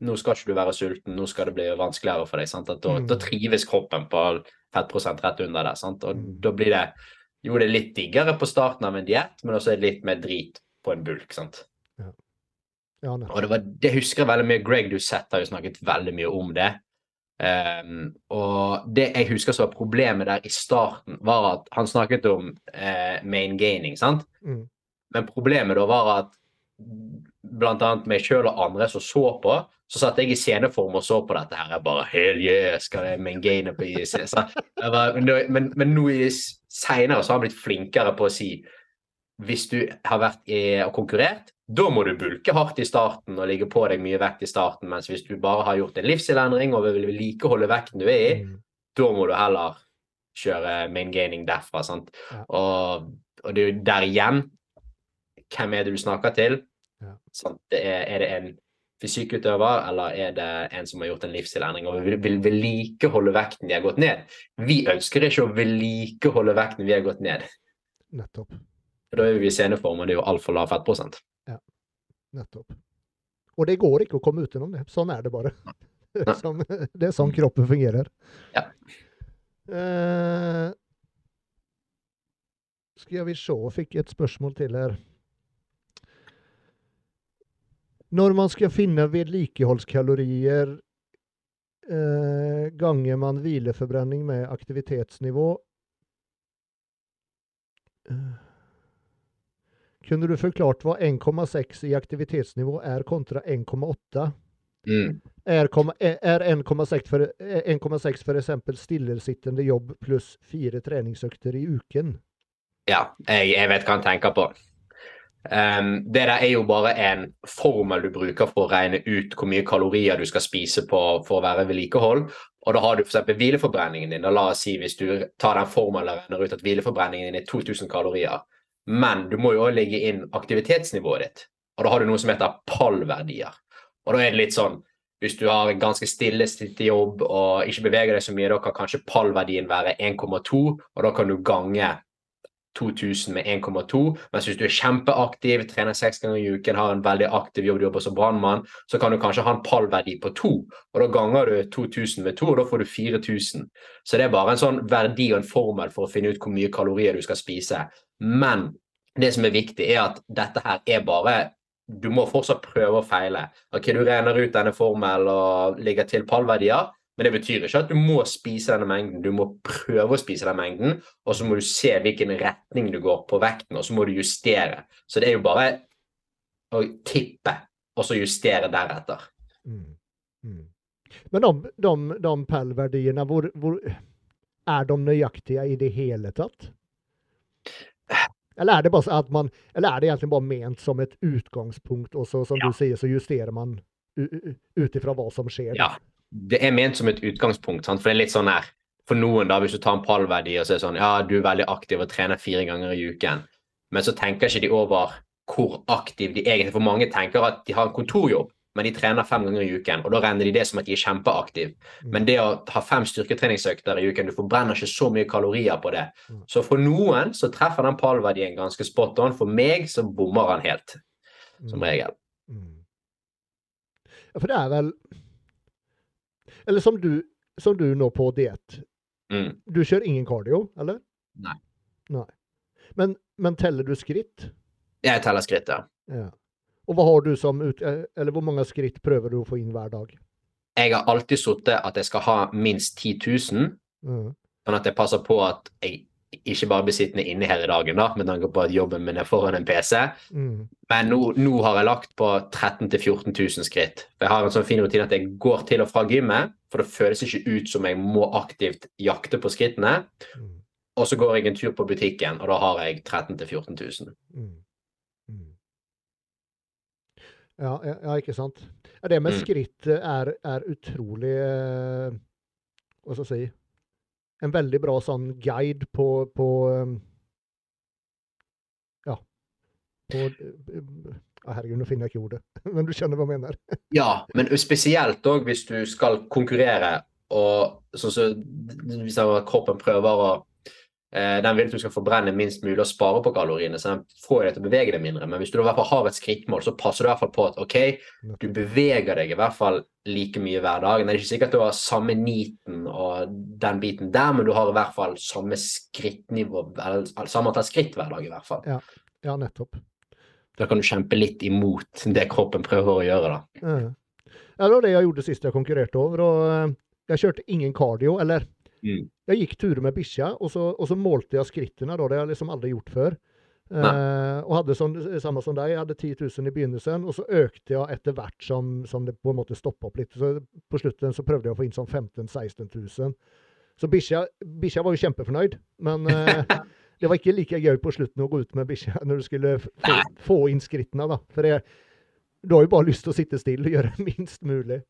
nå skal ikke du være sulten, nå skal det bli vanskeligere for deg. Da, Mm. da trives kroppen på fettprosent rett under det. Sant? Og Mm. da blir det jo det er litt diggere på starten av en diett, men også litt mer drit på en bulk. sant? Ja, Ja, Og det, var, det husker jeg veldig mye. Greg Doucette har jo snakket veldig mye om det. Um, og det jeg husker som var problemet der i starten, var at han snakket om uh, main gaining, sant? Mm. Men problemet da var at annet meg sjøl og andre som så på, så satt jeg i sceneform og så på dette her. Jeg bare Hell yeah, skal jeg main gaine på IC? Var, men, men nå seinere så har han blitt flinkere på å si hvis du har vært i, og konkurrert, da må du bulke hardt i starten og ligge på deg mye vekt i starten. Mens hvis du bare har gjort en livsstilendring og vil vedlikeholde vekten du er i, Mm. da må du heller kjøre main gaining derfra. sant? Ja. Og, og det er jo der igjen Hvem er det du snakker til? Ja. Sånn, Det er, er det en fysikkutøver, eller er det en som har gjort en livsstilendring og vil, vil vedlikeholde vekten de har gått ned? Vi ønsker ikke å vedlikeholde vekten vi har gått ned. Nettopp. For Da er vi i sceneform, og det er jo altfor lav fettprosent. Nettopp. Og det går ikke å komme utenom det. Sånn er det bare. Nei. *laughs* Sånn, det er sånn kroppen fungerer. Ja. Uh, skal vi se, fikk et spørsmål til her. Når man skal finne vedlikeholdskalorier eh, ganger man hvileforbrenning med aktivitetsnivå eh, Kunne du forklart hva 1,6 i aktivitetsnivå er kontra 1,8? Mm. Er, er er 1,6 for, 1,6 for eksempel stillesittende jobb pluss fire treningsøkter i uken? Ja, jeg, jeg vet hva han tenker på. Ehm, det der er jo bare en formel du bruker for å regne ut hvor mye kalorier du skal spise på for å være vedlikehold. Og da har du f.eks. hvileforbrenningen din. Da la oss si hvis du tar den formelen regner ut at hvileforbrenningen din er 2000 kalorier. Men du må jo også legge inn aktivitetsnivået ditt. Og da har du noe som heter pallverdier. Og da er det litt sånn hvis du har en ganske stille jobb og ikke beveger deg så mye, da kan kanskje pallverdien være 1,2, og da kan du gange 2000 med 1,2. Mens hvis du er kjempeaktiv, trener seks ganger i uken, har en veldig aktiv jobb, jobber som brannmann, så kan du kanskje ha en pallverdi på to. Og da ganger du 2000 med to, og da får du 4000. Så det er bare en sånn verdi og en formel for å finne ut hvor mye kalorier du skal spise. Men det som er viktig, er at dette her er bare du må fortsatt prøve og feile. Ok, Du regner ut denne formelen og ligger til pallverdier, men det betyr ikke at du må spise denne mengden. Du må prøve å spise den mengden, og så må du se hvilken retning du går på vekten, og så må du justere. Så det er jo bare å tippe, og så justere deretter. Mm. Mm. Men de, de, de pallverdiene, hvor, hvor, er de nøyaktige i det hele tatt? Eller er det bare at man, eller er det egentlig bare ment som et utgangspunkt, og så som Ja. du sier, så justerer man ut ifra hva som skjer? Ja, det er ment som et utgangspunkt, sant? for det er litt sånn her For noen, da, hvis du tar en pallverdi og så er det sånn Ja, du er veldig aktiv og trener fire ganger i uken, men så tenker ikke de over hvor aktiv de egentlig For mange tenker at de har en kontorjobb, men de trener fem ganger i uken, og da regner de det som at de er kjempeaktive. Mm. Men det å ha fem styrketreningsøkter i uken, du forbrenner ikke så mye kalorier på det. Mm. Så for noen så treffer den pallverdien ganske spot on. For meg så bommer han helt, som Mm. regel. Mm. Ja, for det er vel Eller som du, som du nå på diett. Mm. Du kjører ingen cardio, eller? Nei. Nei. Men, men teller du skritt? Jeg teller skritt, ja. Ja. Og hva har du som ut, eh, eller hvor mange skritt prøver du å få inn hver dag? Jeg har alltid sittet at jeg skal ha minst 10 000. Mm. Sånn at jeg passer på at jeg ikke bare blir sittende inne her i dagen, da, med tanke på at jobben min er foran en PC. Mm. Men nå, nå har jeg lagt på 13 000-14 000 skritt. For jeg har en sånn fin rutine at jeg går til og fra gymmet, for det føles ikke ut som jeg må aktivt jakte på skrittene. Mm. Og så går jeg en tur på butikken, og da har jeg 13 000-14 000. Mm. Mm. Ja, ja, ikke sant. Det med Mm. skritt er, er utrolig eh, Hva skal jeg si En veldig bra sånn guide på, på eh, Ja. På eh, Herregud, nå finner jeg ikke ordet. Men du skjønner hva jeg mener. Ja, men spesielt òg hvis du skal konkurrere, og sånn som hvis kroppen prøver å eh, den vil at du skal forbrenne minst mulig og spare på kaloriene, så den får deg til å bevege deg mindre. Men hvis du i hvert fall har et skrittmål, så passer du i hvert fall på at OK, du beveger deg i hvert fall like mye hver dag. Det er ikke sikkert du har samme niten og den biten der, men du har i hvert fall samme skrittnivå, eller samme antall skritt hver dag i hvert fall. Ja, ja nettopp. Da kan du kjempe litt imot det kroppen prøver å gjøre, da. Ja. Det var det jeg gjorde sist jeg konkurrerte over. og eh, Jeg kjørte ingen cardio, eller Mm. Jeg gikk turer med bikkja, og, så- og så målte jeg skrittene. Da. Det har jeg liksom aldri gjort før. Eh, og hadde sånn, samme som deg, jeg hadde 10 000 i begynnelsen, og så økte jeg etter hvert som, som det på en måte stoppa opp litt. Så på slutten så prøvde jeg å få inn sånn 15 000-16 000. Så bikkja var jo kjempefornøyd, men eh, *laughs* det var ikke like gøy på slutten å gå ut med bikkja når du skulle få, få inn skrittene, da. For jeg, du har jo bare lyst til å sitte stille og gjøre *laughs* minst mulig.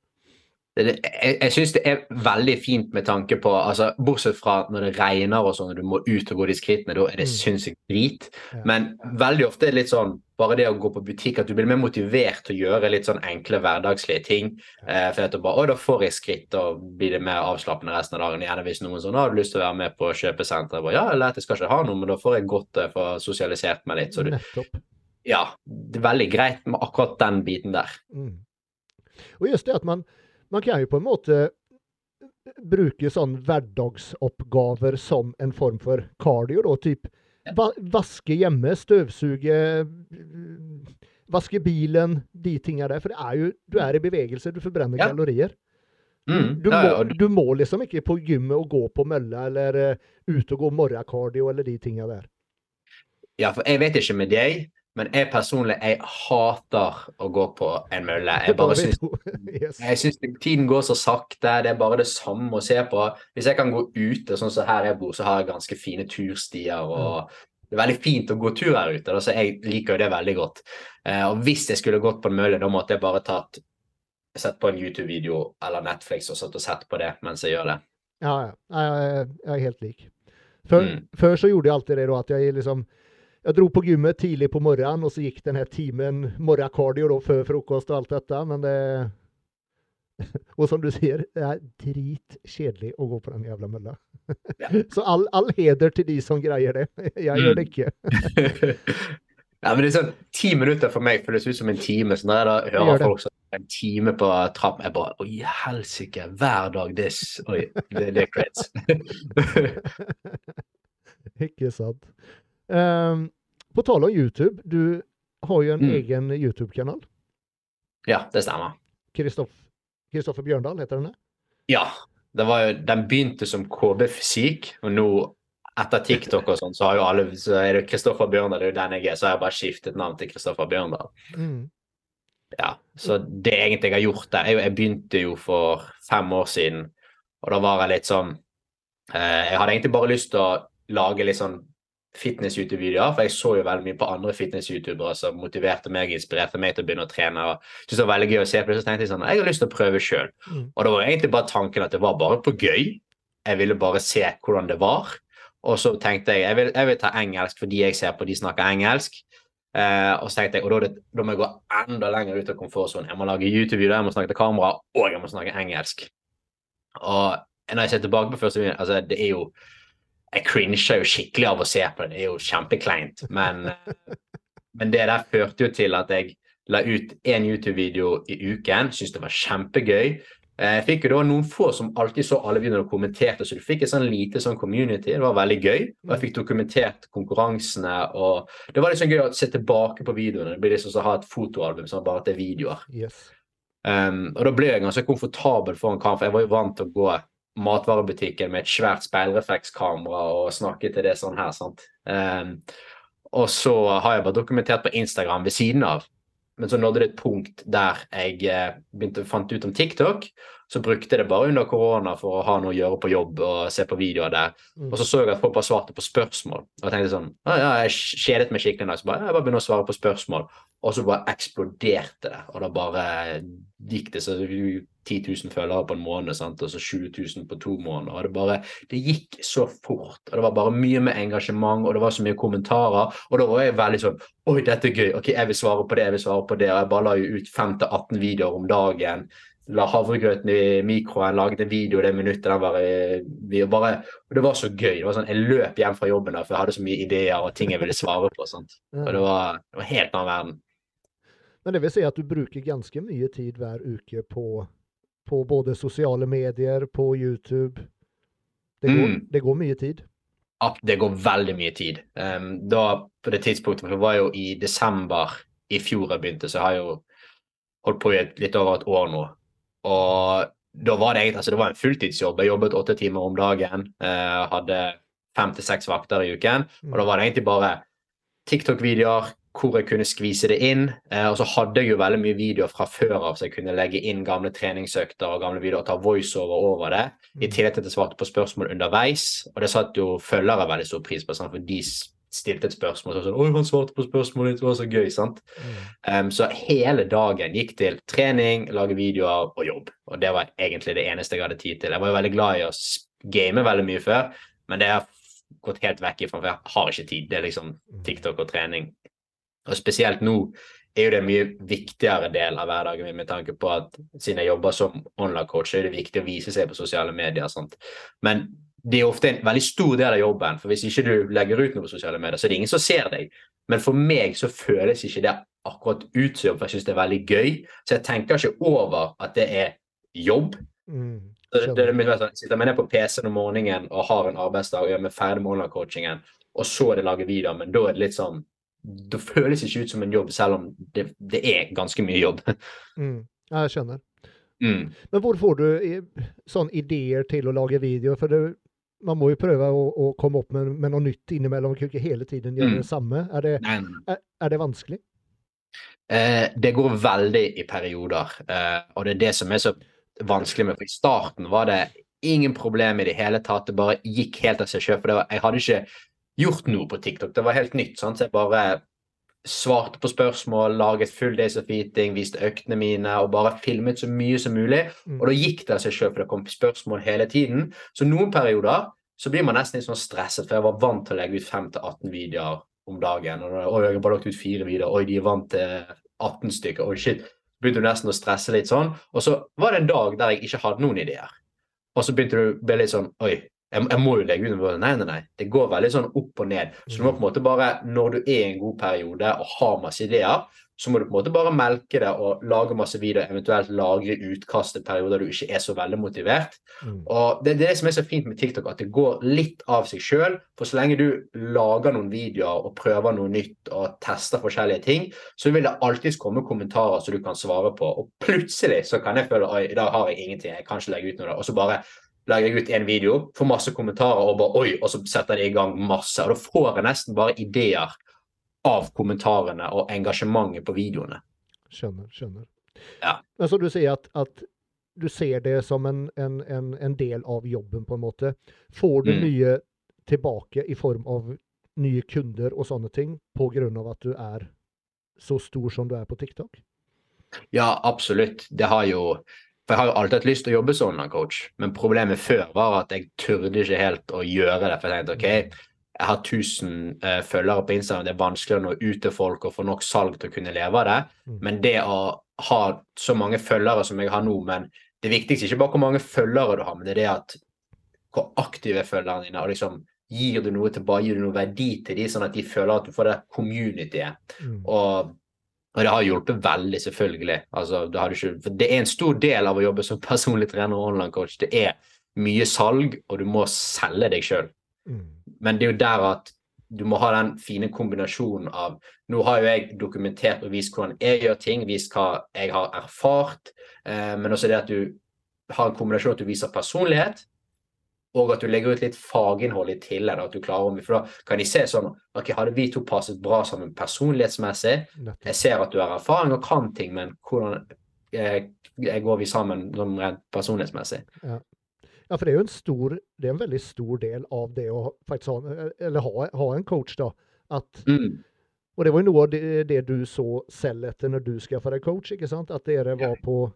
Jeg, jeg syns det er veldig fint med tanke på altså, Bortsett fra når det regner og sånn, og du må ut og gå de skrittene, da er det Mm. sinnssykt drit. Men veldig ofte er det litt sånn bare det å gå på butikk, at du blir mer motivert til å gjøre litt sånn enkle hverdagslige ting. Eh, for at du bare, å, da får jeg skritt, og blir det mer avslappende resten av dagen. Gjerne hvis noen sånn, har du lyst til å være med på? Jeg bare, Ja, eller at jeg skal ikke ha noe, men da får jeg godt eh, få sosialisert meg litt. Så du, ja, det er veldig greit med akkurat den biten der. Mm. Og just det at man, man kan jo på en måte bruke sånn hverdagsoppgaver som en form for cardio, da. Typ va vaske hjemme, støvsuge, vaske bilen, de tinga der. For det er jo, du er i bevegelse, du forbrenner Ja. kalorier. Mm, Du, må, du må liksom ikke på gymmet og gå på mølla eller uh, ut og gå morgenkardio eller de tinga der. Ja, for jeg vet ikke med deg, men jeg personlig jeg hater å gå på en mølle. Jeg bare syns, *laughs* jeg syns tiden går så sakte. Det er bare det samme å se på. Hvis jeg kan gå ute, sånn som her jeg bor, så har jeg ganske fine turstier. og Det er veldig fint å gå tur her ute, så jeg liker jo det veldig godt. Eh, og hvis jeg skulle gått på en mølle, da måtte jeg bare tatt sett på en YouTube-video eller Netflix og satt og sett på det mens jeg gjør det. Ja, ja. Jeg er helt lik. Før, Mm. før så gjorde jeg alltid det da, at jeg liksom Jeg dro på gymmet tidlig på morgenen, og så gikk denne timen morgenkardio da, før frokost og alt dette, men det *laughs* Og som du sier, det er dritkjedelig å gå på den jævla mølla. Ja. *laughs* så all, all heder til de som greier det. *laughs* Jeg gjør det ikke. ja, men det er sånn, Ti minutter for meg føles ut som en time. så når jeg da hører folk som er en time på trappen, jeg bare Oi, helsike, hver dag. Det, er s- oi, det, det er creds. ikke sant. Um, på tale om YouTube, du har jo en Mm. egen YouTube-kanal. ja, det stemmer. Kristoff- Kristoffer Bjørndal heter den? Ja. Det var jo, den begynte som KB Fysikk, og nå etter TikTok og sånn, så så er det Kristoffer Bjørndal, det er jo den jeg er, så har jeg bare skiftet navn til Kristoffer Bjørndal. Mm. Ja, så det egentlig jeg har gjort der jeg, jeg begynte jo for fem år siden, og da var jeg litt sånn eh, Jeg hadde egentlig bare lyst til å lage litt sånn fitness-YouTube-videoer, for jeg så jo veldig mye på andre fitness-youtubere som motiverte meg, inspirerte meg til å begynne å trene. og syntes det var veldig gøy å se på det, så tenkte jeg sånn Jeg har lyst til å prøve sjøl. Mm. Og det var egentlig bare tanken at det var bare på gøy. Jeg ville bare se hvordan det var. Og så tenkte jeg jeg vil, jeg vil ta engelsk fordi jeg ser på de snakker engelsk. Eh, og så tenkte jeg, og da, da må jeg gå enda lenger ut av komfortsonen. Jeg må lage YouTube-videoer, jeg må snakke til kamera, og jeg må snakke engelsk. Og når jeg ser tilbake på første video, altså det er jo Jeg cringer jo skikkelig av å se på det. Det er jo kjempekleint. Men, *laughs* men det der førte jo til at jeg la ut én YouTube-video i uken. Syntes det var kjempegøy. Eh, Jeg fikk jo da noen få som alltid så alle videoene og kommenterte, så du fikk et sånn lite sånn community. Det var veldig gøy. Og jeg fikk dokumentert konkurransene. og Det var sånn gøy å se tilbake på videoene. Det blir liksom som å ha et fotoalbum som bare at det er videoer. Yes. Um, og da ble jeg ganske komfortabel foran kamp, for jeg var jo vant til å gå matvarebutikken med et svært speilreflekskamera og snakke til det sånn her, sant. Um, og så har jeg bare dokumentert på Instagram ved siden av. Men så nådde det et punkt der jeg begynte begynte fant ut om TikTok. Så brukte jeg det bare under korona for å ha noe å gjøre på jobb og se på videoer der. Mm. Og så så jeg at folk bare svarte på spørsmål. Og jeg tenkte sånn «Å ja, Jeg kjedet meg skikkelig nå. Så bare, jeg bare begynner å svare på spørsmål. Og så bare eksploderte det. Og da bare gikk det så 10 000 følgere på en måned, sant? og så 20 000 på to måneder. Og det bare Det gikk så fort. Og det var bare mye med engasjement, og det var så mye kommentarer. Og da var jeg veldig sånn Oi, dette er gøy. Ok, jeg vil svare på det, jeg vil svare på det. Og jeg bare la jo ut 5-18 videoer om dagen. La havregrøten i mikroen, laget en video det minuttet den var vi bare, Og det var så gøy. det var sånn, Jeg løp hjem fra jobben der, for jeg hadde så mye ideer og ting jeg ville svare på. Sant? Og det var, det var helt annen verden. Men det vil si at du bruker ganske mye tid hver uke på, på både sosiale medier, på YouTube. Det går, Mm. det går mye tid. Ja, det går veldig mye tid. Um, da, på det tidspunktet, for det var jo i desember i fjor jeg begynte, så jeg har jo holdt på i litt over et år nå. Og da var det egentlig, altså det var en fulltidsjobb. Jeg jobbet åtte timer om dagen. eh, hadde fem til seks vakter i uken. Og da var det egentlig bare TikTok-videoer hvor jeg kunne skvise det inn. Eh, og så hadde jeg jo veldig mye videoer fra før av, så jeg kunne legge inn gamle treningsøkter og gamle videoer og ta voiceover over det. I tillegg til at jeg svarte på spørsmål underveis. Og det satt jo følgere veldig stor pris på, sant? for de stilte et spørsmål og sånn Oi, han svarte på spørsmålet ditt, det var så gøy, sant. Mm. Um, så hele dagen gikk til trening, lage videoer og jobb. Og det var egentlig det eneste jeg hadde tid til. Jeg var jo veldig glad i å game veldig mye før, men det har gått helt vekk ifra, for jeg har ikke tid. Det er liksom TikTok og trening. Og spesielt nå er jo det en mye viktigere del av hverdagen min med tanke på at siden jeg jobber som online-coach, så er det viktig å vise seg på sosiale medier. Sant? Men det er ofte en veldig stor del av jobben, for hvis ikke du legger ut noe på sosiale medier, så er det ingen som ser deg. Men for meg så føles ikke det akkurat ut som jobb, for jeg syns det er veldig gøy. Så jeg tenker ikke over at det er jobb. Mm. Så det, det mer sånn, Sitter med ned på PC-en om morgenen og har en arbeidsdag og gjør meg ferdig med online-coachingen, og så er det lage videoer, men da er det litt sånn Det føles ikke ut som en jobb, selv om det, det er ganske mye jobb. *laughs* Mm. Jeg skjønner. Mm. Men hvor får du i- sånn ideer til å lage videoer? For det, man må jo prøve å, å komme opp med, med noe nytt innimellom. Man kan ikke hele tiden gjøre Mm. det samme. Er det, er, er det vanskelig? Eh, det går veldig i perioder, eh, og det er det som er så vanskelig med For i starten var det ingen problem i det hele tatt. Det bare gikk helt av seg sjøl. For var, jeg hadde ikke gjort noe på TikTok. Det var helt nytt. Sant? Så jeg bare svarte på spørsmål, laget full days of eating, viste øktene mine og bare filmet så mye som mulig. Mm. Og da gikk det av seg sjøl, for det kom spørsmål hele tiden. Så noen perioder så blir man nesten litt sånn stresset, for jeg var vant til å legge ut 5-18 videoer om dagen. Og da, oi, jeg har bare lagt ut fire videoer. Oi, de er vant til 18 stykker. Oi, shit. Begynte du nesten å stresse litt sånn. Og så var det en dag der jeg ikke hadde noen ideer. Og så begynte du å bli litt sånn Oi, jeg, jeg må jo legge ut noe. Nei, nei, nei. Det går veldig sånn opp og ned. Så du må på en måte bare, når du er i en god periode og har masse ideer, så må du på en måte bare melke det og lage masse videoer, eventuelt lagre utkast i perioder du ikke er så veldig motivert. Mm. Og det, det er det som er så fint med TikTok, at det går litt av seg sjøl. For så lenge du lager noen videoer og prøver noe nytt og tester forskjellige ting, så vil det alltids komme kommentarer som du kan svare på. Og plutselig så kan jeg føle at i dag har jeg ingenting, jeg kan ikke legge ut noe. Og så bare legger jeg ut en video, får masse kommentarer og bare oi, og så setter de i gang masse. Og da får jeg nesten bare ideer av kommentarene og engasjementet på videoene. Skjønner, skjønner. Ja. Men så du sier at, at du ser det som en, en, en, en del av jobben, på en måte. Får du Mm. mye tilbake i form av nye kunder og sånne ting, av at du er så stor som du er på TikTok? Ja, absolutt. Det har jo For jeg har jo alltid hatt lyst til å jobbe som online-coach, men problemet før var at jeg turde ikke helt å gjøre det. For jeg tenkte OK, jeg har 1000 uh, følgere på Instagram, det er vanskelig å nå ut til folk og få nok salg til å kunne leve av det. Mm. Men det å ha så mange følgere som jeg har nå, men det viktigste er ikke bare hvor mange følgere du har, men det er det at hvor aktive er følgerne dine, og liksom gir du noe tilbake, gir du noe verdi til dem, sånn at de føler at du får det communityet. Mm. Og, og det har hjulpet veldig, selvfølgelig. Altså, det, ikke, det er en stor del av å jobbe som *laughs* personlig trener og online coach. Det er mye salg, og du må selge deg sjøl. Mm. Men det er jo der at du må ha den fine kombinasjonen av Nå har jo jeg dokumentert og vist hvordan jeg gjør ting, vist hva jeg har erfart, eh, men også det at du har en kombinasjon at du viser personlighet, og at du legger ut litt faginnhold i tillegg. At du klarer om, for da kan de se sånn ok, Hadde vi to passet bra sammen personlighetsmessig? Jeg ser at du har erfaring og kan ting, men hvordan eh, går vi sammen sånn rent personlighetsmessig? Ja, for det er jo en stor, det er en veldig stor del av det å faktisk ha, eller ha, ha en coach, da. At, Mm. og det var jo noe av det, det du så selv etter når du skaffa deg coach, ikke sant? At dere var på,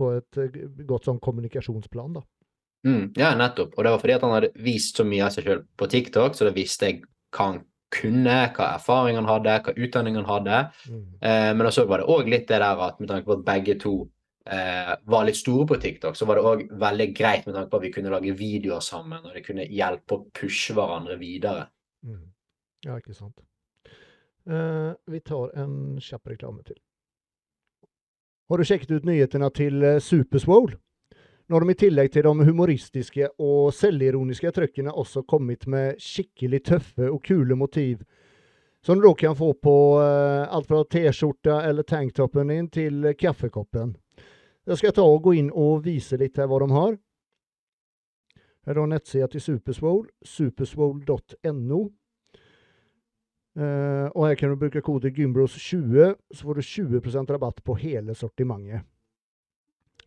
på et godt sånn kommunikasjonsplan, da. Mm, ja, nettopp. Og det var fordi at han hadde vist så mye av seg selv på TikTok, så da visste jeg hva han kunne, hva erfaring han hadde, hva utdanning han hadde. Mm. Eh, men så var det òg litt det der at med tanke på at begge to eh, var litt store på TikTok, så var det òg veldig greit med tanke på at vi kunne lage videoer sammen, og det kunne hjelpe å pushe hverandre videre. Mm. Ja, ikke sant. Eh, vi tar en kjapp reklame til. Har du sjekket ut nyhetene til eh, Superswole? Nå har de i tillegg til de humoristiske og selvironiske trykkene også kommet med skikkelig tøffe og kule motiv, som du da kan få på eh, alt fra T-skjorta eller tanktoppen din til kaffekoppen. Jeg skal ta og gå inn og vise litt her hva de har. Her er nettsida til Superswole, superswole.no. Uh, og her kan du bruke kode Gymbros20, så får du 20% rabatt på hele sortimentet.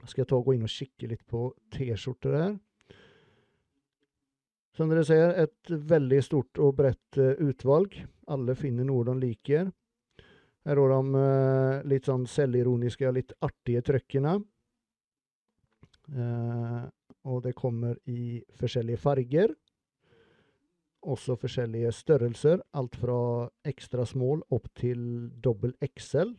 Skal jeg ta og gå inn og kikke litt på T-skjorter her. Som dere ser, et veldig stort og bredt uh, utvalg. Alle finner noe de liker. Her har de uh, litt sånn selvironiske, litt artige trykkene. og det kommer i forskjellige farger også forskjellige størrelser. Alt fra ekstra small opp til dobbel XL.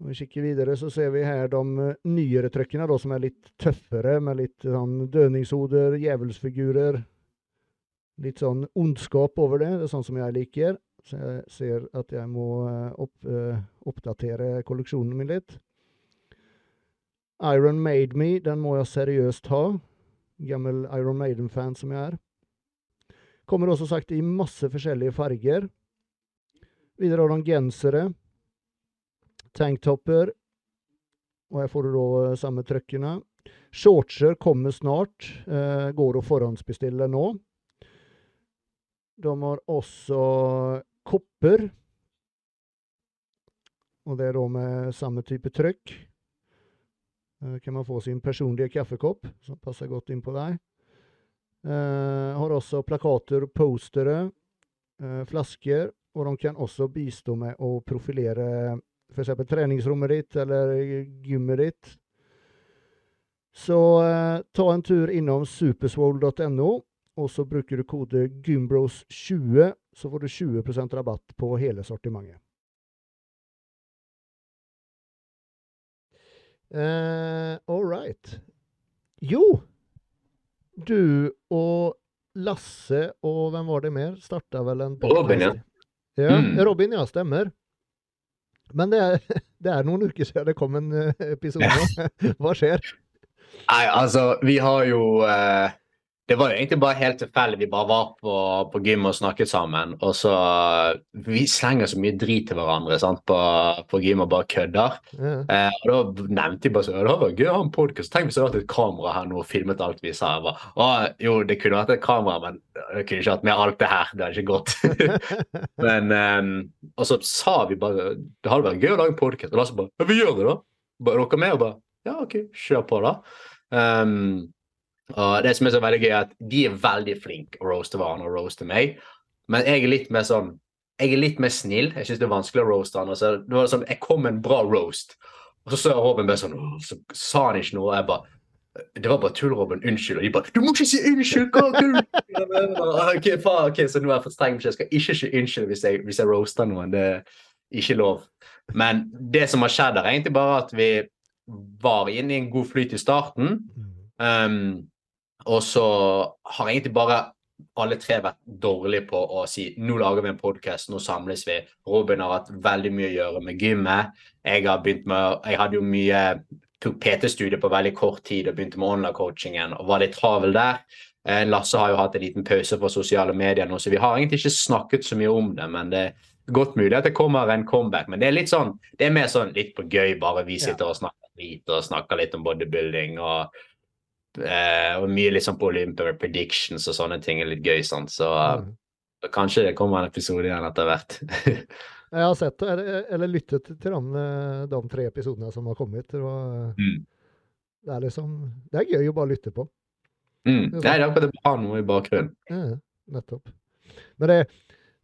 Når vi kikker videre, så ser vi her de eh, nyere trykkene, da, som er litt tøffere, med litt sånn dødningshoder, djevelsfigurer. Litt sånn ondskap over det. Det er sånn som jeg liker. Så jeg ser at jeg må eh, opp, uh, oppdatere kolleksjonen min litt. Iron Made Me, den må jeg seriøst ha. Gammel Iron Maiden-fan som jeg er. Kommer også sagt i masse forskjellige farger. Videre har de gensere, tanktopper, og her får du da eh, samme trøkkene. Shortser kommer snart. Eh, går å forhåndsbestille nå. De har også kopper. Og det er da med samme type trykk. Eh, kan man få sin personlige kaffekopp, som passer godt inn på deg. Eh, har også plakater, postere, uh, flasker, og de kan også bistå med å profilere f.eks. treningsrommet ditt eller gymmet ditt. Så eh, ta en tur innom superswole.no, og så bruker du kode gymbros20, så får du 20% rabatt på hele sortimentet. all right. Jo, du og Lasse og hvem var det mer? Starta vel en podcast? Robin, ja. ja mm. Robin, ja. Stemmer. Men det er, *laughs* det er, noen uker siden det kom en eh, episode. *laughs* Hva skjer? Nei, altså, vi har jo eh, det var jo egentlig bare helt tilfeldig. Vi bare var på, på gym og snakket sammen. Og så Vi slenger så mye drit til hverandre sant, på, på gym og bare kødder. Ja. Eh, og da nevnte jeg bare så, Det var gøy å ha en podkast. Tenk hvis det hadde vært et kamera her nå og filmet alt vi sa. Jeg bare, å, jo, det kunne vært et kamera, men jeg kunne ikke hatt med alt det her. Det hadde ikke gått. *laughs* men um, Og så sa vi bare Det hadde vært gøy å lage en podkast. Og da så bare Ja, vi gjør det, da. Bare, dere med? Og bare Ja, OK, kjør på, da. Um, og det som er så veldig gøy, er at de er veldig flinke å roaste hverandre og roaste meg. Men jeg er litt mer sånn jeg er litt mer snill. Jeg syns det er vanskelig å roaste han. Så det var sånn, Jeg kom med en bra roast, og så så jeg Robin bare sånn Så sa han ikke noe. og jeg bare det var bare tull, Robin. Unnskyld. Og de bare 'Du må ikke si unnskyld!' *laughs* Okay, faen, ok, Så nå er jeg for streng. Jeg skal ikke si unnskyld hvis jeg, hvis jeg roaster noen. Det er ikke lov. Men det som har skjedd, er egentlig bare at vi var inne i en god flyt i starten. Um, og så har egentlig bare alle tre vært dårlige på å si nå lager vi en podkast, nå samles vi. Robin har hatt veldig mye å gjøre med gymmet. Jeg har begynt med, jeg hadde jo mye tok PT-studiet på veldig kort tid og begynte med online-coachingen og var litt travel der. Eh, Lasse har jo hatt en liten pause fra sosiale medier nå, så vi har egentlig ikke snakket så mye om det. Men det er godt mulig at det kommer en comeback. Men det er litt sånn, det er mer sånn litt på gøy, bare vi sitter og snakker drit og snakker litt om bodybuilding. og Eh, og mye liksom på Olympia predictions og sånne ting er litt gøy. sånn, Så mm. uh, kanskje det kommer en episode igjen etter hvert. *laughs* jeg har sett eller, eller lyttet til de, eh, de, tre episodene som har kommet. Og, mm. Det er liksom Det er gøy å bare lytte på. Mm. Det er akkurat det har noe i bakgrunnen. Ja, nettopp. Men det,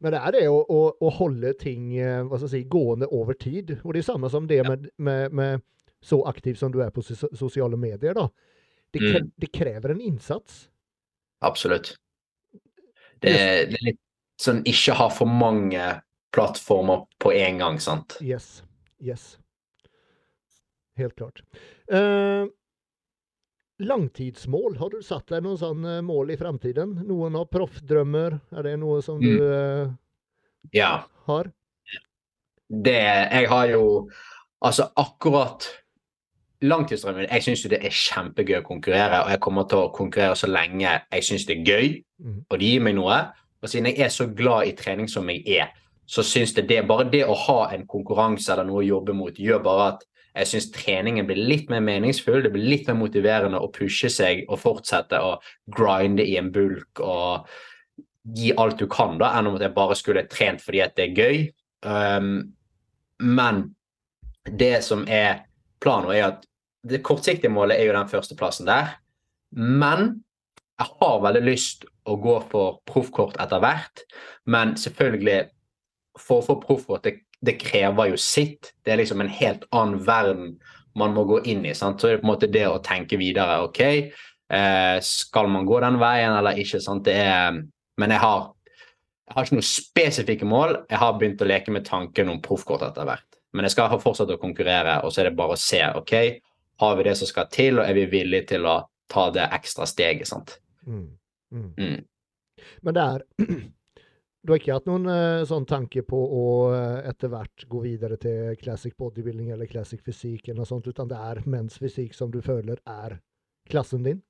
men det er det å, å, å holde ting eh, si, gående over tid. Og det er samme som det med, med, med så aktiv som du er på sosiale medier. da det, kre mm. det krever en innsats. Absolutt. Det, det, er litt sånn ikke ha for mange plattformer på en gang, sant? Yes. Yes. helt klart. Uh, langtidsmål, har du satt deg noen sånne mål i fremtiden? Noen har proffdrømmer, er det noe som du uh, Ja. har? Det Jeg har jo Altså, akkurat langtidsdrømmen Jeg syns jo det er kjempegøy å konkurrere, og jeg kommer til å konkurrere så lenge jeg syns det er gøy, Mhm. og det gir meg noe. Og siden jeg er så glad i trening som jeg er, så syns det det Bare det å ha en konkurranse eller noe å jobbe mot, gjør bare at jeg syns treningen blir litt mer meningsfull. Det blir litt mer motiverende å pushe seg og fortsette å grinde i en bulk og gi alt du kan, da, enn om at jeg bare skulle trent fordi at det er gøy. Um, men det som er planen, er at det kortsiktige målet er jo den førsteplassen der. Men jeg har veldig lyst å gå for proffkort etter hvert. Men selvfølgelig, for å få proffkort, det, det krever jo sitt. Det er liksom en helt annen verden man må gå inn i. Sant? Så er det på en måte det å tenke videre. OK, eh, skal man gå den veien eller ikke? Sant? Det er, men jeg har, jeg har ikke noen spesifikke mål. Jeg har begynt å leke med tanken om proffkort etter hvert. Men jeg skal fortsette å konkurrere, og så er det bare å se. OK, har vi det som skal til, og er vi villige til å ta det ekstra steget? sant? Mm. Mm. Mm. Men det er *clears throat* Du har ikke hatt noen eh, sånn tanke på å eh, etter hvert gå videre til classic bodybuilding eller classic fysikk eller noe sånt, utan det er menns fysikk som du føler er klassen din?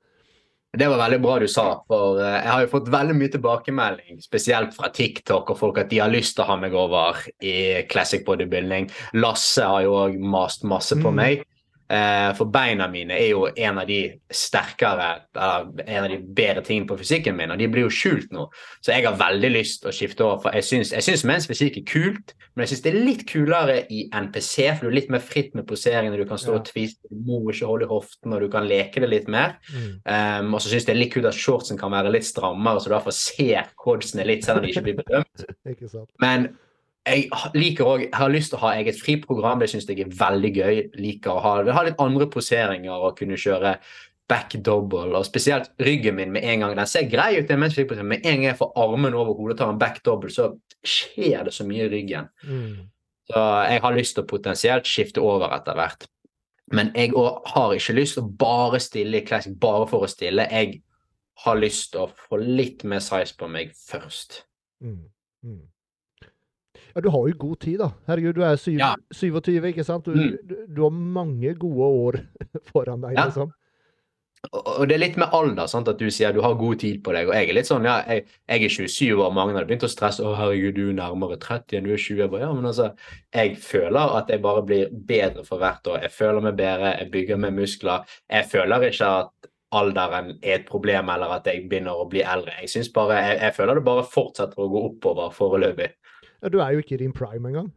Det var veldig bra du sa, for eh, jeg har jo fått veldig mye tilbakemelding, spesielt fra TikTok og folk, at de har lyst til å ha meg over i classic bodybuilding. Lasse har jo òg mast masse på Mm. meg. Eh, for beina mine er jo en av de sterkere, eller en av de bedre tingene på fysikken min, og de blir jo skjult nå. Så jeg har veldig lyst til å skifte over, for jeg syns, jeg syns menns fysikk er kult, men jeg syns det er litt kulere i NPC, for du er litt mer fritt med poseringene, du kan stå Ja. og tviste, du må ikke holde i hoften, og du kan leke det litt mer. Mm. Um, og så syns jeg det er litt kult at shortsen kan være litt strammere, så du derfor ser kodsene litt, selv om de ikke blir *laughs* bedømt. Ikke? Men jeg liker også, jeg har lyst til å ha eget friprogram, det syns jeg er veldig gøy. Liker å ha, ha litt andre poseringer og kunne kjøre back double, og spesielt ryggen min med en gang. Den ser grei ut, men med en gang jeg får armen over hodet og tar en back double, så skjer det så mye i ryggen. Mm. Så jeg har lyst til å potensielt skifte over etter hvert. Men jeg har ikke lyst til å bare stille i classic bare for å stille. Jeg har lyst til å få litt mer size på meg først. Mm. Mm. Ja, du har jo god tid, da. Herregud, du er syv, Ja. 27, ikke sant? Du, Mm. du, du har mange gode år *laughs* foran deg, Ja. liksom. Og det er litt med alder, sant? at du sier du har god tid på deg. Og jeg er litt sånn, ja, jeg, jeg er 27 år, mange hadde begynt å stresse. 'Å, herregud, du er nærmere 30 enn du er 20.' Jeg bare, ja, men altså, jeg føler at jeg bare blir bedre for hvert år. Jeg føler meg bedre, jeg bygger meg muskler. Jeg føler ikke at alderen er et problem, eller at jeg begynner å bli eldre. Jeg synes bare, jeg, jeg føler det bare fortsetter å gå oppover foreløpig. Ja, du er jo ikke i din prime engang.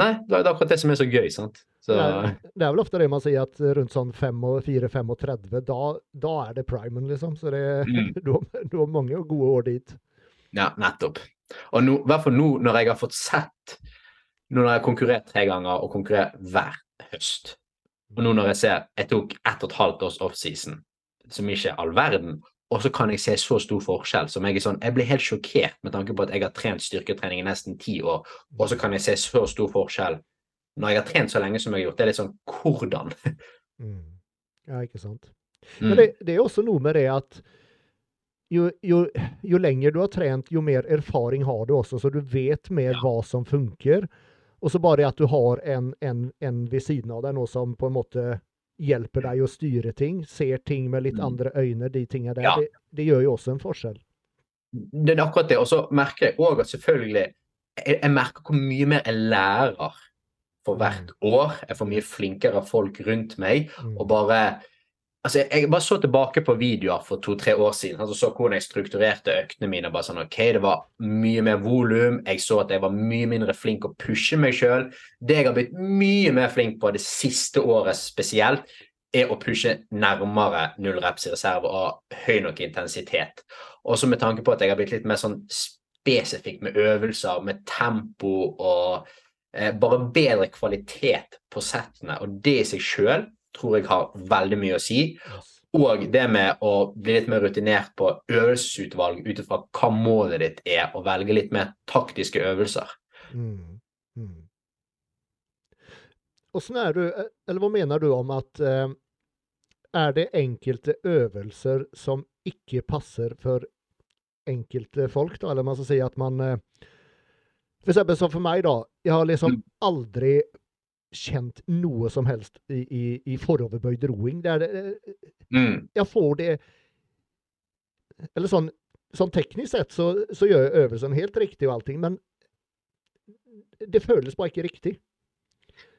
Nei, det er akkurat det som er så gøy, sant. Så, Det er, det er vel ofte det man sier, at rundt sånn 4-35, da, da er det primen, liksom. Så det, Mm. *laughs* du, har, du har mange gode år dit. Ja, nettopp. Og i hvert fall nå når jeg har fått sett Nå når jeg har konkurrert tre ganger og konkurrert hver høst, og nå når jeg ser Jeg tok ett og et halvt års offseason, som ikke er all verden, og så kan jeg se så stor forskjell som jeg er sånn Jeg blir helt sjokkert med tanke på at jeg har trent styrketrening i nesten ti år, og så kan jeg se så stor forskjell når jeg har trent så lenge som jeg har gjort. Det er litt sånn Hvordan? Mm. Ja, ikke sant. Mm. Men det, det er også noe med det at jo, jo, jo lenger du har trent, jo mer erfaring har du også, så du vet mer Ja. hva som funker. Og så bare at du har en, en, en ved siden av deg, nå som på en måte hjelper deg å styre ting, ser ting med litt Mm. andre øyne, de tingene der, Ja. det, det gjør jo også en forskjell. Det er akkurat det. Og så merker jeg òg at selvfølgelig jeg, jeg merker hvor mye mer jeg lærer for hvert år. Jeg får mye flinkere folk rundt meg. Mm. Og bare Altså, jeg, bare så tilbake på videoer for to-tre år siden. Altså, så hvordan jeg strukturerte øktene mine. bare sånn, ok, Det var mye mer volum. Jeg så at jeg var mye mindre flink å pushe meg sjøl. Det jeg har blitt mye mer flink på det siste året spesielt, er å pushe nærmere null reps i reserve og høy nok intensitet. Også med tanke på at jeg har blitt litt mer sånn spesifikk med øvelser, med tempo og eh, bare bedre kvalitet på settene. Og det i seg sjøl tror jeg har veldig mye å si. Og det med å bli litt mer rutinert på øvelsesutvalg ut ifra hva målet ditt er, og velge litt mer taktiske øvelser. Mm. Mm. åssen er du eh, Eller hva mener du om at eh, Er det enkelte øvelser som ikke passer for enkelte folk, da? Eller man skal si at man eh, For eksempel som for meg, da. Jeg har liksom Mm. aldri kjent noe som helst i, i, i foroverbøyd roing. Det det, eh, Mm. jeg får det Eller sånn, sånn teknisk sett så, så gjør jeg øvelsen helt riktig og allting, men det føles bare ikke riktig.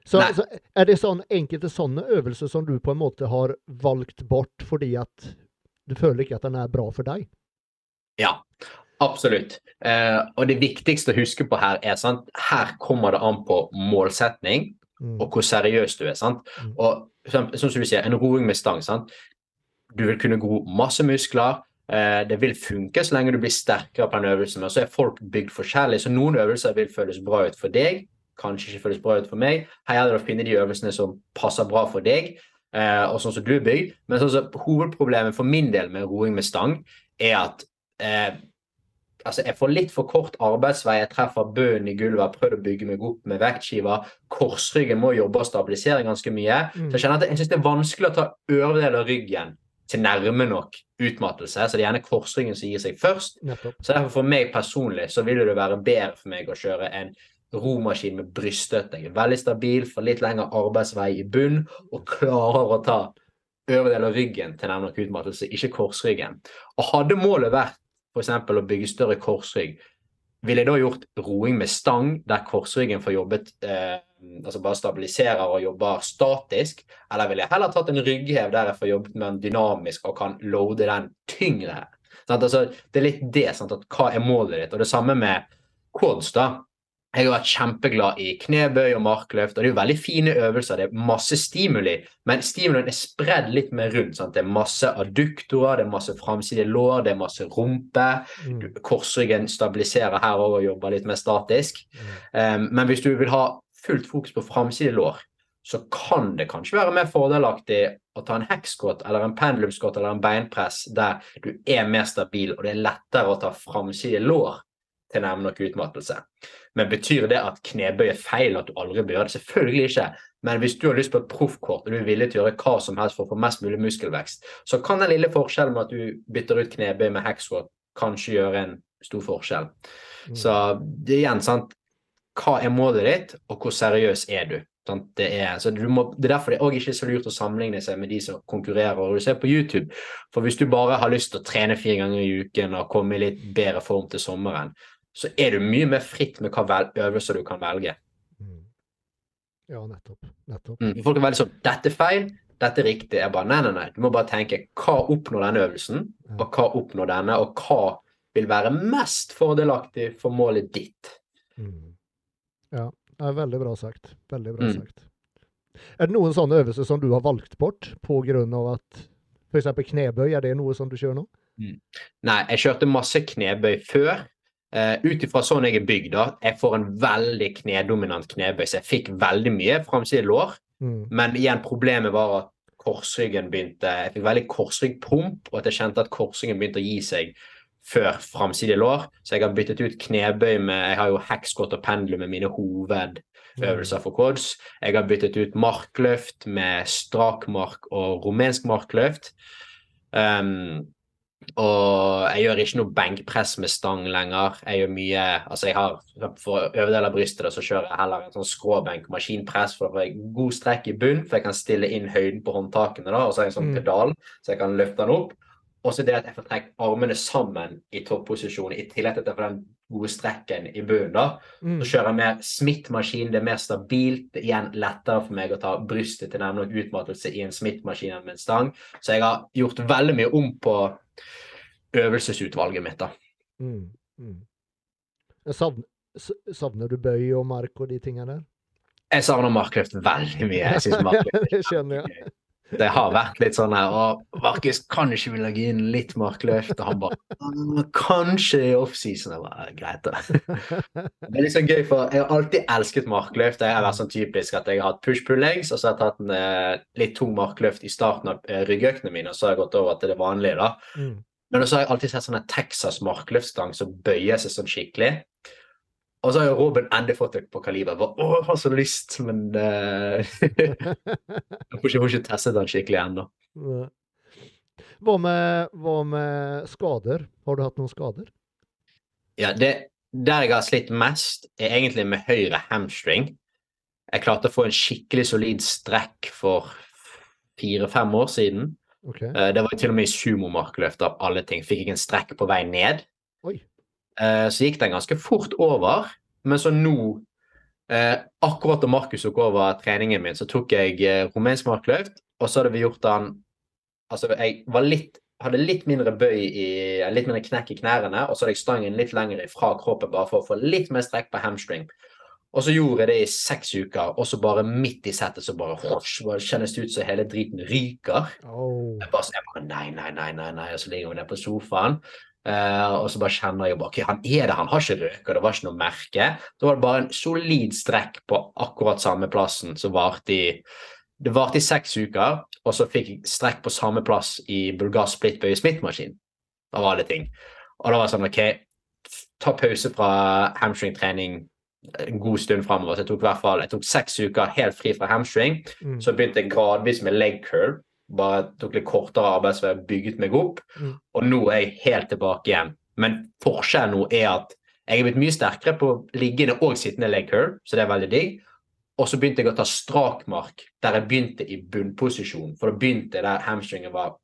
Så, så er det sånn enkelte sånne øvelser som du på en måte har valgt bort fordi at du føler ikke at den er bra for deg? Ja, absolutt. Eh, og det viktigste å huske på her er sant, her kommer det an på målsetning. Og hvor seriøs du er. sant? Mm. Og sånn som du sier, en roing med stang. sant? Du vil kunne gro masse muskler. Eh, det vil funke så lenge du blir sterkere på den øvelsen. Men så er folk bygd forskjellig, så noen øvelser vil føles bra ut for deg. Kanskje ikke føles bra ut for meg. Her gjelder det å finne de øvelsene som passer bra for deg, eh, og sånn som du er bygd. Men sånn hovedproblemet for min del med roing med stang, er at eh, altså jeg får litt for kort arbeidsvei. Jeg treffer bønnen i gulvet, har prøvd å bygge meg opp med vektskiver. Korsryggen må jobbe og stabilisere ganske mye. Mm. Så jeg kjenner at jeg synes det er vanskelig å ta øvre del av ryggen til nærme nok utmattelse. Så det er gjerne korsryggen som gir seg først. Nettopp. Så derfor for meg personlig så vil det være bedre for meg å kjøre en romaskin med bryststøtte. Jeg er veldig stabil, får litt lengre arbeidsvei i bunn og klarer å ta øvre del av ryggen til nærme nok utmattelse, ikke korsryggen. Og hadde målet vært f.eks. å bygge større korsrygg, ville jeg da gjort roing med stang, der korsryggen får jobbet eh, altså bare stabiliserer og jobber statisk, eller ville jeg heller tatt en rygghev der jeg får jobbet med den dynamisk og kan loade den tyngre? Altså, det er litt det, sant? at hva er målet ditt? Og det samme med quads, da. Jeg har vært kjempeglad i knebøy og markløft, og det er jo veldig fine øvelser. Det er masse stimuli, men stimulien er spredd litt mer rundt. Sant? Det er masse adduktorer, det er masse framside lår, det er masse rumpe. Mm. Korsryggen stabiliserer her òg og jobber litt mer statisk. Mm. Um, men hvis du vil ha fullt fokus på framside lår, så kan det kanskje være mer fordelaktig å ta en hekskott eller en pendulumskott eller en beinpress der du er mer stabil, og det er lettere å ta framside lår til nærme nok utmattelse. Men betyr det at knebøy er feil, at du aldri bør gjøre det? Selvfølgelig ikke. Men hvis du har lyst på et proffkort og du er villig til å gjøre hva som helst for å få mest mulig muskelvekst, så kan den lille forskjellen med at du bytter ut knebøy med hekskott kanskje gjøre en stor forskjell. Mm. Så det er igjen sant, hva er målet ditt, og hvor seriøs er du? Sant? Det, er, så du må, det er derfor det er ikke så lurt å sammenligne seg med de som konkurrerer. og du ser på YouTube. For hvis du bare har lyst til å trene fire ganger i uken og komme i litt bedre form til sommeren, så er du mye mer fritt med hva vel, øvelser du kan velge. Mm. Ja, nettopp. Nettopp. Mm. Folk er veldig sånn 'Dette er feil, dette er riktig.' Jeg bare nei, nei, nei. Du må bare tenke hva oppnår denne øvelsen, og hva oppnår denne, og hva vil være mest fordelaktig for målet ditt. Mm. Ja, det er veldig bra sagt. Veldig bra Mm. sagt. Er det noen sånne øvelser som du har valgt bort av at f.eks. knebøy, er det noe som du kjører nå? Nei, jeg kjørte masse knebøy før. Uh, Ut ifra sånn jeg er bygd, da. Jeg får en veldig knedominant knebøy, så jeg fikk veldig mye framside lår. Mm. Men igjen, problemet var at korsryggen begynte Jeg fikk veldig korsryggpump, og at jeg kjente at korsryggen begynte å gi seg før framside lår. Så jeg har byttet ut knebøy med Jeg har jo hekskott og pendler med mine hovedøvelser for kods. Jeg har byttet ut markløft med strakmark og rumensk markløft. Um, og jeg gjør ikke noe benkpress med stang lenger. Jeg gjør mye Altså, jeg har for øvre del av brystet så kjører jeg heller en sånn skråbenk maskinpress for da får jeg god strekk i bunn, for jeg kan stille inn høyden på håndtakene, da, og så har jeg en sånn Mm. pedal, så jeg kan løfte den opp. Og så det at jeg får trekke armene sammen i topposisjon, i tillegg til at jeg får den gode strekken i bunnen. da, Mm. så kjører jeg mer Smith-maskin, det er mer stabilt. Det er igjen lettere for meg å ta brystet til nærmere og utmattelse i en Smith-maskin enn med en stang. Så jeg har gjort veldig mye om på øvelsesutvalget mitt. da. Mm. Mm. Savner, savner du bøy og mark og de tingene der? Jeg savner markløft veldig mye. Jeg synes markløft *laughs* jeg. Det har vært litt sånn her og Markus, kan ikke vi legge inn litt markløft? Og han bare «Mm, Kanskje i offseason. Jeg bare, Greit, da. Det er litt sånn gøy, for jeg har alltid elsket markløft. Jeg har vært sånn typisk at jeg har hatt push-pull-legs, og så har jeg tatt en eh, litt tung markløft i starten av eh, ryggøktene mine, og så har jeg gått over til det vanlige, da. Mm. Men så har jeg alltid sett sånne Texas markløftstang som bøyer seg sånn skikkelig. Og så har jo Robin endelig fått det på kaliber. Bare, Å, jeg har så lyst, men uh, *laughs* Jeg får ikke, får ikke testet den skikkelig ennå. Hva med, hva med skader? Har du hatt noen skader? Ja, det, Der jeg har slitt mest, er egentlig med høyre hamstring. Jeg klarte å få en skikkelig solid strekk for fire-fem år siden. Okay. Uh, det var til og med i sumomarkløft av alle ting. Fikk jeg en strekk på vei ned. Uh, så gikk den ganske fort over. Men så nå, uh, akkurat da Markus tok over treningen min, så tok jeg rumensk markløft, og så hadde vi gjort den Altså, jeg var litt hadde litt mindre bøy i, litt mindre knekk i knærne, og så hadde jeg stangen litt lenger fra kroppen bare for å få litt mer strekk på hamstring. Og så gjorde jeg det i seks uker, og så bare midt i settet så bare, hosj, bare kjennes det ut som hele driten ryker. Oh. Jeg, bare, jeg bare nei, nei, nei, nei, nei, og så ligger vi der på sofaen. Uh, og så bare kjenner jeg bare, ok, han er det, han har ikke røyk, og det var ikke noe merke. Da var det bare en solid strekk på akkurat samme plassen som varte i det varte i seks uker, og så fikk jeg strekk på samme plass i bulgarsk splittbøye smittmaskin. Av alle ting. Og da var det sånn OK, ta pause fra hamstringtrening en god stund framover. Så jeg tok i hvert fall jeg tok seks uker helt fri fra hamstring. Mm. Så begynte jeg gradvis med leg curl. Bare tok litt kortere arbeid, så jeg bygget meg opp. Mm. Og nå er jeg helt tilbake igjen. Men forskjellen nå er at jeg er blitt mye sterkere på liggende og sittende leg curl, så det er veldig digg. Og så begynte jeg å ta strakmark der jeg begynte i bunnposisjon. For da begynte der hamstringen var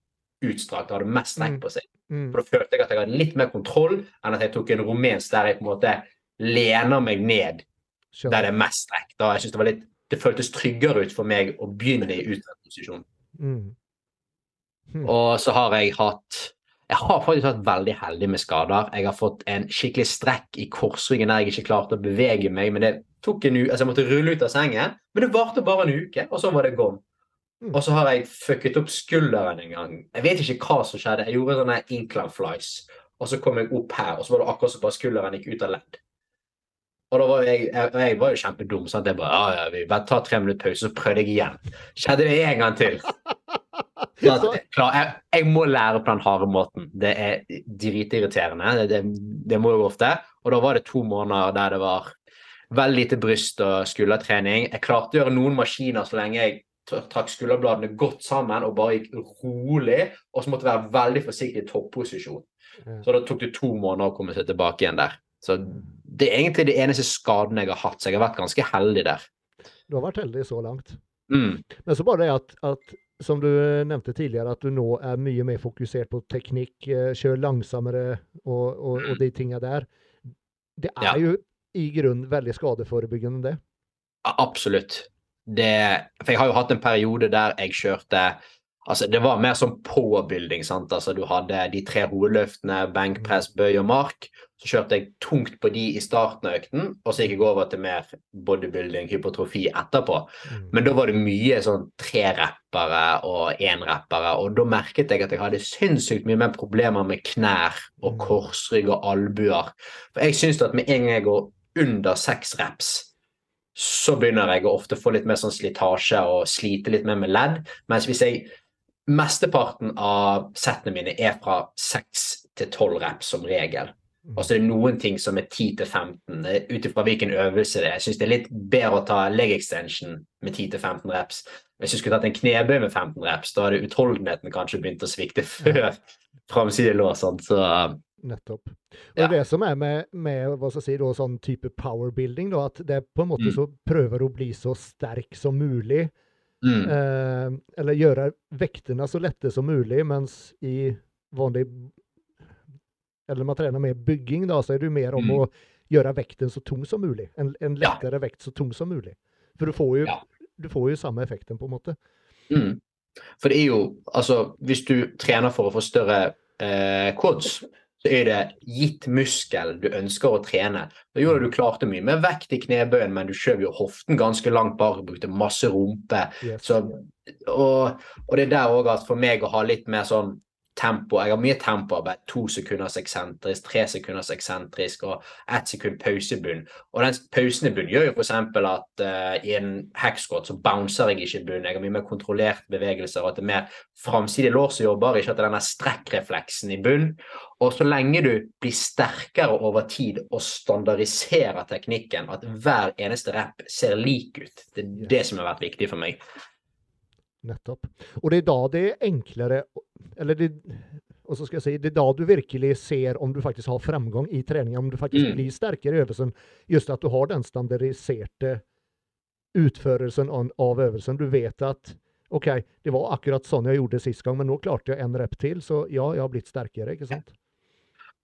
utstrakt og hadde mest strekk på seg. Mm. For da følte jeg at jeg hadde litt mer kontroll enn at jeg tok en rumensk der jeg på en måte lener meg ned der det er mest strekk. Da jeg synes det var litt det føltes tryggere ut for meg å begynne i utstrakt posisjon. Mm. Mm. Og så har jeg hatt jeg har faktisk vært veldig heldig med skader. Jeg har fått en skikkelig strekk i korsryggen der jeg ikke klarte å bevege meg. men det tok en uke, altså Jeg måtte rulle ut av sengen, men det varte bare en uke, og så var det gone. Mm. Og så har jeg fucket opp skulderen en gang. Jeg vet ikke hva som skjedde. Jeg gjorde sånne incline flies, og så kom jeg opp her, og så var det akkurat som bare skulderen gikk ut av ledd. Og da var jeg, jeg, jeg var jo kjempedum. sant? Jeg bare, ja, ja, vi bare tar tre minutter pause, så prøvde jeg igjen. Skjedde det en gang til. Så at, klar, jeg, jeg, må lære på den harde måten. Det er dritirriterende. Det, det, det må jeg ofte. Og da var det to måneder der det var veldig lite bryst og skuldertrening. Jeg klarte å gjøre noen maskiner så lenge jeg trakk skulderbladene godt sammen og bare gikk rolig. Og så måtte jeg være veldig forsiktig i topposisjon. Så da tok det to måneder å komme seg tilbake igjen der. Så det er egentlig det eneste skadene jeg har hatt, så jeg har vært ganske heldig der. Du har vært heldig så langt. Mm. Men så bare det at, at, som du nevnte tidligere, at du nå er mye mer fokusert på teknikk, kjører kjør langsommere og, og, og de tinga der. Det er Ja. jo i grunnen veldig skadeforebyggende, det. Ja, Absolutt. Det, for jeg har jo hatt en periode der jeg kjørte Altså, det var mer som påbuilding. sant? Altså, Du hadde de tre hovedløftene, benkpress, bøy og mark. Så kjørte jeg tungt på de i starten av økten, og så gikk jeg over til mer bodybuilding, hypotrofi etterpå. Mm. Men da var det mye sånn trereppere og énreppere, og da merket jeg at jeg hadde sinnssykt mye mer problemer med knær og Mm. korsrygg og albuer. For jeg syns at med en gang jeg går under seks reps, så begynner jeg å ofte få litt mer sånn slitasje og slite litt mer med ledd. Mens hvis jeg Mesteparten av settene mine er fra seks til tolv reps som regel. Og så er det noen ting som er 10 til 15, ut ifra hvilken øvelse det er. Jeg syns det er litt bedre å ta leg extension med 10 til 15 reps. Hvis du skulle tatt en knebøy med 15 reps, da hadde utholdenheten kanskje begynt å svikte før framside lå. Sånn. Så Nettopp. Og Ja. det som er med, med hva skal jeg si, da, sånn type powerbuilding, da, at det på en måte Mm. så prøver å bli så sterk som mulig. mm, Eh, eller gjøre vektene så lette som mulig, mens i vanlig Eller man trener mer bygging, da, så er det jo mer om Mm. å gjøre vekten så tung som mulig. En, en Ja. lettere vekt så tung som mulig. For du får jo, Ja. du får jo samme effekten, på en måte. mm. For det er jo Altså, hvis du trener for å få større eh, quads, så er det gitt muskel du ønsker å trene. Da gjorde du klarte mye med vekt i knebøyen, men du skjøv jo hoften ganske langt bak og brukte masse rumpe. Yes. Så, og, og det er der òg at for meg å ha litt mer sånn tempo. Jeg har mye tempoarbeid. To sekunders eksentrisk, tre sekunders eksentrisk og ett sekund pausebunn. Og den pausen i bunn gjør jo f.eks. at uh, i en hackscot så bouncer jeg ikke i bunn. Jeg har mye mer kontrollert bevegelser, og at det er mer framsidig lår som jobber, ikke at det er denne strekkrefleksen i bunn. Og så lenge du blir sterkere over tid og standardiserer teknikken, at hver eneste rep ser lik ut, det er det som har vært viktig for meg. Nettopp. Og det er da det er enklere Eller det, og så skal jeg si, det er da du virkelig ser om du faktisk har fremgang i treninga, om du faktisk Mm. blir sterkere i øvelsen. Just at du har den standardiserte utførelsen av øvelsen. Du vet at OK, det var akkurat sånn jeg gjorde sist gang, men nå klarte jeg en rep til, så ja, jeg har blitt sterkere, ikke sant?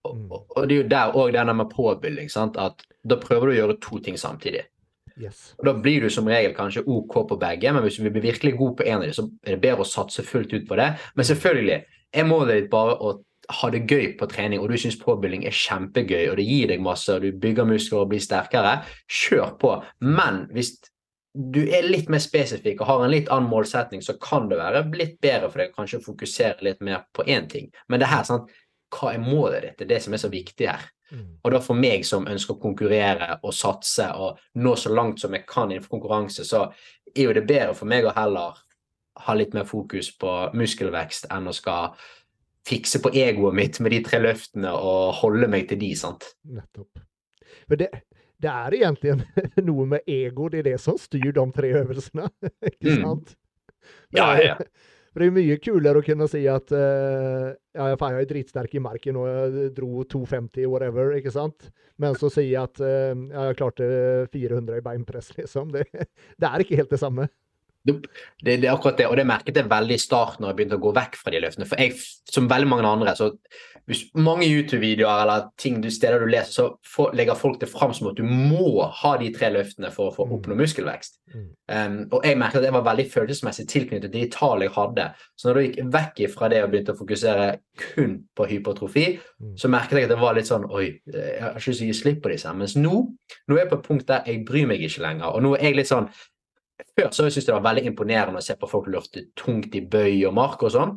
Mm. og, og det er jo der òg denne med påbygging. sant? At Da prøver du å gjøre to ting samtidig. Yes. Og Da blir du som regel kanskje OK på begge, men hvis du vil bli virkelig god på en av dem, så er det bedre å satse fullt ut på det. Men selvfølgelig, er målet ditt bare å ha det gøy på trening, og du syns påbygging er kjempegøy, og det gir deg masse, og du bygger muskler og blir sterkere, kjør på. Men hvis du er litt mer spesifikk og har en litt annen målsetning, så kan det være litt bedre for deg kanskje å fokusere litt mer på én ting. Men det her, sant? hva er målet ditt? Det er det som er så viktig her. Mm. Og da for meg som ønsker å konkurrere og satse og nå så langt som jeg kan innenfor konkurranse, så er jo det bedre for meg å heller ha litt mer fokus på muskelvekst enn å skal fikse på egoet mitt med de tre løftene og holde meg til de, sant. Nettopp. Men det, det er egentlig *laughs* noe med ego, det er det som styr de tre øvelsene. *laughs* Ikke Mm. sant? Ja, ja, ja. For det er mye kulere å kunne si at uh, ja, faen, jeg er dritsterk i marken og jeg dro 250 whatever, ikke sant? Men så si at uh, ja, jeg klarte 400 i beinpress, liksom. Det, *laughs* det er ikke helt det samme. Det, det er akkurat det, og det merket jeg veldig i starten når jeg begynte å gå vekk fra de løftene. For jeg, som veldig mange andre, så hvis mange YouTube-videoer eller ting du, steder du leser, så for, legger folk det fram som at du må ha de tre løftene for å få Mm. oppnå muskelvekst. Um, og jeg merket at jeg var veldig følelsesmessig tilknyttet til de tallene jeg hadde. Så når jeg gikk vekk fra det og begynte å fokusere kun på hypertrofi, Mm. så merket jeg at det var litt sånn Oi, jeg har ikke lyst til å gi slipp på disse. Mens nå, nå er jeg på et punkt der jeg bryr meg ikke lenger. Og nå er jeg litt sånn Før så syntes jeg det var veldig imponerende å se på folk løfte tungt i bøy og mark og sånn.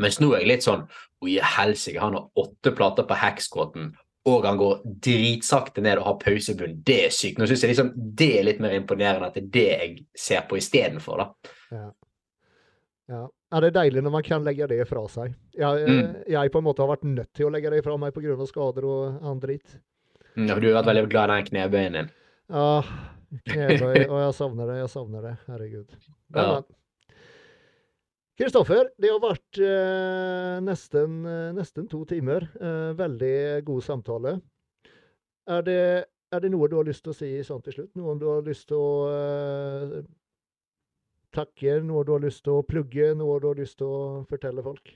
Mens nå er jeg litt sånn Oi, helsike, han har åtte plater på hacksquaten, og han går dritsakte ned og har pausebunn. Det er sykt. Nå syns jeg liksom det er litt mer imponerende at det er det jeg ser på istedenfor, da. Ja. Ja. ja, det er deilig når man kan legge det fra seg. Jeg, Mm. jeg på en måte har vært nødt til å legge det fra meg pga. skader og annen dritt. Mm, ja, for Du har vært veldig glad i den knebøyen din. Ja, knebøy, og jeg savner det. Jeg savner det. Herregud. Men, Ja. Kristoffer, det har vært eh, nesten, eh, nesten to timer. Eh, veldig god samtale. Er det, er det noe du har lyst til å si sånn til slutt? Noe du har lyst til å eh, takke? Noe du har lyst til å plugge? Noe du har lyst til å fortelle folk?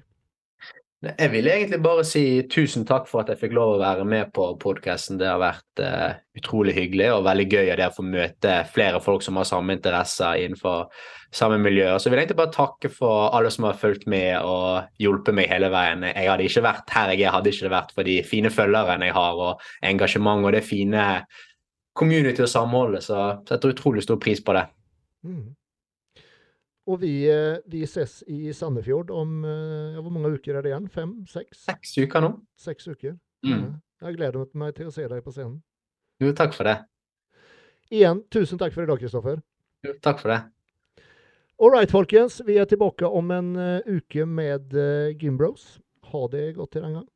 Jeg vil egentlig bare si tusen takk for at jeg fikk lov å være med på podkasten. Det har vært uh, utrolig hyggelig og veldig gøy å få møte flere folk som har samme interesser innenfor samme miljø. Og så vil jeg egentlig bare takke for alle som har fulgt med og hjulpet meg hele veien. Jeg hadde ikke vært her jeg er, hadde ikke vært for de fine følgerne jeg har, og engasjement og det fine community og samholdet. Så jeg setter utrolig stor pris på det. Mm. Og vi, eh, vi ses i Sandefjord om eh, ja, Hvor mange uker er det igjen? Fem? Seks? Seks uker nå. Seks uker. Mm. Jeg gleder meg til å se deg på scenen. Jo, takk for det. Igjen, tusen takk for i dag, Kristoffer. Jo, takk for det. All right, folkens. Vi er tilbake om en eh, uke med Gymbros. Ha det godt til den gang.